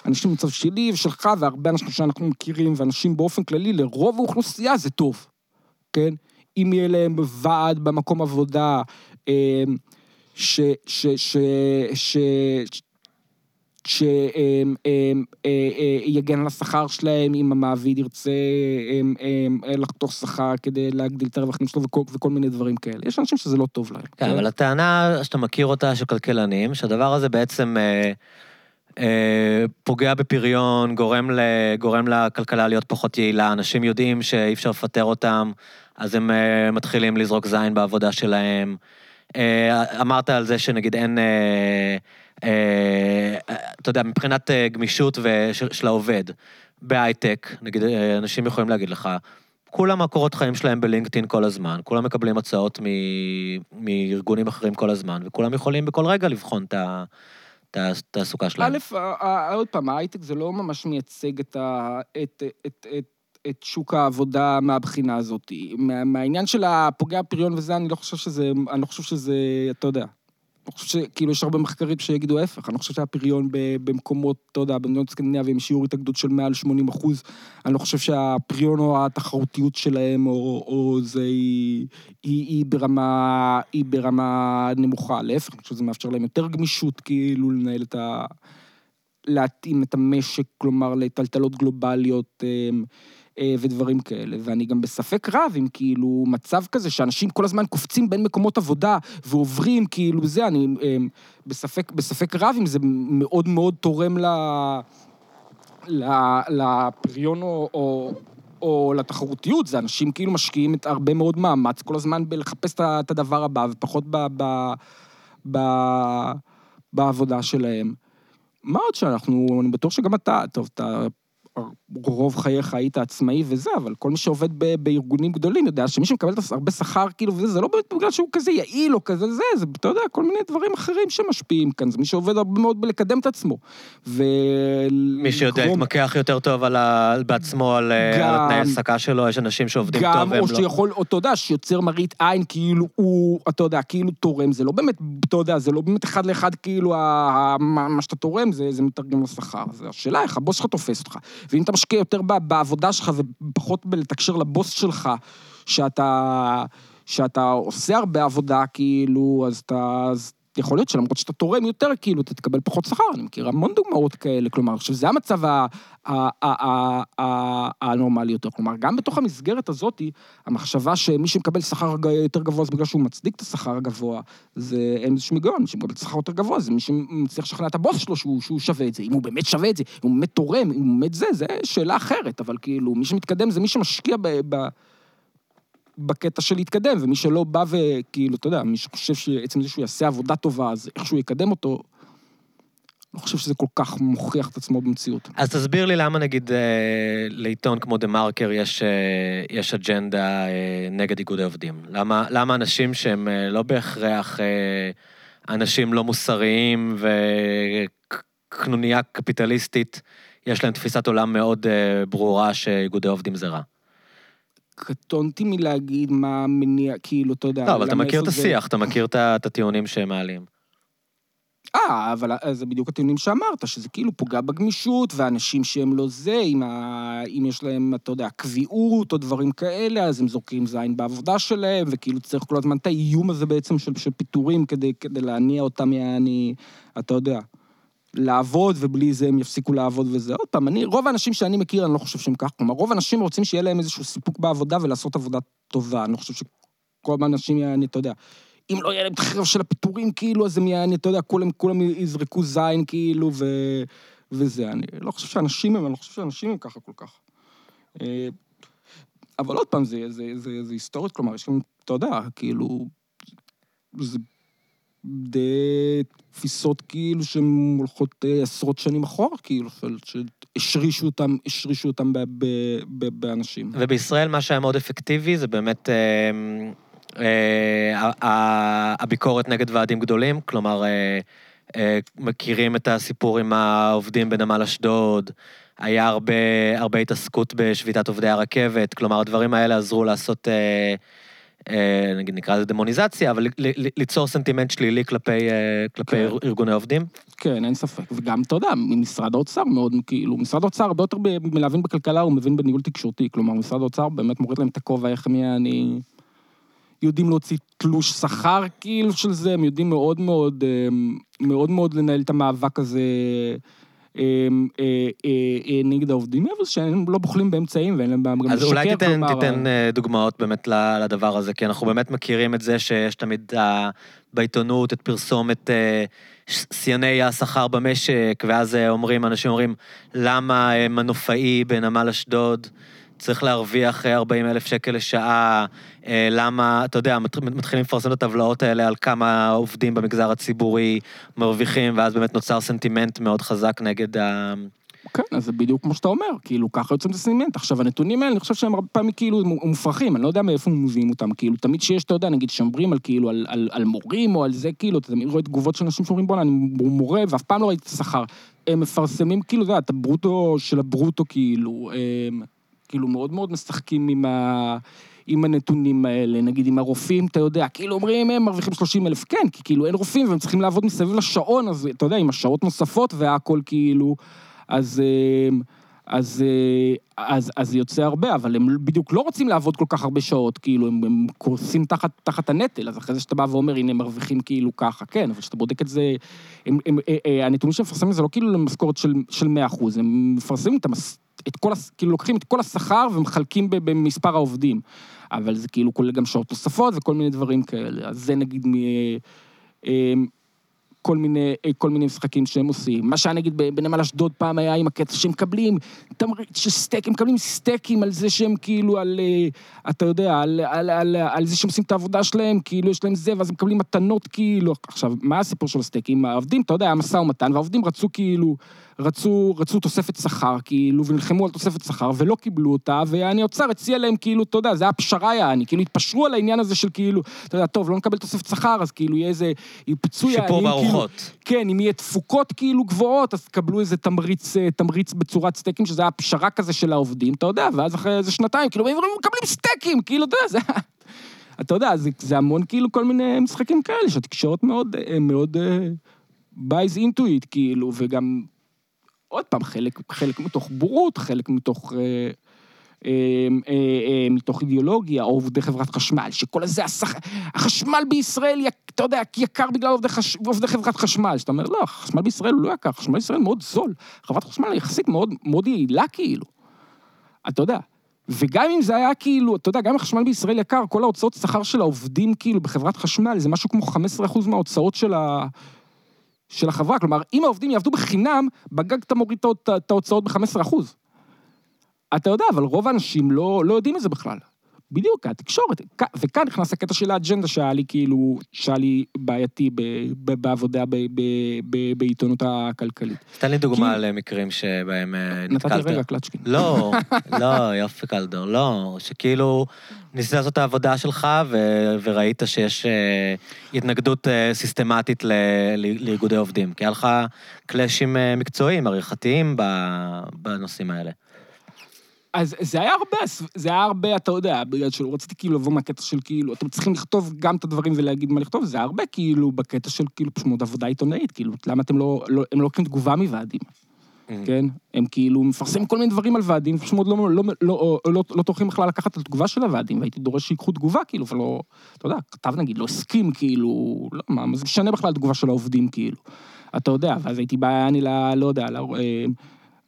אנשים במצב שלי ושלך, והרבה אנשים שאנחנו מכירים, ואנשים באופן כללי, לרוב האוכלוסייה זה טוב, כן? אם יהיה להם ועד במקום עבודה, אה, ש... ש... ש... ש... שיגן על השכר שלהם, אם המעביד ירצה אמ, לחתוך שכר כדי להגדיל את הרווחים שלו וכל, וכל מיני דברים כאלה. יש אנשים שזה לא טוב להם. כן, אבל הטענה שאתה מכיר אותה של כלכלנים, שהדבר הזה בעצם אה, אה, פוגע בפריון, גורם, ל, גורם לכלכלה להיות פחות יעילה, אנשים יודעים שאי אפשר לפטר אותם, אז הם אה, מתחילים לזרוק זין בעבודה שלהם. אה, אמרת על זה שנגיד אין... אה, אה, אתה יודע, מבחינת אה, גמישות של העובד, בהייטק, נגיד, אה, אנשים יכולים להגיד לך, כולם הקורות חיים שלהם בלינקדאין כל הזמן, כולם מקבלים הצעות מ- מארגונים אחרים כל הזמן, וכולם יכולים בכל רגע לבחון את ה- התעסוקה שלהם. א', עוד פעם, ההייטק זה לא ממש מייצג את, ה, את, את, את, את שוק העבודה מהבחינה הזאת. מה, מהעניין של הפוגע פריון וזה, אני לא חושב שזה, אני לא חושב שזה, אתה יודע. אני חושב שכאילו יש הרבה מחקרים שיגידו ההפך, אני חושב שהפריון במקומות, אתה יודע, במדינות סקנדינביה עם שיעור התאגדות של מעל 80 אחוז, אני לא חושב שהפריון או התחרותיות שלהם, או, או זה, היא, היא, היא, ברמה, היא ברמה נמוכה. להפך, אני חושב שזה מאפשר להם יותר גמישות, כאילו, לנהל את ה... להתאים את המשק, כלומר, לטלטלות גלובליות אמ, ודברים כאלה. ואני גם בספק רב אם כאילו מצב כזה שאנשים כל הזמן קופצים בין מקומות עבודה ועוברים, כאילו זה, אני אמ, בספק, בספק רב אם זה מאוד מאוד תורם ל... לפריון או, או, או לתחרותיות, זה אנשים כאילו משקיעים את הרבה מאוד מאמץ כל הזמן בלחפש את הדבר הבא, ופחות ב, ב, ב, בעבודה שלהם. מה עוד שאנחנו, אני בטוח שגם אתה, טוב, אתה רוב חייך היית עצמאי וזה, אבל כל מי שעובד ב, בארגונים גדולים יודע שמי שמקבל הרבה שכר, כאילו, וזה, זה לא באמת בגלל שהוא כזה יעיל או כזה זה, זה, אתה יודע, כל מיני דברים אחרים שמשפיעים כאן, זה מי שעובד הרבה מאוד בלקדם את עצמו. ו... מי שיודע להתמקח יותר טוב על ה... בעצמו, על, אה, גם- על התנאי העסקה שלו, יש אנשים שעובדים גם, טוב והם או לא. שיכול, או אתה יודע, שיוצר מראית עין, כאילו הוא, אתה יודע, כאילו תורם, זה לא באמת, אתה יודע, זה לא באמת אחד לאחד, כאילו, ה- מה שאתה תורם, זה, זה מתרגם לשכר. אז השאלה איך הבוס שלך תופס אותך. ואם אתה משקיע יותר בעבודה שלך ופחות בלתקשר לבוס שלך, שאתה, שאתה עושה הרבה עבודה, כאילו, אז אתה... אז יכול להיות שלמרות שאתה תורם יותר, כאילו, אתה תקבל פחות שכר. אני מכיר המון דוגמאות כאלה, כלומר, שזה המצב ה- ה- ה- ה- ה- הנורמלי יותר. כלומר, גם בתוך המסגרת הזאת, המחשבה שמי שמקבל שכר יותר גבוה זה בגלל שהוא מצדיק את השכר הגבוה, זה אין איזשהו היגיון, מי שמקבל שכר יותר גבוה זה מי שמצליח לשכנע את הבוס שלו שהוא, שהוא שווה את זה. אם הוא באמת שווה את זה, אם הוא באמת תורם, אם הוא באמת זה, זה שאלה אחרת, אבל כאילו, מי שמתקדם זה מי שמשקיע ב... ב בקטע של להתקדם, ומי שלא בא וכאילו, אתה יודע, מי שחושב שעצם זה שהוא יעשה עבודה טובה, אז איכשהו יקדם אותו, לא חושב שזה כל כך מוכיח את עצמו במציאות. אז תסביר לי למה נגיד אה, לעיתון כמו דה מרקר יש, אה, יש אג'נדה אה, נגד איגודי עובדים. למה, למה אנשים שהם אה, לא בהכרח אה, אנשים לא מוסריים וקנוניה קפיטליסטית, יש להם תפיסת עולם מאוד אה, ברורה שאיגודי עובדים זה רע. קטונתי מלהגיד מה המניע, כאילו, אתה יודע... לא, אבל אתה מכיר את השיח, אתה מכיר את הטיעונים שהם מעלים. אה, אבל אה, זה בדיוק הטיעונים שאמרת, שזה כאילו פוגע בגמישות, ואנשים שהם לא זה, אם, ה... אם יש להם, אתה יודע, קביעות או דברים כאלה, אז הם זורקים זין בעבודה שלהם, וכאילו צריך כל הזמן את האיום הזה בעצם של, של פיטורים כדי, כדי להניע אותם, יעני, אתה יודע, לעבוד, ובלי זה הם יפסיקו לעבוד וזה. עוד פעם, אני, רוב האנשים שאני מכיר, אני לא חושב שהם כך. כלומר, רוב האנשים רוצים שיהיה להם איזשהו סיפוק בעבודה ולעשות עבודה טובה. אני לא חושב שכל האנשים, יעני, אתה יודע, אם לא יהיה להם את החרב של הפיטורים, כאילו, אז הם יעני, אתה יודע, כולם, כולם יזרקו זין, כאילו, ו... וזה. אני לא חושב שאנשים הם, אני לא חושב שאנשים הם ככה כל כך. אה, אבל עוד פעם, זה, זה, זה, זה היסטורית, כלומר, יש גם, אתה יודע, כאילו, זה די תפיסות כאילו שהן הולכות אה, עשרות שנים אחורה, כאילו, שהשרישו אותם, השרישו אותם ב- ב- ב- באנשים. ובישראל מה שהיה מאוד אפקטיבי זה באמת אה, אה, הביקורת נגד ועדים גדולים, כלומר, אה, אה, מכירים את הסיפור עם העובדים בנמל אשדוד, היה הרבה, הרבה התעסקות בשביתת עובדי הרכבת, כלומר, הדברים האלה עזרו לעשות, אה, נגיד נקרא לזה דמוניזציה, אבל ליצור סנטימנט שלילי כלפי, אה, כלפי כן. ארגוני עובדים. כן, אין ספק. וגם, אתה יודע, משרד האוצר מאוד, כאילו, משרד האוצר הרבה יותר מלהבין בכלכלה, הוא מבין בניהול תקשורתי. כלומר, משרד האוצר באמת מוריד להם את הכובע, איך הם יעני... יודעים להוציא תלוש שכר, כאילו, של זה, הם יודעים מאוד מאוד, אה, מאוד מאוד לנהל את המאבק הזה אה, אה, אה, אה, נגד העובדים, אבל שהם לא בוחלים באמצעים ואין להם גם אז אולי לשקר, תיתן, כלומר, תיתן אה, דוגמאות באמת לדבר הזה, כי אנחנו באמת מכירים את זה שיש תמיד אה, בעיתונות את פרסומת אה, שיאני השכר במשק, ואז אה, אומרים, אנשים אומרים, למה אה, מנופאי בנמל אשדוד צריך להרוויח 40 אלף שקל לשעה, אה, למה, אתה יודע, מת- מתחילים לפרסם את הטבלאות האלה על כמה עובדים במגזר הציבורי מרוויחים, ואז באמת נוצר סנטימנט מאוד חזק נגד ה... כן, אז זה בדיוק כמו שאתה אומר, כאילו, ככה יוצאים את הסימנט. עכשיו, הנתונים האלה, אני חושב שהם הרבה פעמים כאילו מופרכים, אני לא יודע מאיפה הם מביאים אותם, כאילו, תמיד שיש, אתה יודע, נגיד, שאומרים על כאילו, על, על, על מורים או על זה, כאילו, אתה תמיד רואה תגובות של אנשים שאומרים, בוא'נה, אני מורה, ואף פעם לא ראיתי את השכר. הם מפרסמים, כאילו, אתה יודע, את הברוטו של הברוטו, כאילו, הם, כאילו, מאוד מאוד משחקים עם ה... עם הנתונים האלה, נגיד עם הרופאים, אתה יודע, כאילו אומרים, הם מרוויחים 30 אלף, כן, כי כאילו אין רופאים והם צריכים לעבוד מסביב לשעון, אז אתה יודע, עם השעות נוספות והכל כאילו, אז, אה, אז, אה, אז, אז יוצא הרבה, אבל הם בדיוק לא רוצים לעבוד כל כך הרבה שעות, כאילו, הם, הם קורסים תחת, תחת הנטל, אז אחרי זה שאתה בא ואומר, הנה, הם מרוויחים כאילו ככה, כן, אבל כשאתה בודק את זה, הם, הם, אה, אה, הנתונים שהם מפרסמים זה לא כאילו למשכורת של, של 100 אחוז, הם מפרסמים את המס... את כל, כאילו לוקחים את כל השכר ומחלקים במספר העובדים. אבל זה כאילו כולל גם שעות נוספות וכל מיני דברים כאלה. אז זה נגיד מ... כל מיני, אה, כל מיני משחקים שהם עושים. מה שהיה נגיד בנמל אשדוד פעם היה עם הקטע שהם מקבלים תמריץ של סטייק, הם מקבלים סטייקים על זה שהם כאילו על, אה, אתה יודע, על, על, על, על זה שהם עושים את העבודה שלהם, כאילו יש להם זה, ואז הם מקבלים מתנות כאילו. עכשיו, מה הסיפור של הסטייקים? העובדים, אתה יודע, היה משא ומתן, והעובדים רצו כאילו, רצו, רצו תוספת שכר, כאילו, ונלחמו על תוספת שכר, ולא קיבלו אותה, ואני אוצר הציע להם, כאילו, אתה יודע, זה היה פשרה יעני, כאילו, התפשרו על העניין הזה של כאילו, אתה יודע, טוב, לא נקבל תוספת שכר, אז כאילו, יהיה איזה פיצוי שיפור בארוחות. כן, אם יהיה תפוקות כאילו גבוהות, אז תקבלו איזה תמריץ, אה, תמריץ בצורת סטייקים, שזה היה פשרה כזה של העובדים, אתה יודע, ואז אחרי איזה שנתיים, כאילו, הם מקבלים סטייקים, כאילו, אתה יודע, זה... אתה יודע, זה, זה המון כאילו כל מיני משחקים כאלה, שהתקשורת מאוד, אה, מאוד uh, buys into it, כאילו, וגם, עוד פעם, חלק, חלק מתוך בורות, חלק מתוך... אה, מתוך אידיאולוגיה, או עובדי חברת חשמל, שכל הזה, השכ... החשמל בישראל, אתה יודע, יקר בגלל עובדי, חש... עובדי חברת חשמל. שאתה אומר, לא, החשמל בישראל הוא לא יקר, החשמל בישראל מאוד זול. חברת חשמל יחסית מאוד, מאוד יעילה, כאילו. אתה יודע. וגם אם זה היה כאילו, אתה יודע, גם אם החשמל בישראל יקר, כל ההוצאות שכר של העובדים, כאילו, בחברת חשמל, זה משהו כמו 15% מההוצאות של ה... של החברה. כלומר, אם העובדים יעבדו בחינם, בגג אתה מוריד את ההוצאות ב-15%. אתה יודע, אבל רוב האנשים לא, לא יודעים את זה בכלל. בדיוק, התקשורת. וכאן נכנס הקטע של האג'נדה שהיה לי כאילו, שהיה לי בעייתי ב, ב, בעבודה ב, ב, ב, בעיתונות הכלכלית. תן לי דוגמה כי- למקרים שבהם אה, נתתי נתקלת. רגע קלצ'קין. לא, לא, יופי קלדור, לא, שכאילו ניסית לעשות את העבודה שלך ו- וראית שיש אה, התנגדות אה, סיסטמטית ל- ל- לאיגודי עובדים, כי היה לך קלאשים אה, מקצועיים, עריכתיים בנושאים האלה. אז זה היה הרבה, זה היה הרבה, אתה יודע, בגלל שלא רציתי כאילו לבוא מהקטע של כאילו, אתם צריכים לכתוב גם את הדברים ולהגיד מה לכתוב, זה היה הרבה כאילו בקטע של כאילו פשוט עבודה עיתונאית, כאילו, למה אתם לא, לא הם לא לוקחים תגובה מוועדים, כן? הם כאילו מפרסמים כל מיני דברים על ועדים, פשוט מאוד לא, לא, לא, לא, לא, לא טורחים בכלל לקחת את התגובה של הוועדים, והייתי דורש שיקחו תגובה, כאילו, ולא, אתה יודע, כתב נגיד, לא הסכים, כאילו, לא, מה, מה זה משנה בכלל התגובה של העובדים, כאילו. אתה יודע, ואז הייתי בא, אני. לא יודע. אה,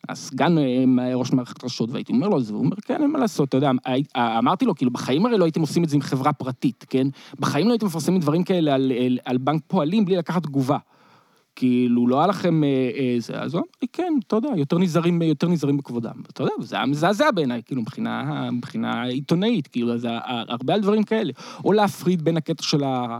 הסגן אה, ראש מערכת רשות, והייתי אומר לו את זה, והוא אומר, כן, אין מה לעשות, אתה יודע, הי- אמרתי לו, כאילו, בחיים הרי לא הייתם עושים את זה עם חברה פרטית, כן? בחיים לא הייתם מפרסמים דברים כאלה על, על, על בנק פועלים בלי לקחת תגובה. כאילו, לא היה לכם אה, אה, זה, אז הוא אמר לי, כן, אתה יודע, יותר נזהרים, יותר נזהרים בכבודם. אתה יודע, זה היה מזעזע בעיניי, כאילו, מבחינה, מבחינה עיתונאית, כאילו, אז הרבה על דברים כאלה. או להפריד בין הקטע של ה...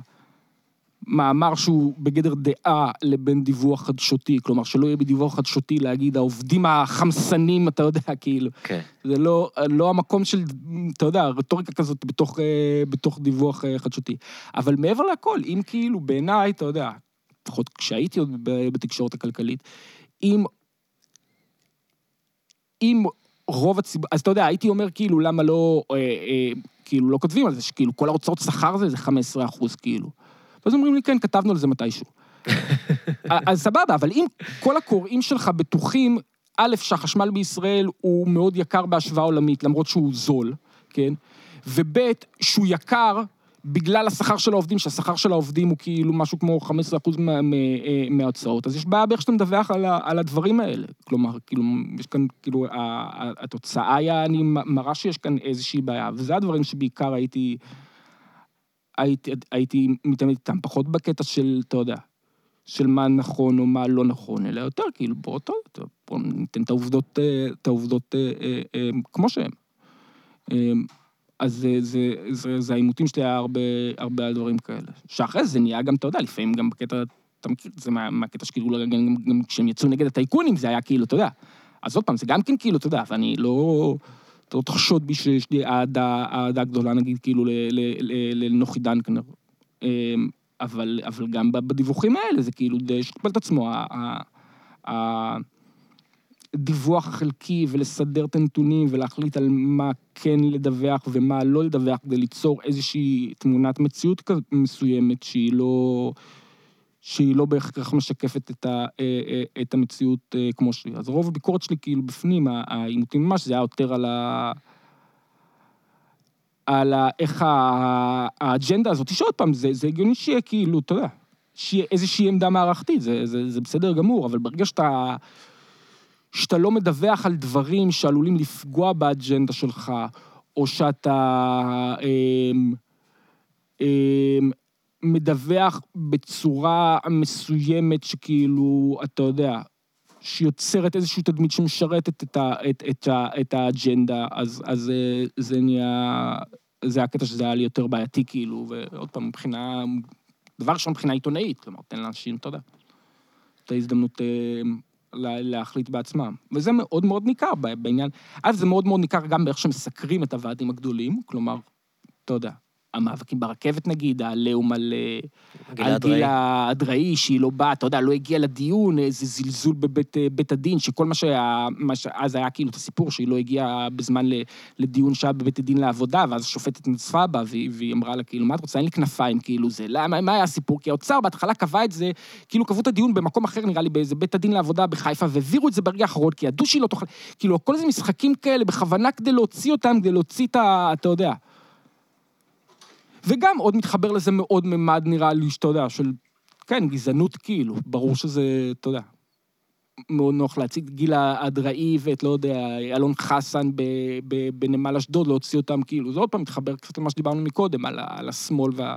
מאמר שהוא בגדר דעה לבין דיווח חדשותי, כלומר שלא יהיה בדיווח חדשותי להגיד העובדים החמסנים, אתה יודע, כאילו. כן. זה לא, לא המקום של, אתה יודע, רטוריקה כזאת בתוך, אה, בתוך דיווח אה, חדשותי. אבל מעבר לכל, אם כאילו בעיניי, אתה יודע, לפחות כשהייתי עוד בתקשורת הכלכלית, אם... אם רוב הציבור, אז אתה יודע, הייתי אומר כאילו, למה לא, אה, אה, כאילו, לא כותבים על זה, שכאילו כל ההוצאות שכר זה, זה 15 אחוז, כאילו. ואז אומרים לי, כן, כתבנו על זה מתישהו. אז סבבה, אבל אם כל הקוראים שלך בטוחים, א', שהחשמל בישראל הוא מאוד יקר בהשוואה עולמית, למרות שהוא זול, כן? וב', שהוא יקר בגלל השכר של העובדים, שהשכר של העובדים הוא כאילו משהו כמו 15% מה- מה- אה, מההוצאות, אז יש בעיה באיך שאתה מדווח על, ה- על הדברים האלה. כלומר, כאילו, יש כאן, כאילו, התוצאה היה, אני מראה שיש כאן איזושהי בעיה, וזה הדברים שבעיקר הייתי, הייתי, הייתי מתעמת איתם, פחות בקטע של, אתה יודע, של מה נכון או מה לא נכון, אלא יותר כאילו, בוא, טוב, בוא ניתן את העובדות, אה, את העובדות אה, אה, כמו שהן. אז זה, זה, זה, זה העימותים שלי היה הרבה, הרבה על דברים כאלה. שאחרי זה נהיה גם, אתה יודע, לפעמים גם בקטע, אתה מכיר זה מה- מהקטע שכאילו, גם, גם, גם כשהם יצאו נגד הטייקונים, זה היה כאילו, אתה יודע. אז עוד פעם, זה גם כן כאילו, אתה יודע, ואני לא... אתה לא תחשוד בי שיש לי אהדה, אהדה גדולה, נגיד, כאילו, לנוחי דנקנר. אמ, אבל, אבל גם בדיווחים האלה, זה כאילו די שכפל את עצמו. הדיווח החלקי ולסדר את הנתונים ולהחליט על מה כן לדווח ומה לא לדווח כדי ליצור איזושהי תמונת מציאות מסוימת שהיא לא... שהיא לא בהכרח משקפת את, ה, אה, אה, את המציאות אה, כמו שהיא. אז רוב הביקורת שלי כאילו בפנים, העימותים ממש, זה היה יותר על ה... על ה, איך ה- האג'נדה הזאת, שעוד פעם, זה, זה הגיוני שיהיה כאילו, אתה יודע, שיהיה איזושהי עמדה מערכתית, זה, זה, זה בסדר גמור, אבל ברגע שאתה, שאתה לא מדווח על דברים שעלולים לפגוע באג'נדה שלך, או שאתה אמ, מדווח בצורה מסוימת שכאילו, אתה יודע, שיוצרת איזושהי תדמית שמשרתת את, ה, את, את, ה, את האג'נדה, אז, אז זה, זה נהיה, זה הקטע שזה היה לי יותר בעייתי, כאילו, ועוד פעם, מבחינה, דבר ראשון, מבחינה עיתונאית, כלומר, תן לאנשים, אתה יודע, את ההזדמנות אה, לה, להחליט בעצמם. וזה מאוד מאוד ניכר בעניין, א', זה מאוד מאוד ניכר גם באיך שמסקרים את הוועדים הגדולים, כלומר, אתה יודע, המאבקים ברכבת נגיד, העליהום על... אה, על. גילה אדראי, שהיא לא באה, אתה יודע, לא הגיעה לדיון, איזה זלזול בבית אה, בית הדין, שכל מה שהיה, מה שאז היה כאילו את הסיפור, שהיא לא הגיעה בזמן לדיון שהיה בבית הדין לעבודה, ואז השופטת נצפה בה, והיא, והיא אמרה לה, כאילו, מה את רוצה? אין לי כנפיים, כאילו, זה, למה, מה היה הסיפור? כי האוצר בהתחלה קבע את זה, כאילו קבעו את הדיון במקום אחר, נראה לי, באיזה בית הדין לעבודה בחיפה, והעבירו את זה ברגע האחרון, כי ידעו שהיא לא תוכל, כאילו, כל איזה משחקים כאלה, בכוונה כדי להוציא אותם, כדי להוציא את ה... אתה יודע. וגם עוד מתחבר לזה מאוד ממד, נראה לי, שאתה יודע, של, כן, גזענות כאילו, ברור שזה, אתה יודע, מאוד נוח להציג את גילה אדראי ואת, לא יודע, אלון חסן בנמל אשדוד, להוציא אותם כאילו, זה עוד פעם מתחבר קצת למה שדיברנו מקודם, על, על השמאל וה,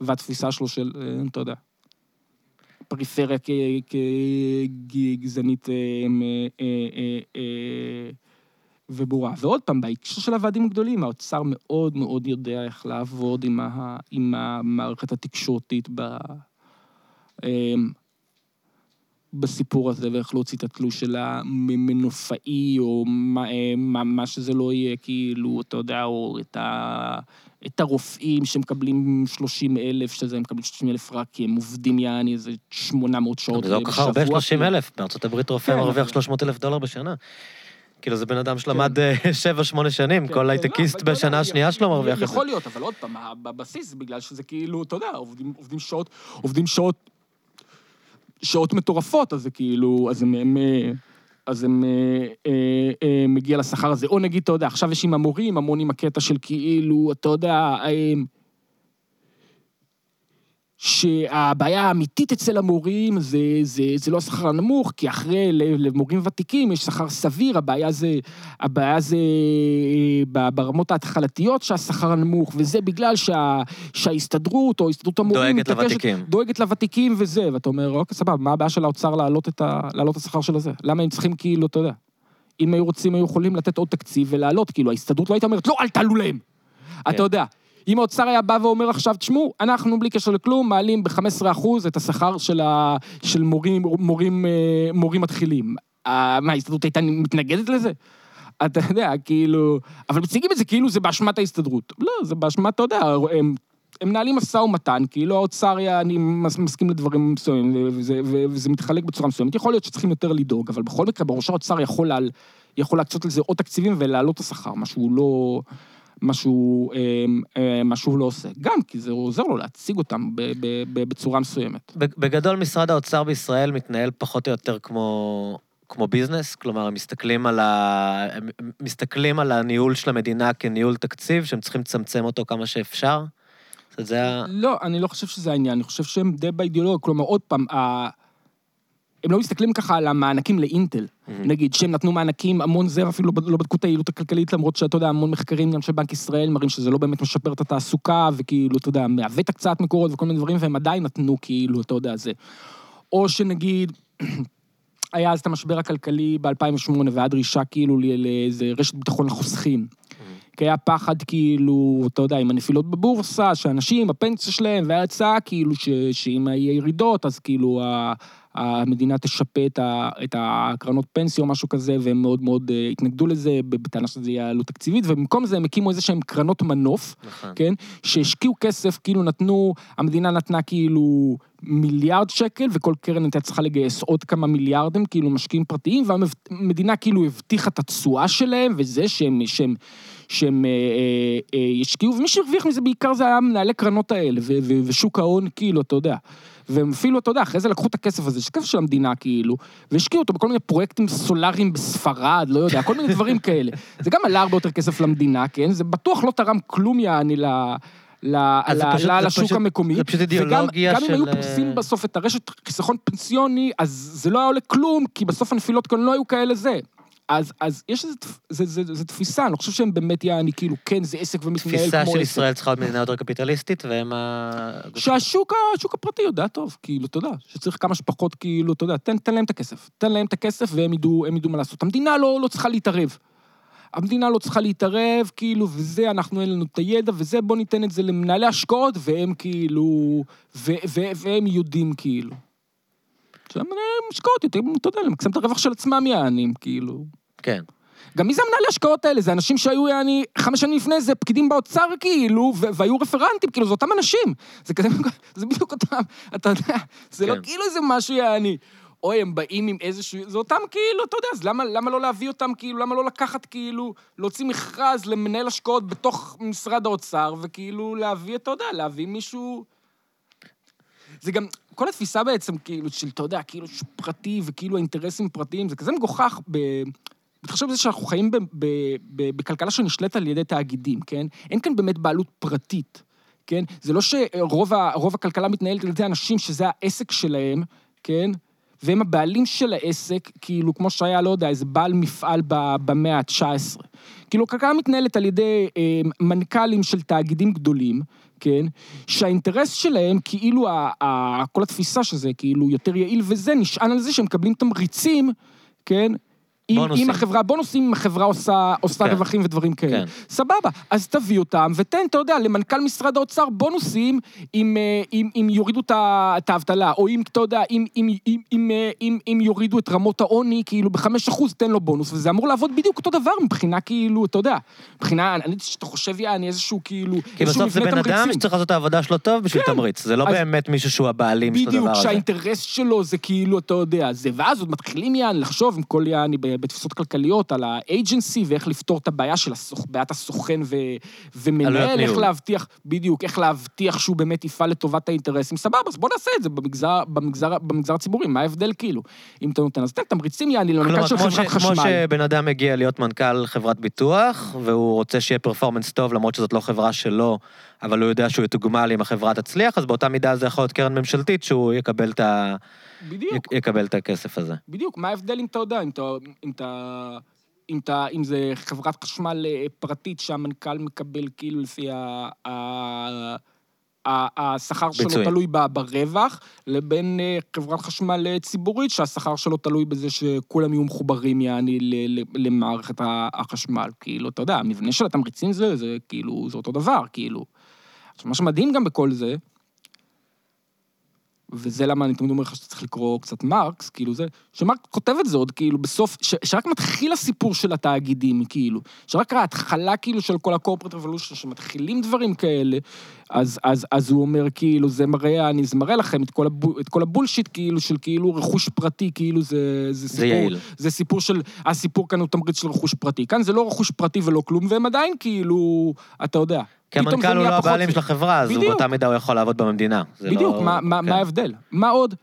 והתפיסה שלו של, אה, אתה יודע, פריפריה כגזענית אה, אה, וברורה. ועוד פעם, בהקשר של הוועדים הגדולים, האוצר מאוד מאוד יודע איך לעבוד עם, ה, עם המערכת התקשורתית ב, אמ, בסיפור הזה, ואיך להוציא את התלוש של המנופאי, או מה, אה, מה, מה שזה לא יהיה, כאילו, אתה יודע, או את, ה, את הרופאים שמקבלים 30 אלף, שזה, הם מקבלים 30 אלף רק כי הם עובדים יעני איזה 800 שעות זה לא כל כך הרבה, בשבוע, 30 כאילו. אלף. בארצות הברית רופא כן, מרוויח אבל- 300 אלף דולר בשנה. כאילו, זה בן אדם שלמד 7-8 שנים, כן, כל כן, הייטקיסט בשנה השנייה שלו מרוויח את זה. יכול להיות, אבל עוד פעם, בבסיס בגלל שזה כאילו, אתה יודע, עובדים, שעות, עובדים שעות, שעות מטורפות, אז זה כאילו, אז הם, הם אה, אז הם אה, אה, אה, מגיע לשכר הזה. או נגיד, אתה יודע, עכשיו יש עם המורים, המון עם הקטע של כאילו, אתה יודע, אה, שהבעיה האמיתית אצל המורים זה, זה, זה לא השכר הנמוך, כי אחרי למורים ותיקים יש שכר סביר, הבעיה זה, הבעיה זה אה, ברמות ההתחלתיות שהשכר הנמוך, וזה בגלל שה, שההסתדרות או הסתדרות המורים... דואגת מתעקשת- לוותיקים. דואגת לוותיקים וזה, ואתה אומר, אוקיי, סבבה, מה הבעיה של האוצר להעלות את, ה, להעלות את השכר של הזה? למה הם צריכים כאילו, אתה יודע, אם היו רוצים, היו יכולים לתת עוד תקציב ולהעלות, כאילו, ההסתדרות לא הייתה אומרת, לא, אל תעלו להם. כן. אתה יודע, אם האוצר היה בא ואומר עכשיו, תשמעו, אנחנו בלי קשר לכלום, מעלים ב-15% את השכר של, ה... של מורים, מורים, אה, מורים מתחילים. אה, מה, ההסתדרות הייתה מתנגדת לזה? אתה יודע, כאילו... אבל מציגים את זה כאילו זה באשמת ההסתדרות. לא, זה באשמת, אתה יודע, הם, הם מנהלים משא ומתן, כאילו האוצר, אני מסכים לדברים מסוימים, וזה, וזה מתחלק בצורה מסוימת. יכול להיות שצריכים יותר לדאוג, אבל בכל מקרה, בראש האוצר יכול, לה, יכול להקצות לזה עוד תקציבים ולהעלות את השכר, משהו לא... משהו, משהו לא עושה. גם כי זה עוזר לו להציג אותם בצורה מסוימת. בגדול, משרד האוצר בישראל מתנהל פחות או יותר כמו כמו ביזנס, כלומר, הם מסתכלים על, ה... הם מסתכלים על הניהול של המדינה כניהול תקציב, שהם צריכים לצמצם אותו כמה שאפשר? זה ה... לא, אני לא חושב שזה העניין, אני חושב שהם די באידיאולוגיה, כלומר, עוד פעם, ה... הם לא מסתכלים ככה על המענקים לאינטל. Mm-hmm. נגיד, שהם נתנו מענקים, המון זה, אפילו לא, בדקו את היעילות הכלכלית, למרות שאתה יודע, המון מחקרים גם של בנק ישראל מראים שזה לא באמת משפר את התעסוקה, וכאילו, אתה יודע, מעוות הקצאת מקורות וכל מיני דברים, והם עדיין נתנו, כאילו, אתה יודע, זה. או שנגיד, היה אז את המשבר הכלכלי ב-2008, והיה דרישה כאילו לאיזה רשת ביטחון לחוסכים. כי היה פחד כאילו, אתה יודע, עם הנפילות בבורסה, שאנשים, הפנסיה שלהם, והיה הצעה כאילו ש, שאם יהיה ירידות, אז כאילו המדינה תשפה את, הקרנות פנסיה או משהו כזה, והם מאוד מאוד uh, התנגדו לזה, בטענה שזה יהיה עלות תקציבית, ובמקום זה הם הקימו איזה שהם קרנות מנוף, נכון. כן? שהשקיעו כסף, כאילו נתנו, המדינה נתנה כאילו מיליארד שקל, וכל קרן הייתה צריכה לגייס עוד כמה מיליארדים, כאילו משקיעים פרטיים, והמדינה כאילו הבטיחה את התשואה שלהם, וזה שהם, שהם, שהם אה, אה, אה, ישקיעו, ומי שהרוויח מזה בעיקר זה היה מנהלי קרנות האלה, ושוק ההון, כאילו, אתה יודע. והם אפילו, אתה יודע, אחרי זה לקחו את הכסף הזה, שכסף של המדינה כאילו, והשקיעו אותו בכל מיני פרויקטים סולאריים בספרד, לא יודע, כל מיני דברים כאלה. זה גם עלה הרבה יותר כסף למדינה, כן? זה בטוח לא תרם כלום יעני ל... לשוק המקומי. זה פשוט אידיאולוגיה של... גם אם היו פורסים בסוף את הרשת חיסכון פנסיוני, אז זה לא היה עולה כלום, כי בסוף הנפילות כאן לא היו כאלה זה. אז, אז יש איזו זה, זה, זה, זה תפיסה, אני לא חושב שהם באמת יעני, כאילו, כן, זה עסק ומתנהל כמו עסק. תפיסה של ישראל צריכה להיות מדינה יותר קפיטליסטית, והם ה... שהשוק השוק הפרטי יודע טוב, כאילו, אתה יודע, שצריך כמה שפחות, כאילו, אתה יודע, תן, תן להם את הכסף. תן להם את הכסף והם ידעו, ידעו מה לעשות. המדינה לא, לא צריכה להתערב. המדינה לא צריכה להתערב, כאילו, וזה, אנחנו אין לנו את הידע, וזה, בוא ניתן את זה למנהלי השקעות, והם כאילו, ו, ו, והם יודעים, כאילו. שהמנהלי השקעות יותר, אתה יודע, למקסם את הרווח של עצמם, יענים, כאילו. כן. גם מי זה המנהלי השקעות האלה? זה אנשים שהיו, יעני, חמש שנים לפני זה, פקידים באוצר, כאילו, והיו רפרנטים, כאילו, זה אותם אנשים. זה כזה, זה בדיוק אותם, אתה יודע, זה לא כן. לא כאילו איזה משהו, יעני. אוי, הם באים עם איזשהו... זה אותם כאילו, אתה יודע, אז למה, למה לא להביא אותם כאילו, למה לא לקחת כאילו, להוציא מכרז למנהל השקעות בתוך משרד האוצר, וכאילו להביא, אתה יודע, להביא מישהו... זה גם, כל התפיסה בעצם, כאילו, של, אתה יודע, כאילו, פרטי וכאילו האינטרסים פרטיים, זה כזה מגוחך ב... תחשוב בזה שאנחנו חיים ב, ב, ב, בכלכלה שנשלטת על ידי תאגידים, כן? אין כאן באמת בעלות פרטית, כן? זה לא שרוב הכלכלה מתנהלת על ידי אנשים שזה העסק שלהם, כן? והם הבעלים של העסק, כאילו, כמו שהיה, לא יודע, איזה בעל מפעל במאה ה-19. כאילו, כלכלה מתנהלת על ידי אה, מנכ"לים של תאגידים גדולים, כן? שהאינטרס שלהם, כאילו, ה, ה, כל התפיסה שזה כאילו יותר יעיל וזה, נשען על זה שהם מקבלים תמריצים, כן? אם, אם החברה, בונוסים, אם החברה עושה, עושה כן. רווחים ודברים כאלה. כן. סבבה, אז תביא אותם ותן, אתה יודע, למנכ"ל משרד האוצר בונוסים אם, אה, אם, אם יורידו את האבטלה, או אם, אתה יודע, אם, אם, אם, אם, אה, אם, אם יורידו את רמות העוני, כאילו בחמש אחוז תן לו בונוס, וזה אמור לעבוד בדיוק אותו דבר מבחינה כאילו, אתה יודע, מבחינה, אני שאתה חושב, יעני, איזשהו כאילו, כי בסוף זה בן אדם שצריך לעשות את העבודה שלו טוב בשביל כן. תמריץ, זה לא אז, באמת מישהו שהוא הבעלים של הדבר הזה. בדיוק, שהאינטרס שלו זה כאילו, אתה יודע, זה, ואז עוד מתחילים יעני לחשוב עם כל יעני בתפיסות כלכליות על האג'נסי ואיך לפתור את הבעיה של הסוכ... בעיית הסוכן ו... ומנהל, איך להבטיח, בדיוק, איך להבטיח שהוא באמת יפעל לטובת האינטרסים, סבבה, אז בוא נעשה את זה במגזר, במגזר, במגזר הציבורי, מה ההבדל כאילו? אם אתה נותן, אז תן תמריצים יעני למנכ"ל של חברת חשמל. כמו שבן אדם מגיע להיות מנכ"ל חברת ביטוח, והוא רוצה שיהיה פרפורמנס טוב, למרות שזאת לא חברה שלו, אבל הוא יודע שהוא יתוגמל אם החברה תצליח, אז באותה מידה זה יכול להיות קרן ממשלתית שהוא יקבל את ה... בדיוק. יקבל את הכסף הזה. בדיוק, מה ההבדל אם אתה יודע, אם אתה... אם אתה... אם, אתה, אם זה חברת חשמל אה, פרטית שהמנכ"ל מקבל כאילו לפי ה... ה... השכר שלו תלוי ברווח, לבין אה, חברת חשמל אה, ציבורית, שהשכר שלו תלוי בזה שכולם יהיו מחוברים, יעני, למערכת החשמל. כאילו, אתה יודע, המבנה של התמריצים זה, זה כאילו, זה אותו דבר, כאילו. עכשיו, מה שמדהים גם בכל זה, וזה למה אני תמיד אומר לך שאתה צריך לקרוא קצת מרקס, כאילו זה, שמרקס כותב את זה עוד כאילו בסוף, ש, שרק מתחיל הסיפור של התאגידים, כאילו, שרק ההתחלה כאילו של כל ה-corporate revolution, שמתחילים דברים כאלה, אז, אז, אז הוא אומר כאילו, זה מראה, אני, זה מראה לכם את כל, הבו, את כל הבולשיט כאילו, של כאילו רכוש פרטי, כאילו זה, זה סיפור, זה יעיל. זה סיפור של, הסיפור כאן הוא תמריץ של רכוש פרטי, כאן זה לא רכוש פרטי ולא כלום, והם עדיין כאילו, אתה יודע. כי המנכ"ל הוא לא הבעלים. של החברה, אז הוא. באותה מידה הוא יכול לעבוד במדינה. בדיוק, לא- מה, כן. מה ההבדל? מה עוד?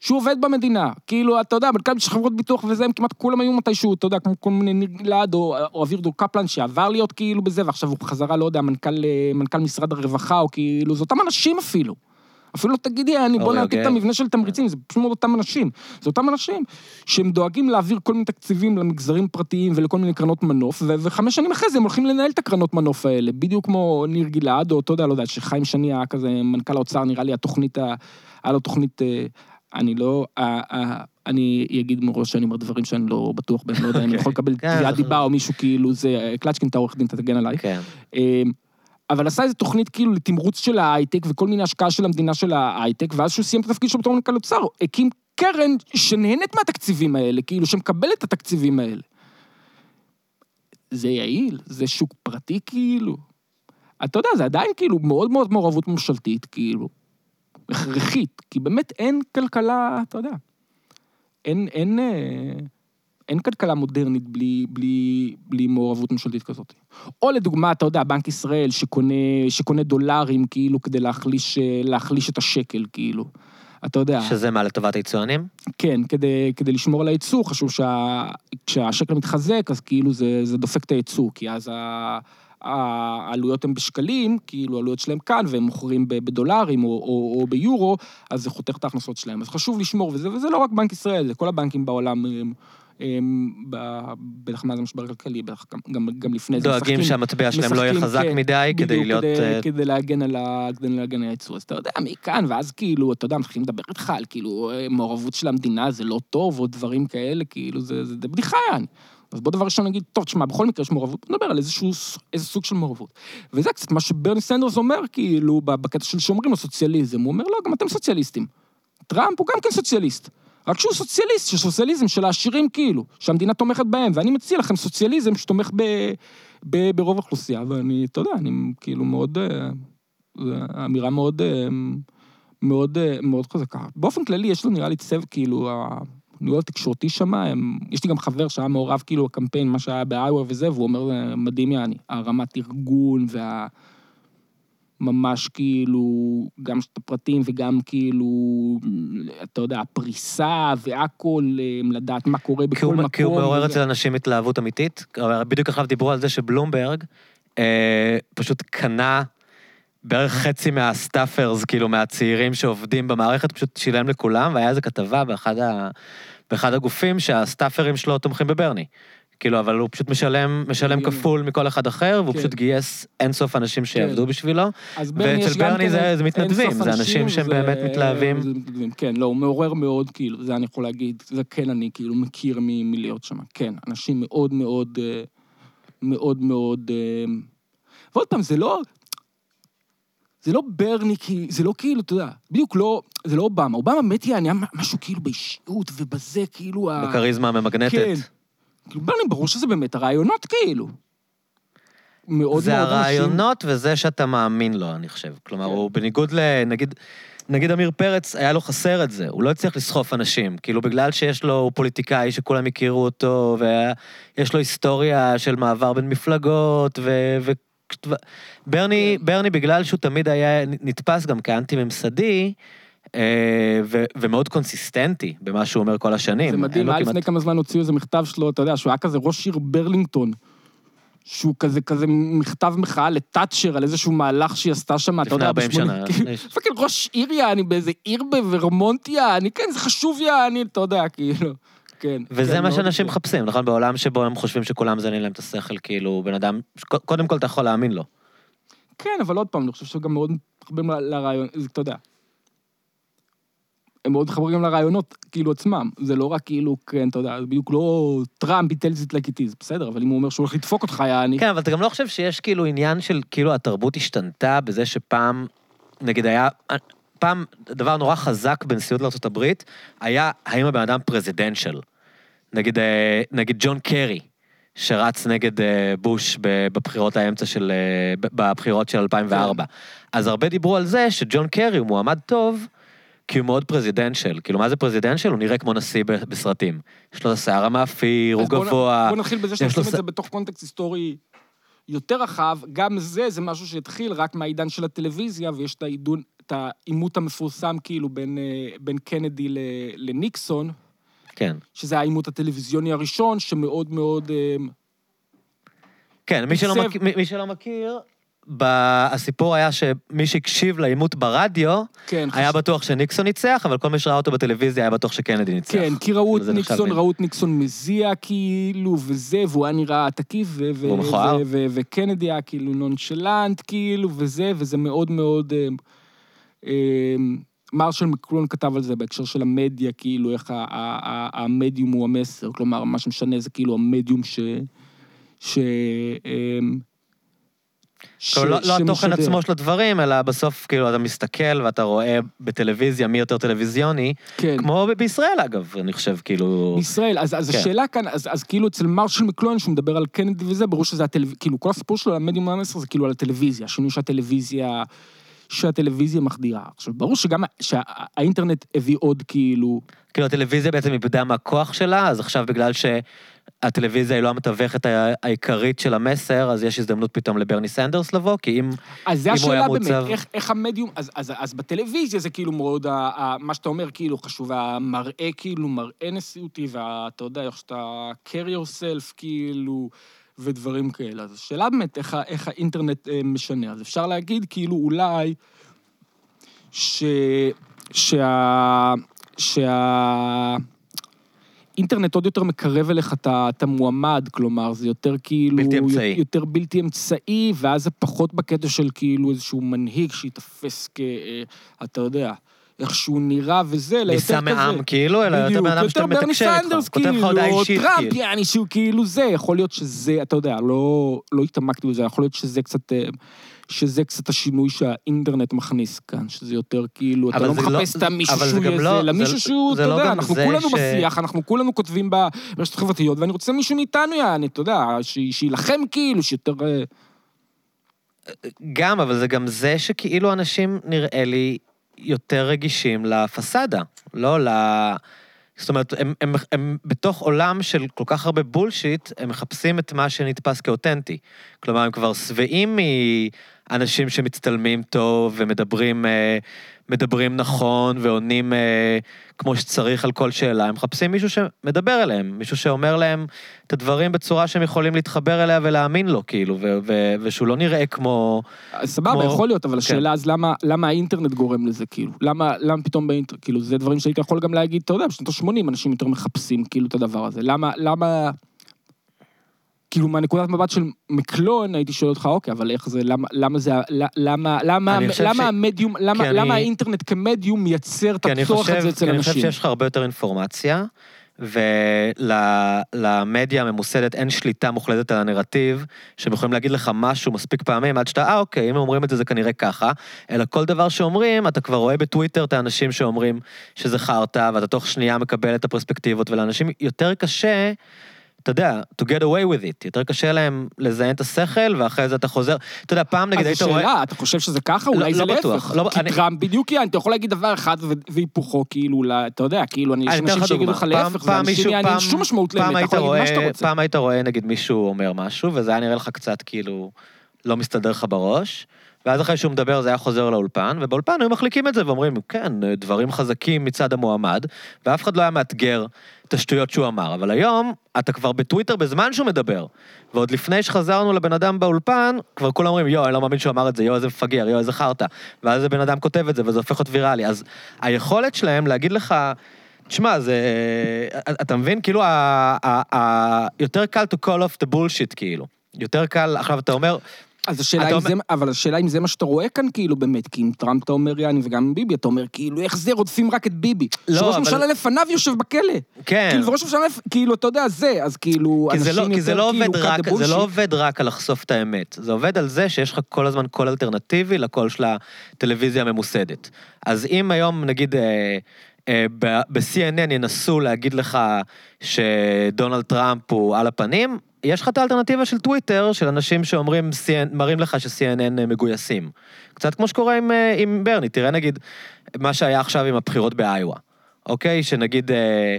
שהוא עובד במדינה. כאילו, אתה יודע, מנכ"לים של חברות ביטוח וזה, הם כמעט כולם היו מתישהו, אתה יודע, כמו כל מיני ניר גלעד או, או אביגדור קפלן, שעבר להיות כאילו בזה, ועכשיו הוא חזרה, לא יודע, מנכ"ל, אה, מנכ"ל משרד הרווחה, או כאילו, זה אותם אנשים אפילו. אפילו לא תגידי, אני, בוא נעתיק את יוגב. המבנה של תמריצים, זה פשוט מאוד אותם אנשים. זה אותם אנשים שהם דואגים להעביר כל מיני תקציבים למגזרים פרטיים ולכל מיני קרנות מנוף, וחמש שנים אחרי זה הם הולכים לנהל את הקרנות מנוף האלה, בדיוק כמו ניר גלעד, או אתה יודע, לא יודע, שחיים שני היה כזה מנכ"ל האוצר, נראה לי התוכנית, היה לו תוכנית, אה, אני לא, אה, אה, אני אגיד מראש שאני אומר דברים שאני לא בטוח בהם, לא יודע אם אני יכול לקבל כן, תביעת דיבה או מישהו כאילו, זה, קלצ'קין, אתה עורך דין, אתה תגן עליי. אבל עשה איזו תוכנית כאילו לתמרוץ של ההייטק וכל מיני השקעה של המדינה של ההייטק, ואז שהוא סיים את התפקיד שלו בתור מנכ"ל אוצר, הקים קרן שנהנית מהתקציבים האלה, כאילו, שמקבלת את התקציבים האלה. זה יעיל, זה שוק פרטי כאילו. אתה יודע, זה עדיין כאילו מאוד מאוד מעורבות ממשלתית, כאילו. הכרחית, כי באמת אין כלכלה, אתה יודע. אין, אין, אה, אין כלכלה מודרנית בלי, בלי, בלי מעורבות ממשלתית כזאת. או לדוגמה, אתה יודע, בנק ישראל שקונה, שקונה דולרים כאילו כדי להחליש, אה, להחליש את השקל, כאילו. אתה יודע, שזה מה, לטובת היצואנים? כן, כדי, כדי לשמור על הייצוא, חשוב שה, כשהשקל מתחזק, אז כאילו זה, זה דופק את הייצוא, כי אז ה, העלויות הן בשקלים, כאילו העלויות שלהם כאן, והם מוכרים בדולרים או, או, או ביורו, אז זה חותך את ההכנסות שלהם. אז חשוב לשמור, וזה, וזה לא רק בנק ישראל, זה כל הבנקים בעולם, בטח מאז המשבר הכלכלי, בטח גם, גם, לפני זה. דואגים שהמטבע שלהם לא יהיה חזק כן, מדי, כדי להיות... כדי, אה, כדי להגן על ה... כדי להגן על הייצוא. אז אתה יודע, מכאן, ואז כאילו, אתה יודע, מתחילים לדבר איתך על כאילו אה, מעורבות של המדינה זה לא טוב, או דברים כאלה, כאילו, זה, זה, זה בדיחה יעני. אז בוא דבר ראשון נגיד, טוב, תשמע, בכל מקרה יש מעורבות, נדבר על איזשהו, איזה סוג של מעורבות. וזה קצת מה שברני סנדרס אומר, כאילו, בקטע של שומרים הסוציאליזם. הוא אומר, לא, גם אתם סוציאליסטים. טראמפ הוא גם כן סוציאליסט. רק שהוא סוציאליסט, שסוציאליזם של העשירים כאילו, שהמדינה תומכת בהם, ואני מציע לכם סוציאליזם שתומך ב, ב, ברוב האוכלוסייה, ואני, אתה יודע, אני כאילו מאוד, אה, זו אמירה מאוד, אה, מאוד, אה, מאוד חזקה. באופן כללי, יש לו נראה לי צוות, כאילו, הניהול התקשורתי שם, יש לי גם חבר שהיה מעורב כאילו בקמפיין, מה שהיה באיווה וזה, והוא אומר, "זה מדהים יעני, הרמת ארגון וה... ממש כאילו, גם את הפרטים וגם כאילו, אתה יודע, הפריסה והכל, אה, לדעת מה קורה בכל מקום. כי הוא מעורר. אצל אנשים התלהבות אמיתית. בדיוק עכשיו דיברו על זה שבלומברג אה, פשוט קנה בערך חצי מה staffers, כאילו, מהצעירים שעובדים במערכת, פשוט שילם לכולם, והיה איזו כתבה באחד, ה, באחד הגופים שהסטאפרים שלו תומכים בברני. כאילו, אבל הוא פשוט משלם, משלם הגיוני. כפול מכל אחד אחר, והוא כן. פשוט גייס אינסוף אנשים שיעבדו בשבילו. אז ברני יש ואצל ברני כן זה- זה מתנדבים, זה אנשים שהם באמת מתלהבים. זה מתנדבים, כן, לא, הוא מעורר מאוד, כאילו, זה אני יכול להגיד, זה כן אני כאילו מכיר מ- מלהיות שם, כן, אנשים מאוד מאוד, אה, מאוד מאוד, אה, ועוד פעם, זה לא, זה לא ברני, כי זה לא כאילו, אתה יודע, בדיוק לא, זה לא אובמה, אובמה באמת היה משהו כאילו באישיות ובזה, כאילו, בכריזמה הממגנטת. כן. כאילו, ברני, ברור שזה באמת הרעיונות, כאילו. מאוד זה מאוד אנשים- הרעיונות וזה שאתה מאמין לו, אני חושב. כלומר, כן. הוא בניגוד ל... נגיד, נגיד עמיר פרץ, היה לו חסר את זה, הוא לא הצליח לסחוף אנשים. כאילו, בגלל שיש לו, הוא פוליטיקאי שכולם הכירו אותו, ויש לו היסטוריה של מעבר בין מפלגות, ו... ו... ברני, כן. ברני, בגלל שהוא תמיד היה נתפס גם כאנטי-ממסדי, ו- ומאוד קונסיסטנטי במה שהוא אומר כל השנים. זה מדהים, היה כמעט- לפני כמה זמן הוציאו איזה מכתב שלו, אתה יודע, שהוא היה כזה ראש עיר ברלינגטון. שהוא כזה, כזה מכתב מחאה לתאצ'ר על איזשהו מהלך שהיא עשתה שם, אתה לפני יודע, 40 בשמונה- שנה. fucking ראש עיר יעני באיזה עיר בוורמונט יעני, כן, זה חשוב יעני, אתה יודע, כאילו. כן. וזה כן, מה שאנשים. מחפשים, נכון? בעולם שבו הם חושבים שכולם מזיינים להם את השכל, כאילו, בן אדם, קודם כל אתה יכול להאמין לו. כן, אבל עוד פעם, אני חושב שגם מאוד מתחברים לרעיון, אתה יודע. הם מאוד מתחברים לרעיונות, כאילו, עצמם. זה לא רק כאילו, כן, אתה יודע, בדיוק לא טראמפ, tells it like it is, בסדר, אבל אם הוא אומר שהוא הולך לדפוק אותך, יעני... כן, אבל אתה גם לא חושב שיש כאילו עניין של, כאילו התרבות השתנתה בזה שפעם, נגיד היה, פעם דבר נורא חזק בנשיאות לארה"ב, היה האם הבן אדם פרזידנציאל. נגיד, אה, נגיד ג'ון קרי, שרץ נגד אה, בוש בבחירות האמצע של, אה, בבחירות של 2004. אז הרבה דיברו על זה שג'ון קרי הוא מועמד טוב, כי הוא מאוד פרזידנציאל. כאילו, מה זה פרזידנציאל? הוא נראה כמו נשיא בסרטים. יש לו את השיער המאפיר, הוא גבוה. בוא נתחיל בזה לו שנשים את זה בתוך קונטקסט היסטורי יותר רחב. גם זה, זה משהו שהתחיל רק מהעידן של הטלוויזיה, ויש את העידון, את העימות המפורסם כאילו בין, אה, בין קנדי לניקסון, כן. שזה העימות הטלוויזיוני הראשון, שמאוד מאוד... אה, כן, מי שלא, מכיר, מי, שלא מכיר, הסיפור היה שמי שהקשיב לעימות ברדיו, כן, היה חשוב. בטוח שניקסון ניצח, אבל כל מי שראה אותו בטלוויזיה היה בטוח שקנדי ניצח. כן, כי ראו את ניקסון, ראו את ניקסון מזיע כאילו, וזה, והוא היה נראה תקיף, וקנדי היה כאילו נונשלנט, כאילו, וזה, וזה מאוד מאוד... אה, אה, מרשל מקלון כתב על זה בהקשר של המדיה, כאילו, איך המדיום הוא המסר, כלומר, מה שמשנה זה כאילו המדיום ש... ש... ש- כאילו, לא, לא התוכן. עצמו של הדברים, אלא בסוף, כאילו, אתה מסתכל ואתה רואה בטלוויזיה מי יותר טלוויזיוני, כן. כמו בישראל, אגב, אני חושב, כאילו... בישראל, אז, אז כן. השאלה כאן, אז, אז כאילו אצל מרשל מקלוין, שהוא מדבר על קנדי וזה, ברור שזה הטלוויזיה, כאילו כל הסיפור שלו על המדיום המסר זה כאילו על הטלוויזיה, השינוי שהטלוויזיה, שהטלוויזיה מחדירה. עכשיו, ברור שגם שהאינטרנט הביא עוד כאילו, כאילו, הטלוויזיה בעצם איבדה מהכוח שלה, אז עכשיו בגלל שהטלוויזיה היא לא המתווכת העיקרית של המסר, אז יש הזדמנות פתאום לברני סנדרס לבוא, כי אם... אז זה אם הוא היה השאלה באמת, מעוצב- איך, איך המדיום, אז, אז, אז בטלוויזיה זה כאילו מאוד, ה, ה, מה שאתה אומר כאילו חשוב, המראה כאילו, מראה נשיאותי, ואתה יודע, איך שאתה carry yourself כאילו, ודברים כאלה. אז השאלה באמת איך, איך האינטרנט אה, משנה. אז אפשר להגיד כאילו אולי ש... שה... שה... אינטרנט עוד יותר מקרב אליך את המועמד, כלומר, זה יותר כאילו... בלתי אמצעי. יותר בלתי אמצעי, ואז זה פחות בקטע של כאילו איזשהו מנהיג שייתפס כ... אה, אתה יודע, איך שהוא נראה וזה, אלא יותר ניסה כזה. מעם, כאילו, אלא יותר בן אדם שאתה מתקשר איתך, כותב לך כאילו, הודעה או אישית, טראמפ, כאילו. יעני, שהוא כאילו זה, יכול להיות שזה, אתה יודע, לא, לא התעמקתי בזה, יכול להיות שזה קצת, אה, שזה קצת השינוי שהאינטרנט מכניס כאן, שזה יותר כאילו, אתה לא זה לא- מחפש את המישהו יהיה לא- אלא זה- מישהו שהוא, אתה לא יודע, אנחנו כולנו ש- בשיח, אנחנו כולנו כותבים ברשתות החברתיות, ואני רוצה מישהו מאיתנו, יעני, אתה יודע, שיילחם כאילו, שיותר... אה, גם, אבל זה גם זה שכאילו אנשים, נראה לי, יותר רגישים לפסאדה, לא ל... זאת אומרת, הם, הם, הם בתוך עולם של כל כך הרבה בולשיט, הם מחפשים את מה שנתפס כאותנטי. כלומר, הם כבר שבעים מאנשים שמצטלמים טוב ומדברים אה, מדברים נכון ועונים אה, כמו שצריך על כל שאלה. הם מחפשים מישהו שמדבר אליהם, מישהו שאומר להם את הדברים בצורה שהם יכולים להתחבר אליה ולהאמין לו, כאילו, ו- ו- ושהוא לא נראה כמו... סבבה, כמו- יכול להיות, אבל כן. השאלה אז למה, למה האינטרנט גורם לזה, כאילו? למה, למה פתאום באינטרנט, כאילו, זה דברים שהיית יכול גם להגיד, אתה יודע, בשנות ה-80 אנשים יותר מחפשים, כאילו, את הדבר הזה. למה, למה... כאילו, מהנקודת מבט של מקלון, הייתי שואל אותך, אוקיי, אבל איך זה, למה, למה זה, למה, למה, למה ש- המדיום, למה, אני- למה האינטרנט כמדיום מייצר את הצורך הזה אצל כי אני חושב אנשים? שיש לך הרבה יותר אינפורמציה, ולמדיה הממוסדת אין שליטה מוחלטת על הנרטיב, שהם יכולים להגיד לך משהו מספיק פעמים עד שאתה, אה, אוקיי, אם הם אומרים את זה, זה כנראה ככה, אלא כל דבר שאומרים, אתה כבר רואה בטוויטר את האנשים שאומרים שזה חרטא, ואתה תוך שנייה מקבל את הפרספקטיבות, ולאנשים יותר קשה... אתה יודע, to get away with it, יותר קשה להם לזיין את השכל, ואחרי זה אתה חוזר, אתה יודע, פעם נגיד אז היית רואה... שאלה, אתה חושב שזה ככה? לא- אולי זה לא בטוח. לא- כי אני- טראמפ בדיוק יען, אתה יכול להגיד דבר אחד והיפוכו, כאילו, אתה יודע, כאילו, אני- אנשים שיגידו. לך להפך, ואנשים מישהו- יעני, אין פעם- שום משמעות היית אתה יכול להגיד מה שאתה רוצה. פעם היית רואה נגיד מישהו אומר משהו, וזה היה נראה לך קצת כאילו לא מסתדר לך בראש, ואז אחרי שהוא מדבר זה היה חוזר לאולפן, ובאולפן היו מחליקים את זה ואומרים, כן, דברים חזקים מצד המועמד, ואף אחד לא היה מאתגר את השטויות שהוא אמר. אבל היום, אתה כבר בטוויטר בזמן שהוא מדבר, ועוד לפני שחזרנו לבן אדם באולפן, כבר כולם אומרים, יואו, אני לא מאמין שהוא אמר את זה, יואו, איזה מפגר, יואו, איזה חרטא. ואז הבן אדם כותב את זה, וזה הופך להיות ויראלי. אז היכולת שלהם להגיד לך, תשמע, זה... אתה מבין? כאילו, ה- ה- ה- יותר קל to call off the bullshit, כאילו. יותר קל, עכשיו אתה אומר, אז השאלה אם אומר- זה, אבל השאלה אם זה מה שאתה רואה כאן, כאילו, באמת, כי אם טראמפ אתה אומר יעני, וגם ביבי, אתה אומר, כאילו, איך זה, רודפים רק את ביבי. לא, שראש אבל- ממשלה לפניו יושב בכלא. כן. כאילו, וראש ממשלה, כאילו, אתה יודע, זה, אז כאילו, זה אנשים לא, כי זה יותר לא כאילו, עובד רק, the זה לא. עובד רק על לחשוף את האמת, זה עובד על זה שיש לך כל הזמן קול אלטרנטיבי לקול של הטלוויזיה הממוסדת. אז אם היום, נגיד, אה, אה, ב-CNN ינסו להגיד לך שדונלד טראמפ הוא על הפנים, יש לך את האלטרנטיבה של טוויטר, של אנשים שאומרים, מראים לך ש-CNN מגויסים. קצת כמו שקורה עם, אה, עם ברני, תראה נגיד, מה שהיה עכשיו עם הבחירות באיואה. אוקיי? שנגיד, אה,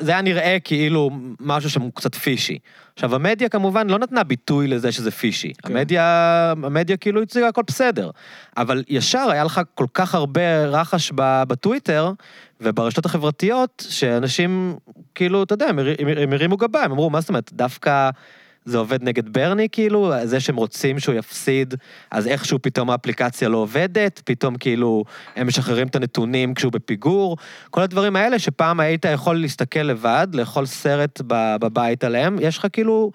זה היה נראה כאילו משהו שם הוא קצת פישי. עכשיו, המדיה כמובן לא נתנה ביטוי לזה שזה פישי. כן. המדיה, המדיה כאילו הציגה הכל בסדר. אבל ישר היה לך כל כך הרבה רחש בטוויטר וברשתות החברתיות, שאנשים, כאילו, אתה יודע, הם הרימו גבה, הם אמרו, מה זאת אומרת, דווקא זה עובד נגד ברני, כאילו, זה שהם רוצים שהוא יפסיד, אז איכשהו פתאום האפליקציה לא עובדת, פתאום כאילו הם משחררים את הנתונים כשהוא בפיגור, כל הדברים האלה שפעם היית יכול להסתכל לבד, לאכול סרט בבית עליהם, יש לך כאילו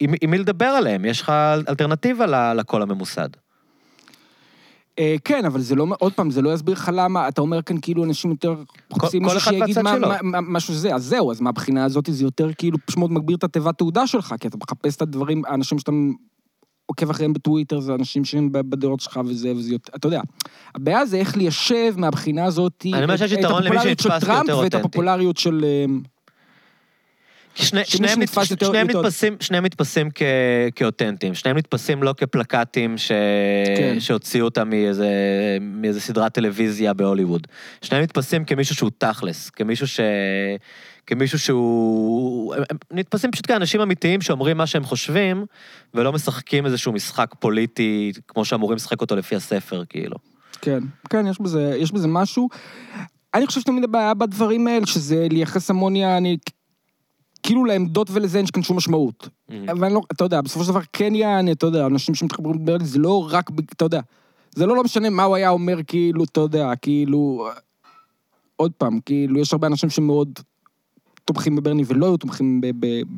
עם, עם מי לדבר עליהם, יש לך אלטרנטיבה לקול הממוסד. אה, כן, אבל זה לא, עוד פעם, זה לא יסביר לך למה, אתה אומר כאן כאילו אנשים יותר כל מישהו שיגיד מה-. מה- מה- משהו זה, אז זהו, אז מהבחינה הזאת זה יותר כאילו פשוט מגביר את התיבת תעודה שלך, כי אתה מחפש את הדברים, האנשים שאתה עוקב אחריהם בטוויטר, זה אנשים שהם בדעות שלך וזה, וזה יותר, אתה יודע. הבעיה זה איך ליישב מהבחינה הזאת, את למי הפופולריות של טראמפ ואת. הפופולריות של... אה, כי שני, שמישהו שניהם, נתפסים, כאותנטיים, שניהם נתפסים לא כפלקטים ש... כן. שהוציאו אותם מאיזה, סדרת טלוויזיה בהוליווד. שניהם נתפסים כמישהו שהוא תכלס, כמישהו ש... כמישהו שהוא... הם, נתפסים פשוט כאנשים אמיתיים שאומרים מה שהם חושבים, ולא משחקים איזשהו משחק פוליטי כמו שאמורים לשחק אותו לפי הספר, כאילו. כן, כן, יש בזה, יש בזה משהו. אני חושב שתמיד הבעיה בדברים האלה, שזה לייחס המון יעני, כאילו לעמדות ולזה אין כאן שום משמעות. אבל אני לא, אתה יודע, בסופו של דבר כן יעני, אתה יודע, אנשים שמתחברים לברלי, זה לא רק, אתה יודע, זה לא לא משנה מה הוא היה אומר, כאילו, אתה יודע, כאילו, עוד פעם, כאילו, יש הרבה אנשים שמאוד תומכים בברני ולא היו תומכים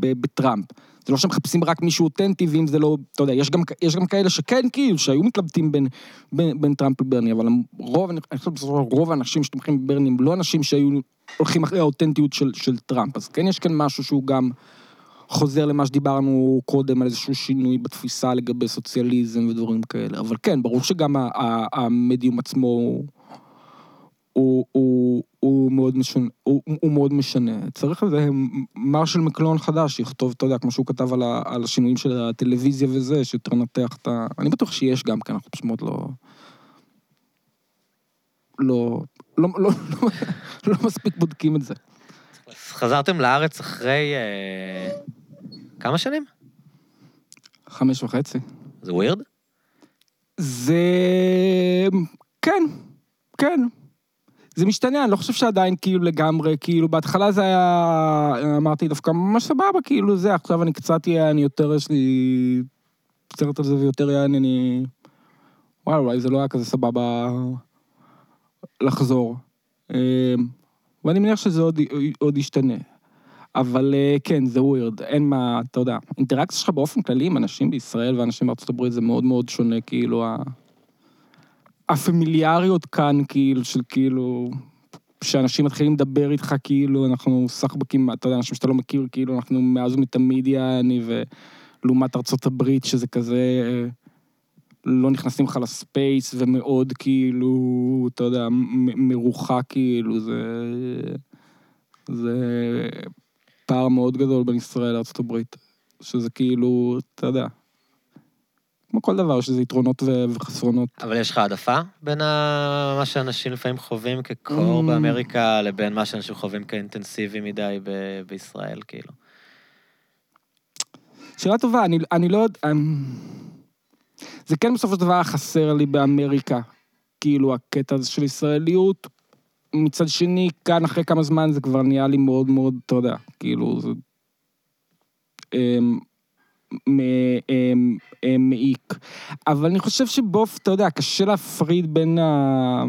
בטראמפ. זה לא שמחפשים רק מישהו אותנטי, ואם זה לא, אתה יודע, יש גם, יש גם כאלה שכן, כאילו, שהיו מתלבטים בין, בין, בין טראמפ לברני, אבל רוב, אני חושב בסופו של דבר, רוב האנשים שתומכים בברני הם לא אנשים שהיו הולכים אחרי האותנטיות של, של טראמפ. אז כן יש כאן משהו שהוא גם חוזר למה שדיברנו קודם, על איזשהו שינוי בתפיסה לגבי סוציאליזם ודברים כאלה. אבל כן, ברור שגם ה- ה- המדיום עצמו הוא, הוא, הוא, הוא, מאוד משנה, הוא, הוא מאוד משנה. צריך איזה מרשל מקלון חדש שיכתוב, אתה יודע, כמו שהוא כתב על, ה, על השינויים של הטלוויזיה וזה, שיותר נתח את ה... אני בטוח שיש גם כן, אנחנו פשוט מאוד לא... לא, לא, לא, לא, לא מספיק בודקים את זה. אז חזרתם לארץ אחרי... אה, כמה שנים? חמש וחצי. זה ווירד? זה... כן, כן. זה משתנה, אני לא חושב שעדיין כאילו לגמרי, כאילו בהתחלה זה היה, אמרתי דווקא ממש סבבה, כאילו זה, עכשיו אני קצת אהיה, אני יותר, יש לי סרט על זה ויותר יעני, אני... וואי, אולי זה לא היה כזה סבבה לחזור. אמ, ואני מניח שזה עוד, עוד ישתנה. אבל אה, כן, זה ווירד, אין מה, אתה יודע, אינטראקציה שלך באופן כללי עם אנשים בישראל ואנשים בארצות הברית זה מאוד מאוד שונה, כאילו, ה... הפמיליאריות כאן, כאילו, של כאילו, שאנשים מתחילים לדבר איתך, כאילו, אנחנו סחבקים, אתה יודע, אנשים שאתה לא מכיר, כאילו, אנחנו מאז ומתמיד יעני, ולעומת ארצות הברית, שזה כזה, אה, לא נכנסים לך לספייס, ומאוד, כאילו, אתה יודע, מרוחק, כאילו, זה... זה פער מאוד גדול בין ישראל הברית, שזה כאילו, אתה יודע, כמו כל דבר, יש לזה יתרונות וחסרונות. אבל יש לך העדפה בין ה... מה שאנשים לפעמים חווים כקור Mm. באמריקה לבין מה שאנשים חווים כאינטנסיבי מדי ב... בישראל, כאילו? שאלה טובה, אני, אני לא יודע... זה כן בסופו של דבר חסר לי באמריקה, כאילו, הקטע הזה של ישראליות. מצד שני, כאן אחרי כמה זמן זה כבר נהיה לי מאוד מאוד, אתה יודע, כאילו, זה... אמ, אמ, אמ, מעיק. אבל אני חושב שבוף, אתה יודע, קשה להפריד בין ה...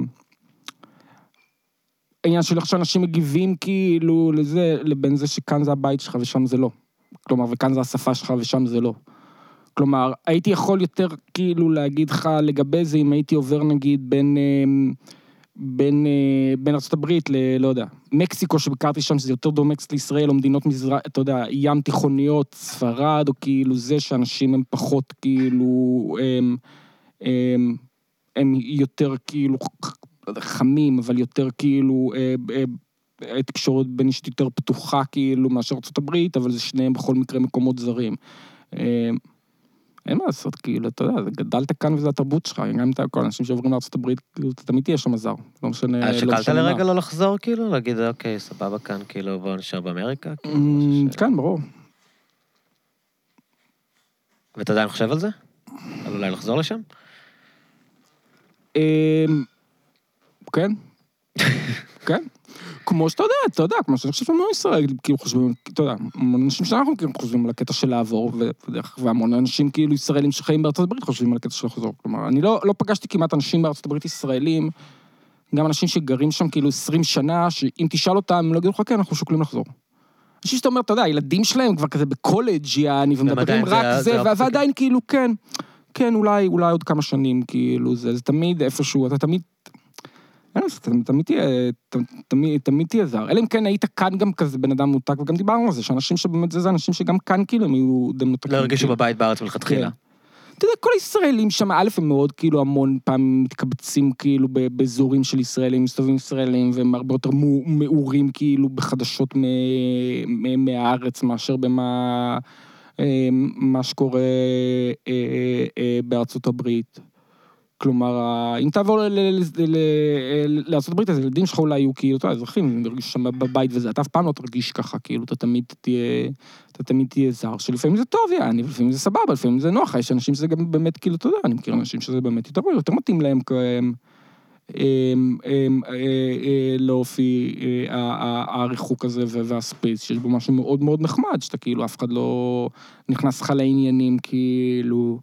העניין של איך שאנשים מגיבים כאילו לזה, לבין זה שכאן זה הבית שלך ושם זה לא. כלומר, וכאן זה השפה שלך ושם זה לא. כלומר, הייתי יכול יותר כאילו להגיד לך לגבי זה אם הייתי עובר נגיד בין, אמ, בין, אה, בין ארה"ב ל... לא יודע, מקסיקו שביקרתי שם, שזה יותר דומה קצת לישראל, או מדינות מזרח, אתה יודע, ים תיכוניות, ספרד, או כאילו זה שאנשים הם פחות כאילו, הם, הם, הם יותר כאילו חמים, אבל יותר כאילו, אה, אה, תקשורת בין אישית יותר פתוחה כאילו מאשר ארה"ב, אבל זה שניהם בכל מקרה מקומות זרים. אין מה לעשות, כאילו, אתה יודע, גדלת כאן וזה התרבות שלך, גם אם אתה כל האנשים שעוברים הברית, כאילו, אתה תמיד תהיה שם זר, לא משנה... אה, לא שקלת לרגע. לא לחזור, כאילו? להגיד, אוקיי, סבבה כאן, כאילו, בוא נשאר באמריקה? כאילו, אמ, כן, ברור. ואתה עדיין חושב על זה? על אולי לחזור לשם? אמ, כן. כן. כמו שאתה יודע, אתה יודע, כמו שאני חושב שהמון ישראל, כאילו חושבים, אתה יודע, המון אנשים שאנחנו כאילו חושבים על הקטע של לעבור, והמון אנשים כאילו ישראלים שחיים בארצות הברית חושבים על הקטע של לחזור. כלומר, אני לא, לא פגשתי כמעט אנשים בארצות הברית ישראלים, גם אנשים שגרים שם כאילו 20 שנה, שאם תשאל אותם, הם לא יגידו לך, כן, אנחנו שוקלים לחזור. אנשים שאתה אומר, אתה יודע, הילדים שלהם כבר כזה בקולג' יעני, ומדברים זה- רק זה זה, האופציה, ועדיין כאילו, כן, כן, אולי, אולי עוד כמה שנים, כאילו, זה, זה תמיד איפשהו, אתה תמיד... לעשות, אתה תמיד תהיה, זר. אלא אם כן היית כאן גם כזה בן אדם מנותק, וגם דיברנו על זה, שאנשים שבאמת זה, זה אנשים שגם כאן כאילו הם היו די מנותקים. לא הרגישו כאילו. בבית בארץ מלכתחילה. כן. אתה יודע, כל הישראלים שם, א', הם מאוד כאילו המון פעמים מתקבצים כאילו באזורים של ישראלים, מסתובבים ישראלים, והם הרבה יותר מעורים כאילו בחדשות מהארץ מאשר במה אה, מה שקורה אה, אה, בארצות הברית. כלומר, אם תעבור ל- ל- ל- ל- לארצות הברית, אז הילדים שלך אולי יהיו כאילו, אתה יודע, אזרחים, הם ירגישו שם בבית וזה, אתה אף פעם לא תרגיש ככה, כאילו, אתה תמיד תהיה, אתה תמיד תהיה זר, שלפעמים זה טוב, יעני, ולפעמים זה סבבה, לפעמים זה נוח, יש אנשים שזה גם באמת, כאילו, אתה יודע, אני מכיר אנשים שזה באמת יותר, יותר מתאים להם אה, אה, לאופי אה, הריחוק הזה והספייס, שיש בו משהו מאוד מאוד נחמד, שאתה כאילו, אף אחד לא נכנס לך לעניינים, כאילו...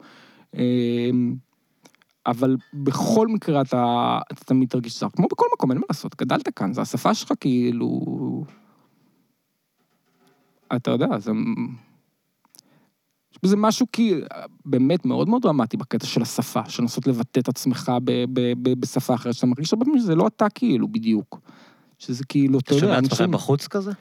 אבל בכל מקרה אתה, אתה תמיד תרגיש זר, כמו בכל מקום, אין מה לעשות, גדלת כאן, זו השפה שלך כאילו... אתה יודע, זה... יש בזה משהו כי באמת מאוד מאוד דרמטי בקטע של השפה, של לנסות לבטא את עצמך ב, ב, ב, בשפה אחרת, שאתה מרגיש הרבה פעמים שזה לא אתה כאילו בדיוק. שזה כאילו, אתה אתה יודע, שומע את עצמך בחוץ כזה?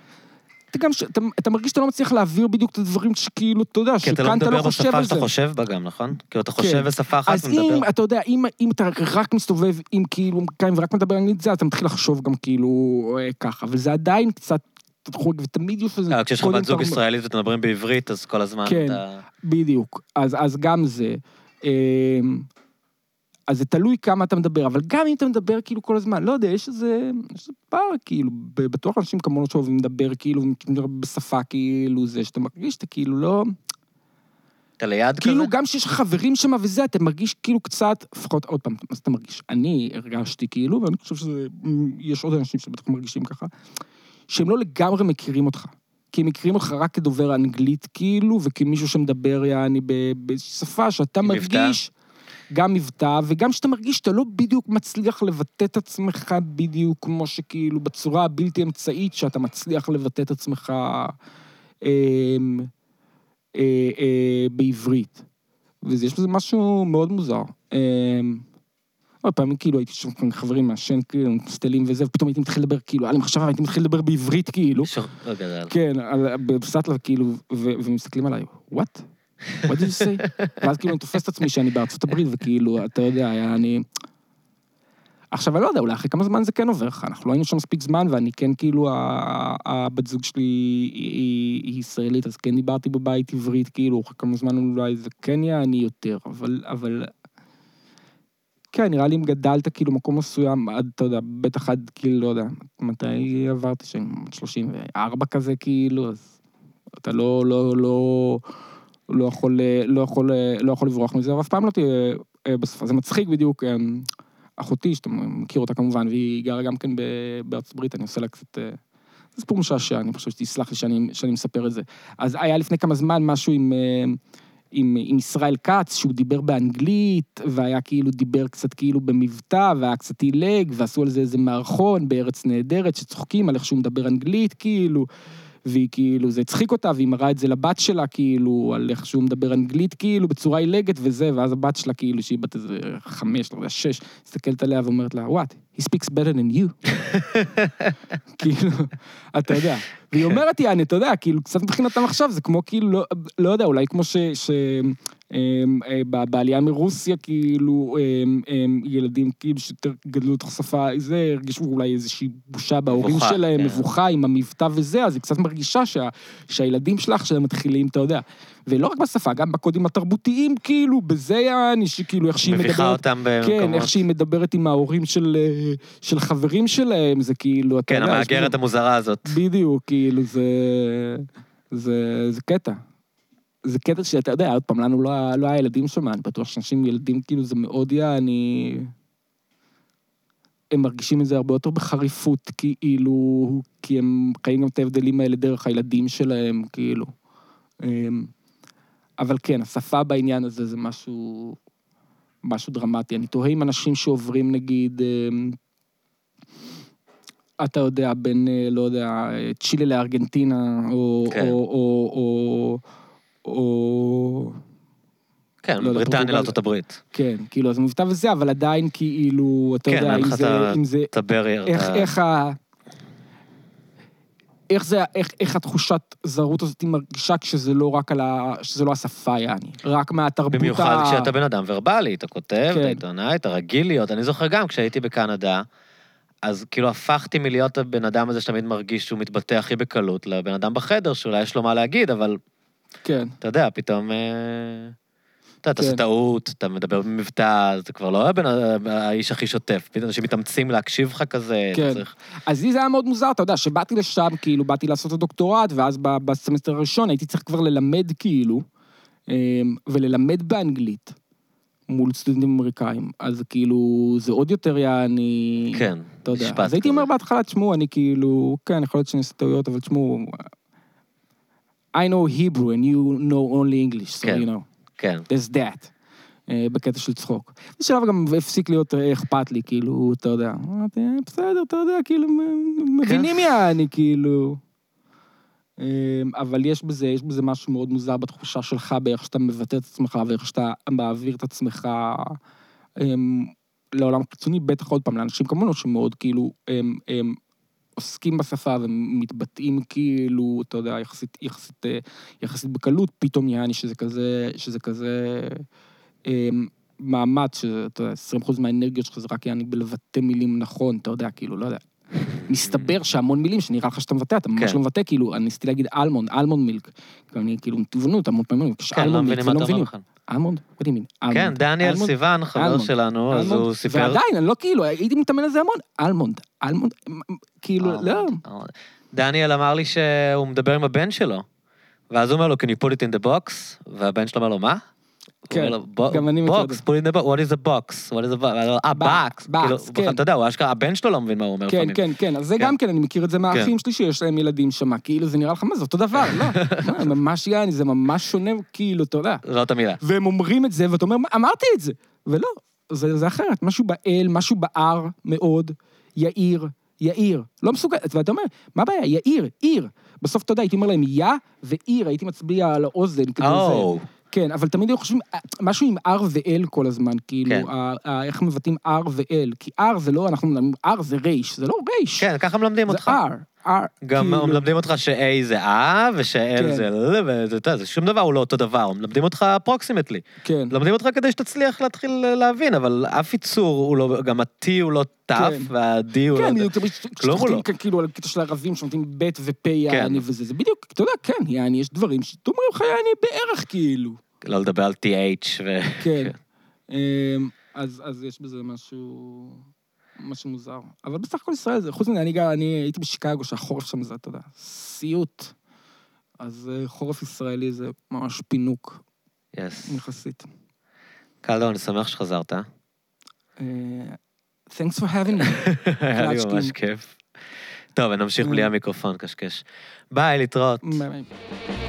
אתה גם, אתה, אתה מרגיש שאתה לא מצליח להעביר בדיוק את הדברים שכאילו, אתה יודע, כי אתה לא שכאן אתה לא מדבר חושב בשפה על שאתה זה. חושב בה גם, נכון? כאילו, אתה כן. חושב בשפה אחת אז ומדבר. אם, אתה יודע, אם, אם אתה רק מסתובב עם כאילו, כאן ורק מדבר אנגלית זה, אתה מתחיל לחשוב גם כאילו אה, ככה, אבל זה עדיין קצת חורג, ותמיד יש לזה... אה, כשיש לך בת זוג ישראלית ואתם מדברים בעברית, אז כל הזמן כן. אתה... בדיוק, אז, אז גם זה. אז זה תלוי כמה אתה מדבר, אבל גם אם אתה מדבר כאילו כל הזמן, לא יודע, יש איזה, יש איזה פער, כאילו, בטוח אנשים כמונו שאוהבים לדבר כאילו, בשפה כאילו זה, שאתה מרגיש שאתה כאילו לא... אתה ליד כזה? כאילו, גם שיש חברים שם וזה, אתה מרגיש כאילו קצת, לפחות, עוד פעם, מה אתה מרגיש? אני הרגשתי כאילו, ואני חושב שיש עוד אנשים שבטח מרגישים ככה, שהם לא לגמרי מכירים אותך. כי הם מכירים אותך רק כדובר אנגלית, כאילו, וכמישהו שמדבר, יעני, באיזושהי שפה שאתה עם מבטא. גם מבטא, וגם שאתה מרגיש שאתה לא בדיוק מצליח לבטא את עצמך בדיוק כמו שכאילו בצורה הבלתי אמצעית שאתה מצליח לבטא את עצמך אה, אה, אה, בעברית. ויש בזה משהו מאוד מוזר. אה, הרבה פעמים כאילו הייתי שם עם חברים מעשן, כאילו, מסטלים וזה, ופתאום הייתי מתחיל לדבר, כאילו, היה לי מחשבה, הייתי מתחיל לדבר בעברית, כאילו. ש- לא גדל. כן, בסטלה, כאילו, ומסתכלים עליי, what? What did you say? ואז כאילו אני תופס את עצמי שאני בארצות הברית, וכאילו, אתה יודע, היה אני... עכשיו, אני לא יודע, אולי אחרי כמה זמן זה כן עובר לך, אנחנו לא היינו שם מספיק זמן, ואני כן, כאילו, הבת זוג שלי היא, ישראלית, אז כן דיברתי בבית עברית, כאילו, אחרי כמה זמן אולי זה כן יעני יותר, אבל, אבל... כן, נראה לי אם גדלת כאילו מקום מסוים, עד, אתה יודע, בטח עד, כאילו, לא יודע, מתי עברתי שם? 34 כזה, כאילו, אז אתה לא, לא, לא, לא יכול, לא יכול, לא יכול לברוח מזה, אבל אף פעם לא תהיה אה, בשפה. זה מצחיק בדיוק, אה, אחותי, שאתה מכיר אותה כמובן, והיא גרה גם כן בארצות הברית, אני עושה לה קצת... אה, זה סיפור משעשע, אני חושב שתסלח לי שאני, שאני מספר את זה. אז היה לפני כמה זמן משהו עם, אה, עם, עם ישראל כץ, שהוא דיבר באנגלית, והיה כאילו, דיבר קצת כאילו במבטא, והיה קצת עילג, ועשו על זה איזה מערכון בארץ נהדרת, שצוחקים על איך שהוא מדבר אנגלית, כאילו. והיא כאילו, זה הצחיק אותה, והיא מראה את זה לבת שלה, כאילו, על איך שהוא מדבר אנגלית, כאילו, בצורה עילגת וזה, ואז הבת שלה, כאילו, שהיא בת איזה חמש, לא יודע, שש, מסתכלת עליה ואומרת לה, what? He speaks better than you. כאילו, אתה יודע. והיא אומרת, יעני, אתה יודע, כאילו, קצת מבחינתם עכשיו, זה כמו, כאילו, לא, לא יודע, אולי כמו ש... ש בעלייה מרוסיה, כאילו, אמ, אמ, ילדים כאילו שיותר גדלו לתוך שפה, זה, הרגישו אולי איזושהי בושה בהורים שלהם, כן. מבוכה עם המבטא וזה, אז היא קצת מרגישה שה, שהילדים שלך שלהם מתחילים, אתה יודע. ולא רק בשפה, גם בקודים התרבותיים, כאילו, בזה יעני, שכאילו, איך שהיא מדברת. מביכה אותם במקומות. כן, איך שהיא מדברת עם ההורים של, אה, של חברים שלהם, זה כאילו, אתה כן, יודע, יש המהגרת בזה- המוזרה הזאת. בדיוק, כאילו, זה... זה, זה קטע. זה קטע שאתה יודע, עוד פעם, לנו לא, לא היה ילדים שם, אני בטוח שאנשים ילדים, כאילו, זה מאוד יעני... הם מרגישים את זה הרבה יותר בחריפות, כאילו, כי הם חיים גם את ההבדלים האלה דרך הילדים שלהם, כאילו. אמ, אבל כן, השפה בעניין הזה זה משהו, משהו דרמטי. אני תוהה עם אנשים שעוברים, נגיד, אמ, אתה יודע, בין, אה, לא יודע, צ'ילה לארגנטינה, או... כן. או, או, או, או... כן, לא בריטניה. לארצות הברית. כן, כאילו, אז מבטא וזה, אבל עדיין כאילו, אתה כן, יודע, אין אם לך זה... ה- אם זה את הברייר. איך, את ה- איך ה... איך זה, איך, איך התחושת זרות הזאת מרגישה כשזה לא רק על ה... שזה לא השפה, יעני. רק מהתרבות ה... במיוחד כשאתה בן אדם ורבלי, אתה כותב, כן. אתה עיתונאי, אתה רגיל להיות. אני זוכר גם כשהייתי בקנדה, אז כאילו הפכתי מלהיות הבן אדם הזה שתמיד מרגיש שהוא מתבטא הכי בקלות, לבן אדם בחדר שאולי יש לו מה להגיד, אבל כן, אתה יודע, פתאום... אה, אתה יודע, אתה עושה כן. טעות, אתה מדבר במבטא, זה כבר לא הבן- האיש הכי שוטף. פתאום אנשים מתאמצים להקשיב לך כזה, אתה כן. אז לי זה היה מאוד מוזר, אתה יודע, שבאתי לשם, כאילו, באתי לעשות את הדוקטורט, ואז בסמסטר הראשון הייתי צריך כבר ללמד, כאילו, אמ, וללמד באנגלית מול סטודנטים אמריקאים. אז כאילו, זה עוד יותר יעני... כן, אתה יודע. משפט אז הייתי כזה. אומר בהתחלה, תשמעו, אני כאילו, כן, יכול להיות שאני עושה טעויות, אבל תשמעו, I know Hebrew and you know only English, so כן. you know, כן. there's that. אה, בקטע של צחוק. בשלב גם הפסיק להיות אה, אכפת לי, כאילו, אתה יודע. אמרתי, "אה, בסדר, אתה יודע, כאילו, מ- מבינים יעני, כאילו. אבל יש בזה, יש בזה משהו מאוד מוזר בתחושה שלך, באיך שאתה מבטא את עצמך ואיך שאתה מעביר את עצמך לעולם חיצוני, בטח עוד פעם, לאנשים כמונו שמאוד כאילו, הם, הם עוסקים בשפה ומתבטאים כאילו, אתה יודע, יחסית, יחסית, אה, יחסית בקלות, פתאום יעני שזה כזה, שזה כזה אמ, מאמץ, שאתה יודע, 20% מהאנרגיות שלך זה רק יעני בלבטא מילים נכון, אתה יודע, כאילו, לא יודע. מסתבר שהמון מילים שנראה לך שאתה מבטא, אתה ממש כן. לא מבטא, כאילו, אני ניסיתי להגיד almond, almond milk. אני כאילו, טבעונות, המון פעמים, כן, לא מבינים מה לא אתה אומר. בכלל. almond? what do you mean? כן. דניאל? סיוון, חבר. שלנו, אז. הוא סיפר... ועדיין, אני לא כאילו, הייתי מתאמן על זה המון. almond, almond, כאילו, לא. דניאל אמר לי שהוא מדבר עם הבן שלו, ואז הוא אומר לו, can you put it in the box? והבן שלו אומר לו, מה? כן, גם אני מכיר את זה. the box, what is a box? what is a box? אה, Box, box. כאילו, כן. אתה יודע, הוא אשכרה, הבן שלו לא מבין מה הוא אומר כן, לפעמים. כן, כן, אז זה כן. גם כן, אני מכיר את זה מהאחים שלי שיש להם ילדים שם, כאילו, זה נראה לך, מה זה אותו דבר, לא, ממש יעני, זה ממש שונה, כאילו, אתה יודע. זאת המילה. והם אומרים את זה, ואתה אומר, "מה, אמרתי את זה. ולא, זה, אחרת, משהו באל, משהו בער מאוד, יאיר, יאיר. לא מסוגל, ואתה אומר, מה הבעיה? יאיר, עיר. בסוף, אתה יודע, הייתי אומר להם יא ועיר, הייתי מצביע על האוזן כדי או. זה. כן, אבל תמיד היו חושבים, אה, משהו עם R ואל כל הזמן, כאילו, כן. ה- ה- איך מבטאים R ואל. כי R זה לא, אנחנו מדברים, R זה רייש, זה לא רייש. כן, ככה מלמדים זה אותך. R, R. גם כאילו, מלמדים אותך ש-A זה אה, וש-L כן. זה ל, וזה, יודע, זה שום דבר הוא לא אותו דבר, מלמדים אותך אפרוקסימטלי. כן. מלמדים אותך כדי שתצליח להתחיל להבין, אבל אף יצור הוא לא, גם ה-T הוא לא ת' כן. וה-D הוא לא... כן, כלום הוא כשצוחקים לא. כאילו על הקטע של הערבים שנותנים ב' ופ' יעני וזה, זה בדיוק, אתה יודע, כן, יעני, יש דברים שאומרים לך יעני בערך כאילו. לא לדבר על TH ו... כן. אמ, אז אז יש בזה משהו... משהו מוזר. אבל בסך הכל ישראל זה, חוץ מזה, אני אני הייתי בשיקגו, שהחורף שם זה, אתה יודע, סיוט. אז אה, חורף ישראלי זה ממש פינוק, יס. יחסית. קלדון, אני שמח שחזרת. אה, Thanks for having me. היה לי ממש. כיף. טוב, נמשיך בלי המיקרופון, קשקש. ביי, להתראות. ביי ביי.